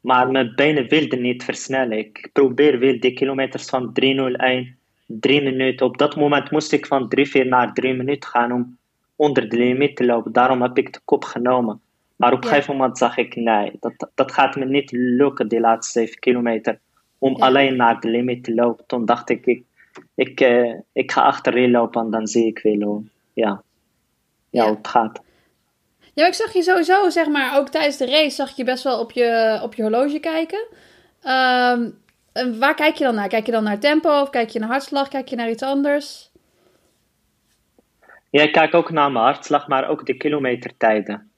maar mijn benen wilden niet versnellen. Ik probeer weer die kilometers van 301, 3 minuten. Op dat moment moest ik van 3-4 naar 3 minuten gaan om onder de limiet te lopen. Daarom heb ik de kop genomen. Maar op een Ja. gegeven moment zag ik, nee, dat, dat gaat me niet lukken, die laatste 7 kilometer. Om Ja. alleen naar de limiet te lopen. Toen dacht ik, ik, ik, eh, ik ga achterin lopen en dan zie ik wel hoe, ja, ja, hoe het gaat. Ja, ik zag je sowieso, zeg maar, ook tijdens de race zag je best wel op je, op je horloge kijken. En waar kijk je dan naar? Kijk je dan naar tempo of kijk je naar hartslag? Kijk je naar iets anders? Ja, ik kijk ook naar mijn hartslag, maar ook de kilometertijden.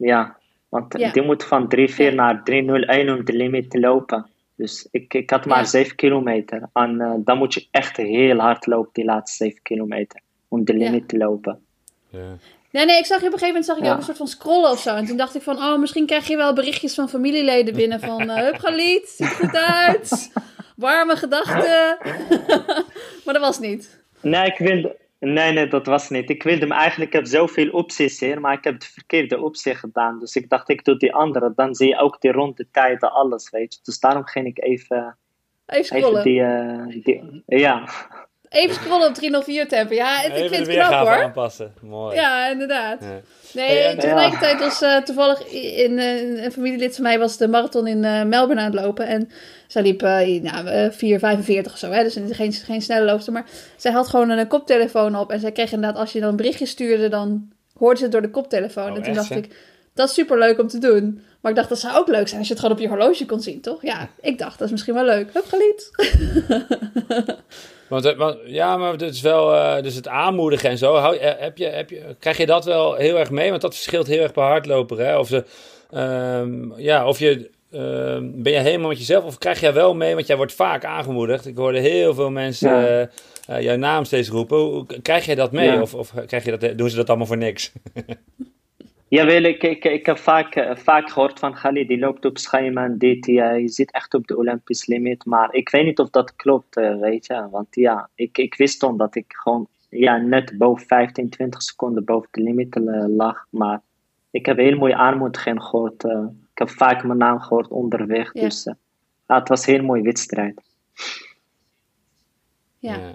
Ja, want Ja. die moet van 3-4 Ja. naar 3-0-1 om de limiet te lopen. Dus ik, ik had maar Ja. 7 kilometer. En eh, dan moet je echt heel hard lopen, die laatste 7 kilometer, om de Ja. limiet te lopen. Ja. Nee, nee, ik zag je op een gegeven moment zag ik Ja. ook een soort van scrollen of zo. En toen dacht ik van, oh, misschien krijg je wel berichtjes van familieleden binnen van... eh Hup, Galit, ziet er goed uit. Warme gedachten. maar dat was niet. Nee, ik wilde... Nee, nee, dat was niet. Ik wilde me eigenlijk... Ik heb zoveel opties hier, maar ik heb de verkeerde optie gedaan. Dus ik dacht, ik doe die andere. Dan zie je ook die ronde tijden, alles, weet je. Dus daarom ging ik even... Even Even die... eh, die ja. Even scrollen op 304 tempo. Ja, het- ik vind het knap hoor. aanpassen. Mooi. Ja, inderdaad. Ja. Nee, en- tegelijkertijd was eh, toevallig in, eh, een familielid van mij was de marathon in eh, Melbourne aan het lopen. En zij liep nou, eh, 4,45 of zo. Hè? Dus geen, geen snelle loopster. Maar zij had gewoon een koptelefoon op. En zij kreeg inderdaad, als je dan een berichtje stuurde, dan hoorde ze het door de koptelefoon. Oh, en toen echt, dacht hè? ik, dat is super leuk om te doen. Maar ik dacht, dat zou ook leuk zijn als je het gewoon op je horloge kon zien, toch? Ja, ik dacht, dat is misschien wel leuk. Hup, geliet. Want, eh, want- ja, maar het is wel, eh, dus het aanmoedigen en zo, hou, eh, heb je, heb je, krijg je dat wel heel erg mee? Want dat verschilt heel erg per hardloper, hè? Of, ze, ehm, ja, of je, ehm, ben je helemaal met jezelf, of krijg jij wel mee, want jij wordt vaak aangemoedigd. Ik hoorde heel veel mensen Ja. jouw naam steeds roepen. Krijg jij dat mee? Ja. Of, of krijg je dat, doen ze dat allemaal voor niks? Jawel, ik, ik, ik heb vaak, eh, vaak gehoord van Khalid, die loopt op schema en dit, ja, je zit echt op de Olympisch limiet. Maar ik weet niet of dat klopt, eh, weet je. Want ja, ik, ik wist dan dat ik gewoon ja, net boven 15, 20 seconden boven de limiet eh, lag. Maar ik heb heel mooie aanmoediging gehoord. eh. ik heb vaak mijn naam gehoord onderweg. Ja. Dus eh, ja, het was een heel mooie wedstrijd. Ja.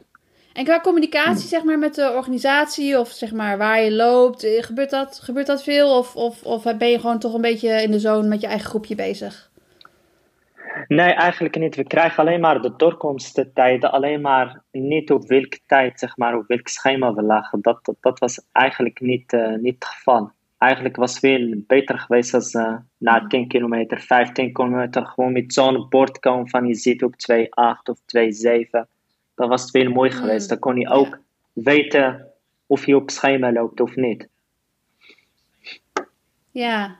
En qua communicatie, zeg maar, met de organisatie of zeg maar waar je loopt, eh, gebeurt dat, gebeurt dat veel? Of, of, of ben je gewoon toch een beetje in de zone met je eigen groepje bezig? Nee, eigenlijk niet. We krijgen alleen maar de doorkomsttijden, alleen maar niet op welke tijd, zeg maar, op welk schema we lagen. Dat, dat, dat was eigenlijk niet, eh, niet het geval. Eigenlijk was het veel beter geweest als eh, na 10 kilometer, 15 kilometer, gewoon met zo'n bord komen van je zit op 2,8 of 2,7. Dat was het veel mooi Mm, geweest. Dan kon je ook weten of je op schema loopt of niet. Ja.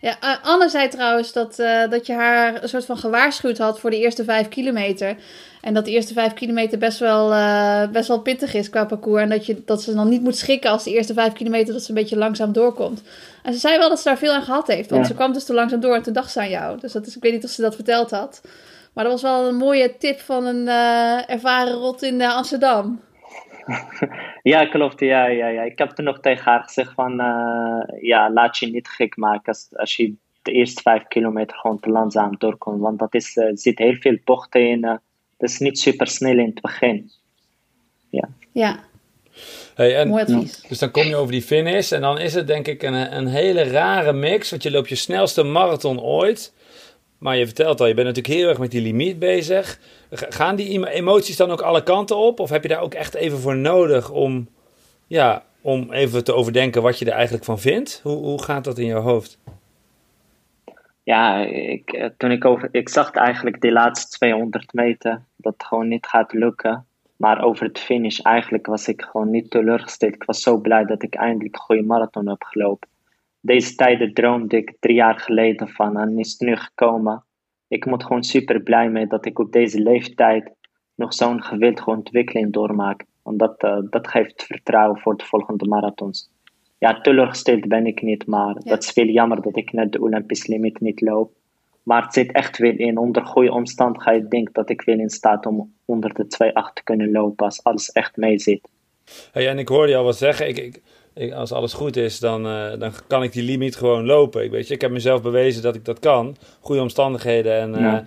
Ja, eh, Anne zei trouwens dat, eh, dat je haar een soort van gewaarschuwd had voor de eerste vijf kilometer. En dat de eerste vijf kilometer best wel, uh, best wel pittig is qua parcours. En dat, je, dat ze dan niet moet schikken als de eerste vijf kilometer dat ze een beetje langzaam doorkomt. En ze zei wel dat ze daar veel aan gehad heeft. Want ze kwam dus te langzaam door en toen dacht ze aan jou. Dus dat is, ik weet niet of ze dat verteld had. Maar dat was wel een mooie tip van een uh, ervaren rot in uh, Amsterdam. ja, klopt. Ja, ja, ja. Ik heb toen nog tegen haar gezegd van... ja, laat je niet gek maken als, als je de eerste vijf kilometer gewoon te langzaam doorkomt. Want dat is, er zit heel veel bochten in dat is niet super snel in het begin. Ja. Ja. Hey, en, Mooi advies. Dus dan kom je over die finish en dan is het denk ik een, een hele rare mix. Want je loopt je snelste marathon ooit. Maar je vertelt al, je bent natuurlijk heel erg met die limiet bezig. Gaan die emoties dan ook alle kanten op? Of heb je daar ook echt even voor nodig om, ja, om even te overdenken wat je er eigenlijk van vindt? Hoe, hoe gaat dat in jouw hoofd? ja, ik, eh, toen ik over, ik zag eigenlijk de laatste 200 meter dat het gewoon niet gaat lukken. Maar over het finish eigenlijk was ik gewoon niet teleurgesteld. Ik was zo blij dat ik eindelijk een goede marathon heb gelopen. Deze tijden droomde ik drie jaar geleden van en is het nu gekomen. Ik moet gewoon super blij mee dat ik op deze leeftijd nog zo'n gewillige ontwikkeling doormaak. Want dat, uh, dat geeft vertrouwen voor de volgende marathons ja, teleurgesteld ben ik niet, maar ja. dat is veel jammer dat ik net de Olympisch limiet niet loop. Maar het zit echt weer in. Onder goede omstandigheden denk dat ik weer in staat om onder de 2,8 te kunnen lopen als alles echt mee zit. Hey, en ik hoorde je al wat zeggen. Ik, ik, als alles goed is, dan, uh, dan kan ik die limiet gewoon lopen. Ik, weet je, ik heb mezelf bewezen dat ik dat kan. Goede omstandigheden. En, uh,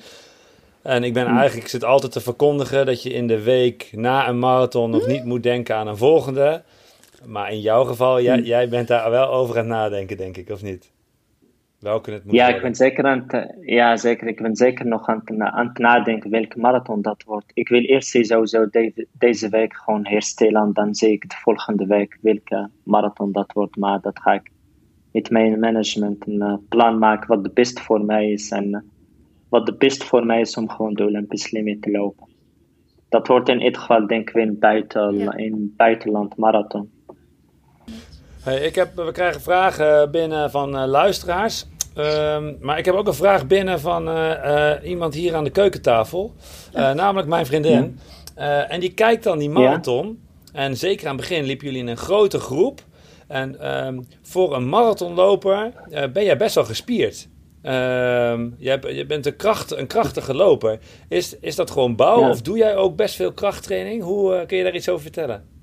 en ik ben hm. eigenlijk, ik zit altijd te verkondigen dat je in de week na een marathon nog hm. niet moet denken aan een volgende. Maar in jouw geval, jij, hm. jij bent daar wel over aan het nadenken, denk ik, of niet? Welke het moet ja, ik ben zeker aan het, ja, zeker. Ik ben zeker nog aan het, aan het nadenken welke marathon dat wordt. Ik wil eerst sowieso deze, deze week gewoon herstellen. Dan zie ik de volgende week welke marathon dat wordt. Maar dat ga ik met mijn management een uh, plan maken wat de beste voor mij is. En uh, wat de beste voor mij is om gewoon de Olympisch limiet te lopen. Dat wordt in ieder geval denk ik in, buiten, ja. in buitenland marathon. Hey, ik heb, we krijgen vragen binnen van uh, luisteraars. Um, maar ik heb ook een vraag binnen van uh, uh, iemand hier aan de keukentafel. namelijk mijn vriendin. en die kijkt dan die marathon. Ja? En zeker aan het begin liepen jullie in een grote groep. En um, voor een marathonloper ben jij best wel gespierd. Um, je, je, bent een, kracht, een krachtige loper. Is, is dat gewoon bouw? Ja. Of doe jij ook best veel krachttraining? Hoe kun je daar iets over vertellen?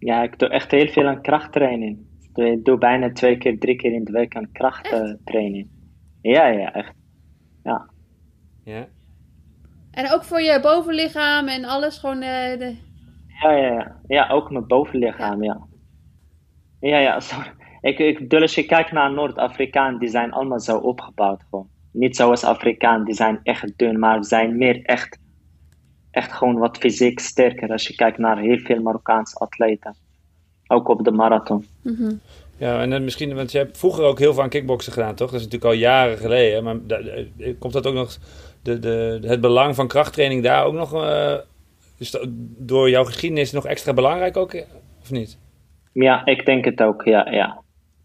Ja, ik doe echt heel veel aan krachttraining. Ik doe bijna twee keer, drie keer in de week aan krachttraining. Ja, ja, echt. Ja. Ja. En ook voor je bovenlichaam en alles gewoon uh, de... Ja, ja, ja. Ja, ook mijn bovenlichaam, ja. Ja, ja, sorry. Ik, ik bedoel, als je kijkt naar Noord-Afrikaan, die zijn allemaal zo opgebouwd gewoon. Niet zoals Afrikaan, die zijn echt dun, maar zijn meer echt echt gewoon wat fysiek sterker als je kijkt naar heel veel Marokkaanse atleten. Ook op de marathon. Mm -hmm. Ja, en misschien, want je hebt vroeger ook heel veel aan kickboksen gedaan, toch? Dat is natuurlijk al jaren geleden. Maar komt dat ook nog, de, de, het belang van krachttraining daar ook nog, uh, is dat door jouw geschiedenis nog extra belangrijk ook, of niet? Ja, ik denk het ook, ja, ja.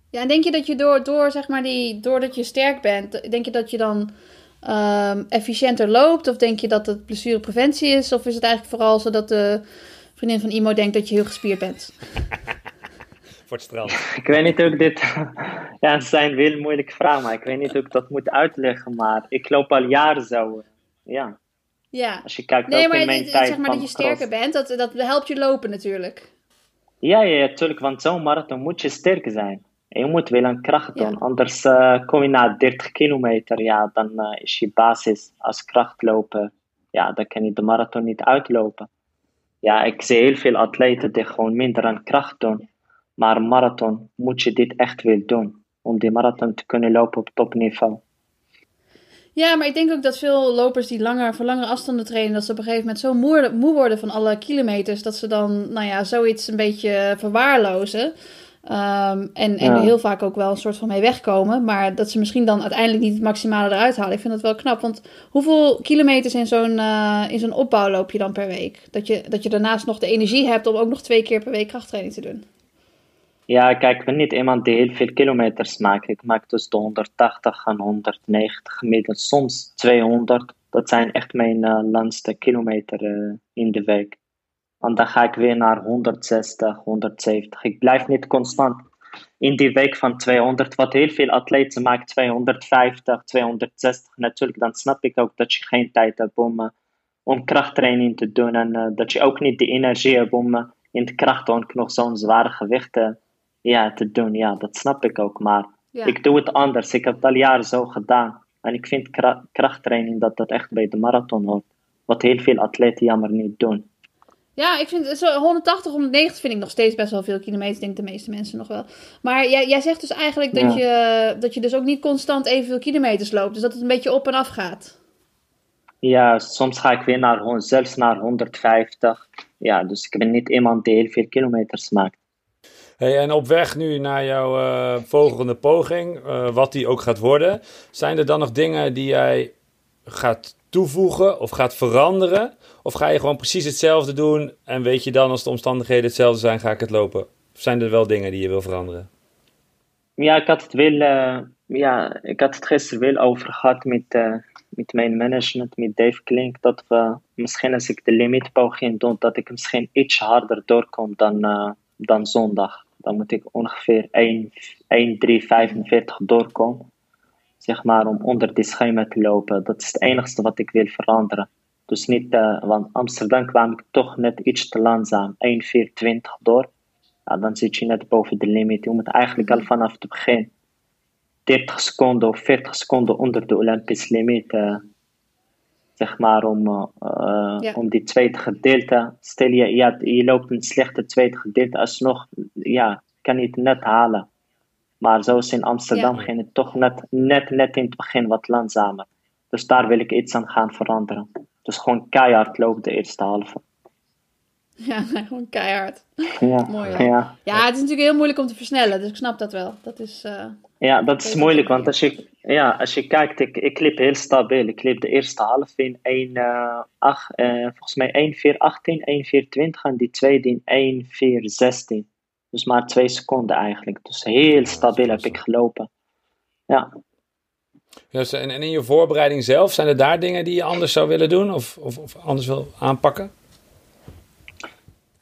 Ja, en denk je dat je door, door zeg maar die, doordat je sterk bent, denk je dat je dan um, efficiënter loopt? Of denk je dat het blessurepreventie is? Of is het eigenlijk vooral zo dat de vriendin van Imo denkt dat je heel gespierd bent? Voor het strand. Ik weet niet hoe ik dit... ja, het zijn heel moeilijke vragen, maar ik weet niet hoe ik dat moet uitleggen. Maar ik loop al jaren zo. Ja. Ja. Als je kijkt nee, maar in mijn het, tijd zeg maar dat je sterker bent, dat, dat helpt je lopen natuurlijk. Ja, ja, natuurlijk. Want zo'n marathon moet je sterk zijn. Je moet wel een kracht doen, ja. anders uh, kom je na 30 kilometer, ja, dan uh, is je basis als krachtloper, ja, dan kan je de marathon niet uitlopen. Ja, ik zie heel veel atleten die gewoon minder aan kracht doen, maar marathon moet je dit echt wel doen, om die marathon te kunnen lopen op topniveau. Ja, maar ik denk ook dat veel lopers die langer, voor langere afstanden trainen, dat ze op een gegeven moment zo moe, moe worden van alle kilometers, dat ze dan, nou ja, zoiets een beetje verwaarlozen. Um, en, en heel vaak ook wel een soort van mee wegkomen. Maar dat ze misschien dan uiteindelijk niet het maximale eruit halen. Ik vind dat wel knap. Want hoeveel kilometers in zo'n uh, in zo'n opbouw loop je dan per week? Dat je, dat je daarnaast nog de energie hebt om ook nog twee keer per week krachttraining te doen. Ja, kijk, ik ben niet iemand die heel veel kilometers maakt. Ik maak tussen de 180 en 190 gemiddeld. Soms 200. Dat zijn echt mijn uh, langste kilometer in de week. Want dan ga ik weer naar 160, 170. Ik blijf niet constant in die week van 200. Wat heel veel atleten maken 250, 260. Natuurlijk, dan snap ik ook dat je geen tijd hebt om, om krachttraining te doen. En dat je ook niet de energie hebt om in de kracht ook nog zo'n zware gewichten ja, te doen. Ja, dat snap ik ook. Maar ik doe het anders. Ik heb het al jaren zo gedaan. En ik vind krachttraining dat dat echt bij de marathon hoort. Wat heel veel atleten jammer niet doen. Ja, ik vind zo 180, 190 vind ik nog steeds best wel veel kilometers. Denk de meeste mensen nog wel. Maar jij, jij zegt dus eigenlijk dat, je, dat je dus ook niet constant evenveel kilometers loopt. Dus dat het een beetje op en af gaat. Ja, soms ga ik weer naar, zelfs naar 150. Ja, dus ik ben niet iemand die heel veel kilometers maakt. Hey, en op weg nu naar jouw uh, volgende poging, uh, wat die ook gaat worden, zijn er dan nog dingen die jij gaat toevoegen of gaat veranderen? Of ga je gewoon precies hetzelfde doen en weet je dan als de omstandigheden hetzelfde zijn, ga ik het lopen? Of zijn er wel dingen die je wil veranderen? Ja, ik had het, wel, uh, ja, ik had het gisteren wel over gehad met, met mijn management, met Dave Klink, dat we misschien als ik de limietpoging doe, dat ik misschien iets harder doorkom dan, dan zondag dan moet ik ongeveer 1,345 doorkomen. Zeg maar om onder die schema te lopen. Dat is het enige wat ik wil veranderen. Dus niet, uh, want Amsterdam kwam ik toch net iets te langzaam. 1,420 door. Ja, dan zit je net boven de limiet. Je moet eigenlijk al vanaf het begin 30 seconden of 40 seconden onder de Olympische limiet. Uh, zeg maar om, uh, ja. om die tweede gedeelte. Stel je, ja, je loopt een slechte tweede gedeelte, alsnog ja, kan je het net halen. Maar zoals in Amsterdam ging het toch net, net, net in het begin wat langzamer. Dus daar wil ik iets aan gaan veranderen. Dus gewoon keihard lopen de eerste halve. Ja, gewoon keihard. Ja, Mooi Ja. ja, het is natuurlijk heel moeilijk om te versnellen, dus ik snap dat wel. Dat is, uh, ja, dat is moeilijk, want als je, ja, als je kijkt, ik, ik liep heel stabiel. Ik liep de eerste half in 1, uh, 8, uh, volgens mij 1, 4, 18, 1, 4, 20 en die tweede in 1, 4, 16. Dus maar twee seconden eigenlijk. Dus heel stabiel heb ik gelopen. Ja. Dus, en, en in je voorbereiding zelf, zijn er daar dingen die je anders zou willen doen of, of, of anders wil aanpakken?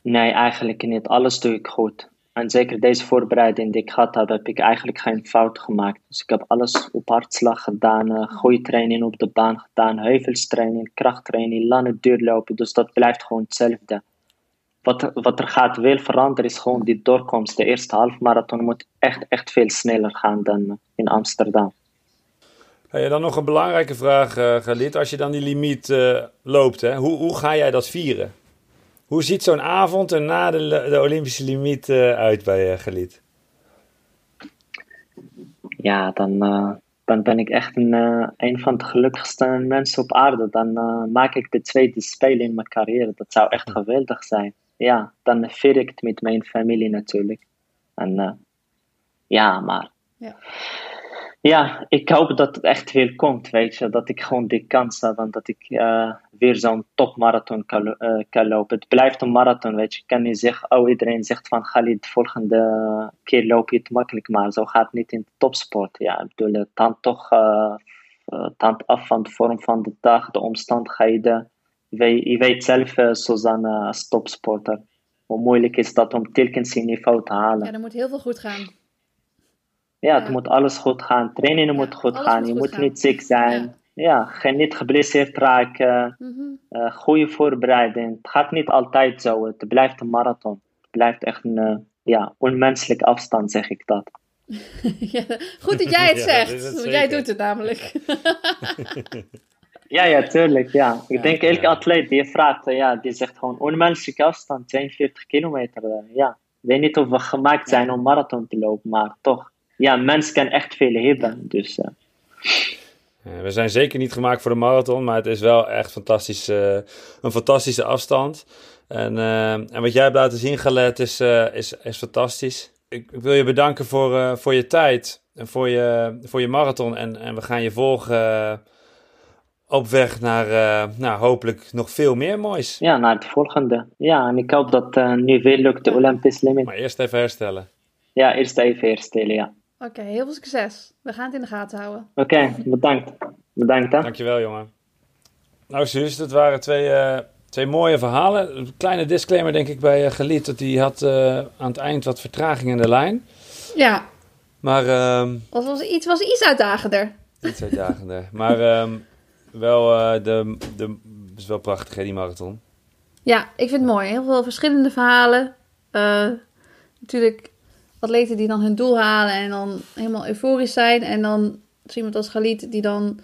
Nee, eigenlijk niet. Alles doe ik goed. En zeker deze voorbereiding die ik gehad heb, heb ik eigenlijk geen fout gemaakt. Dus ik heb alles op hartslag gedaan, uh, goede training op de baan gedaan, heuvelstraining, krachttraining, lange duurlopen. Dus dat blijft gewoon hetzelfde. Wat, wat er gaat wel veranderen is gewoon die doorkomst. De eerste halfmarathon moet echt, echt veel sneller gaan dan in Amsterdam. Hey, dan nog een belangrijke vraag, uh, Galit. Als je dan die limiet uh, loopt, hè, hoe, hoe ga jij dat vieren? Hoe ziet zo'n avond er na de, de Olympische limiet uh, uit bij uh, Galit? Ja, dan, uh, dan ben ik echt een, een van de gelukkigste mensen op aarde. Dan maak ik de tweede spelen in mijn carrière. Dat zou echt geweldig zijn. Ja, dan vier ik het met mijn familie natuurlijk. En ja, maar... Ja. Ja, ik hoop dat het echt weer komt, weet je. Dat ik gewoon die kans heb en dat ik uh, weer zo'n topmarathon kan, uh, kan lopen. Het blijft een marathon, weet je. Ik kan niet zeggen, oh iedereen zegt van Khalid, de volgende keer loop je het makkelijk. Maar zo gaat het niet in de topsport. Ja, ik bedoel, het hangt toch het af van de vorm van de dag, de omstandigheden. Je, weet zelf, Suzanne, als topsporter, hoe moeilijk is dat om telkens je niveau te halen. Ja, er moet heel veel goed gaan. Ja, het moet alles goed gaan. Trainingen moet goed gaan. je moet niet ziek zijn. Ja, geen niet geblesseerd raken. Mm goede voorbereiding. Het gaat niet altijd zo. Het blijft een marathon. Het blijft echt een uh, ja, onmenselijk afstand, zeg ik dat. ja, goed dat jij het zegt. jij doet het namelijk. ja, ja, tuurlijk. Ja. Ik denk elke atleet die je vraagt, ja, die zegt gewoon onmenselijke afstand, 42 kilometer. ja. Ik weet niet of we gemaakt zijn om marathon te lopen, maar toch ja, mens kan echt veel hebben. Dus, uh. we zijn zeker niet gemaakt voor de marathon, maar het is wel echt fantastisch, uh, een fantastische afstand. En, uh, en wat jij hebt laten zien, Galet, is, is, is fantastisch. Ik, ik, wil je bedanken voor, voor je tijd en voor je, voor je marathon. En, en we gaan je volgen op weg naar nou, hopelijk nog veel meer moois. Ja, naar het volgende. Ja, en ik hoop dat nu weer lukt de Olympisch limit. Maar eerst even herstellen. Ja, eerst even herstellen, ja. Oké, heel veel succes. We gaan het in de gaten houden. Oké, bedankt. Bedankt hè. Dankjewel jongen. nou Suus, dat waren twee, eh, twee mooie verhalen. Een kleine disclaimer denk ik bij Geliet, dat die had eh, aan het eind wat vertraging in de lijn. Ja, Maar ehm was, was, iets, was iets uitdagender. iets uitdagender. maar ehm, wel, eh, de, de, is wel prachtig hè, die marathon. Ja, ik vind het mooi. Heel veel verschillende verhalen. Eh, natuurlijk atleten die dan hun doel halen en dan helemaal euforisch zijn. En dan iemand als Galit die dan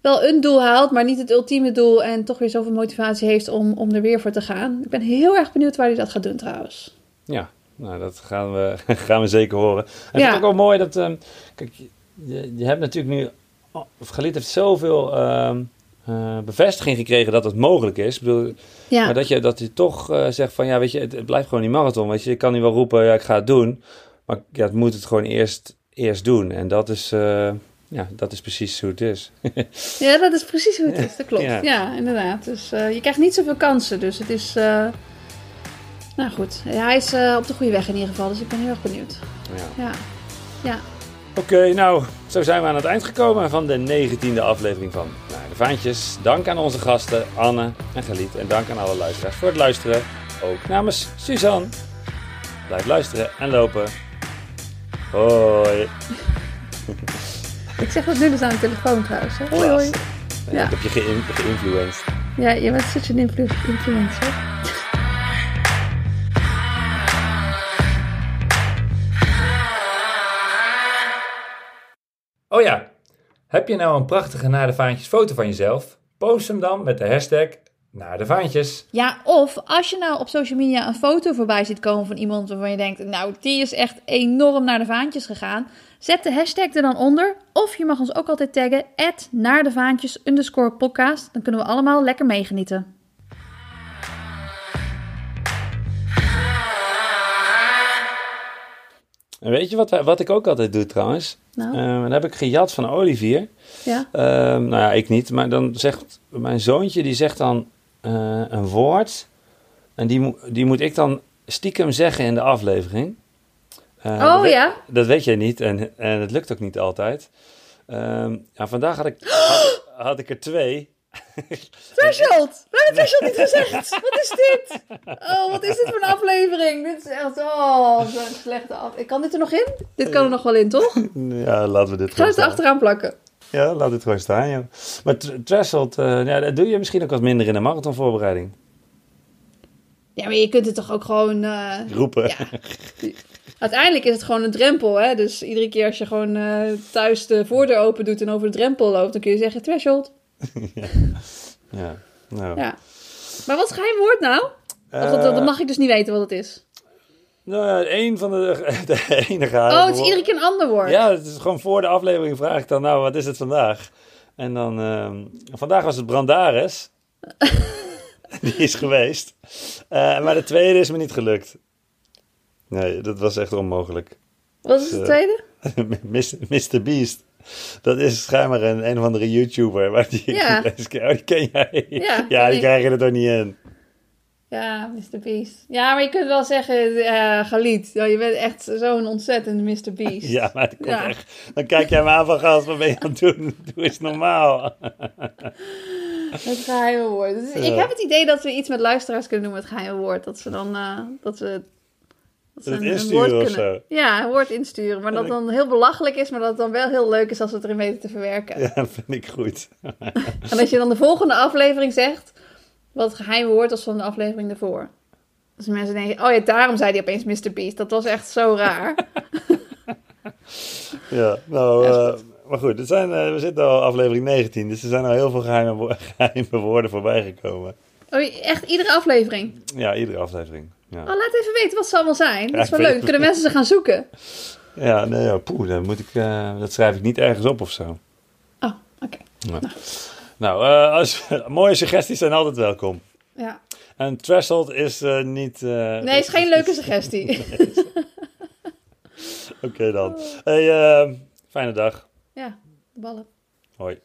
wel een doel haalt, maar niet het ultieme doel. En toch weer zoveel motivatie heeft om, om er weer voor te gaan. Ik ben heel erg benieuwd waar hij dat gaat doen trouwens. Ja, nou, dat gaan we, gaan we zeker horen. En ik vind Ja. het ook wel mooi dat... ehm, kijk, je, je hebt natuurlijk nu... Oh, Galit heeft zoveel ehm, eh, bevestiging gekregen dat het mogelijk is. Ik bedoel, Ja, Maar dat je, dat je toch eh, zegt van... Ja, weet je, het, het blijft gewoon die marathon. Weet je, je kan nu wel roepen, ja, ik ga het doen. Maar ja, het moet het gewoon eerst, eerst doen. En dat is... eh, ja, dat is precies hoe het is. ja, dat is precies hoe het is. Dat klopt. Ja. Ja, inderdaad. Dus je krijgt niet zoveel kansen. Dus het is... nou goed, hij is op de goede weg in ieder geval. Dus ik ben heel erg benieuwd. Ja. Ja, ja. Oké, nou, zo zijn we aan het eind gekomen van de 19e aflevering van Naar de Vaantjes. Dank aan onze gasten Anne en Galiet. En dank aan alle luisteraars voor het luisteren. Ook namens Suzanne. Blijf luisteren en lopen. Hoi. Ik zeg dat nu dus aan de telefoon trouwens. hè. Hoi, hoi. Ja. Ik heb je geïn- geïnfluenced. Ja, je bent such een influ influencer. Oh ja, heb je nou een prachtige Naar de Vaantjes foto van jezelf? Post hem dan met de hashtag Naar de Vaantjes. Ja, of als je nou op social media een foto voorbij ziet komen van iemand waarvan je denkt, nou, die is echt enorm naar de vaantjes gegaan. Zet de hashtag er dan onder. Of je mag ons ook altijd taggen, naar de vaantjes underscore podcast. Dan kunnen we allemaal lekker meegenieten. En weet je wat, wat ik ook altijd doe trouwens? Nou, Eh, dan heb ik gejat van Olivier. ja. Ehm, nou ja, ik niet. Maar dan zegt mijn zoontje, die zegt dan eh, een woord. En die, die moet ik dan stiekem zeggen in de aflevering. Eh, dat Oh weet- ja? Dat weet jij niet en, en het lukt ook niet altijd. Ehm, ja, vandaag had ik, had, had ik er twee. Threshold! We hebben threshold niet gezegd! Wat is dit? Oh, wat is dit voor een aflevering? Dit is echt, oh, zo'n slechte af. Ik kan dit er nog in? Dit kan er nog wel in, toch? Ja, laten we dit ga gewoon het er achteraan plakken. Ja, laat het gewoon staan, joh. Maar threshold, eh, ja, dat doe je misschien ook wat minder in de marathonvoorbereiding. Ja, maar je kunt het toch ook gewoon... eh, Roepen. Ja. Uiteindelijk is het gewoon een drempel, hè? Dus iedere keer als je gewoon eh, thuis de voordeur open doet en over de drempel loopt, dan kun je zeggen threshold. Ja, nou. Ja. Maar wat is het geheim woord nou? Of dat, Eh, dat mag ik dus niet weten wat het is. Nou één van de, de enige. Oh, het is iedere keer een ander woord. Ja, het is gewoon voor de aflevering vraag ik dan, nou, wat is het vandaag? En dan, ehm, vandaag was het Brandaris. Die is geweest. Eh, maar de tweede is me niet gelukt. Nee, dat was echt onmogelijk. Wat is het Eh, tweede? Mr. Beast. Dat is schijnbaar een, een of andere YouTuber. Maar die, Ja. die, oh, die ken jij. Ja, die ik. krijg je er toch niet in. Ja, Mr. Beast. Ja, maar je kunt wel zeggen, Galit, ja, je bent echt zo'n ontzettend Mr. Beast. Ja, maar dat komt Ja. echt. Dan kijk jij me aan van gast, wat ben je aan het doen? Doe eens normaal. Het geheime woord. Dus Ik heb het idee dat we iets met luisteraars kunnen doen met het geheime woord. Dat ze dan, eh, dat we... Dat Het insturen of zo. Ja, een woord insturen. Maar dat dan heel belachelijk is, maar dat het dan wel heel leuk is als we het erin weten te verwerken. Ja, vind ik goed. En als je dan de volgende aflevering zegt, wat het geheime woord was van de aflevering ervoor. Dus mensen denken, oh ja, daarom zei hij opeens Mr. Beast. Dat was echt zo raar. Ja, nou, Ja, eh, maar goed, zijn, eh, we zitten al aflevering 19, dus er zijn al heel veel geheime, wo- geheime woorden voorbij gekomen. Oh, echt iedere aflevering. Ja, iedere aflevering. Ja, Oh, laat even weten wat ze allemaal zijn. Dat is wel leuk. Kunnen mensen ze gaan zoeken? ja nee, ja, poeh, dat, moet ik, eh, dat schrijf ik niet ergens op of zo. Oh, oké. Nou, eh, als, mooie suggesties zijn altijd welkom. Ja. En threshold is eh, niet... eh, Nee, is geen leuke suggestie. Oké dan. Hey, eh, fijne dag. ja, de ballen. Hoi.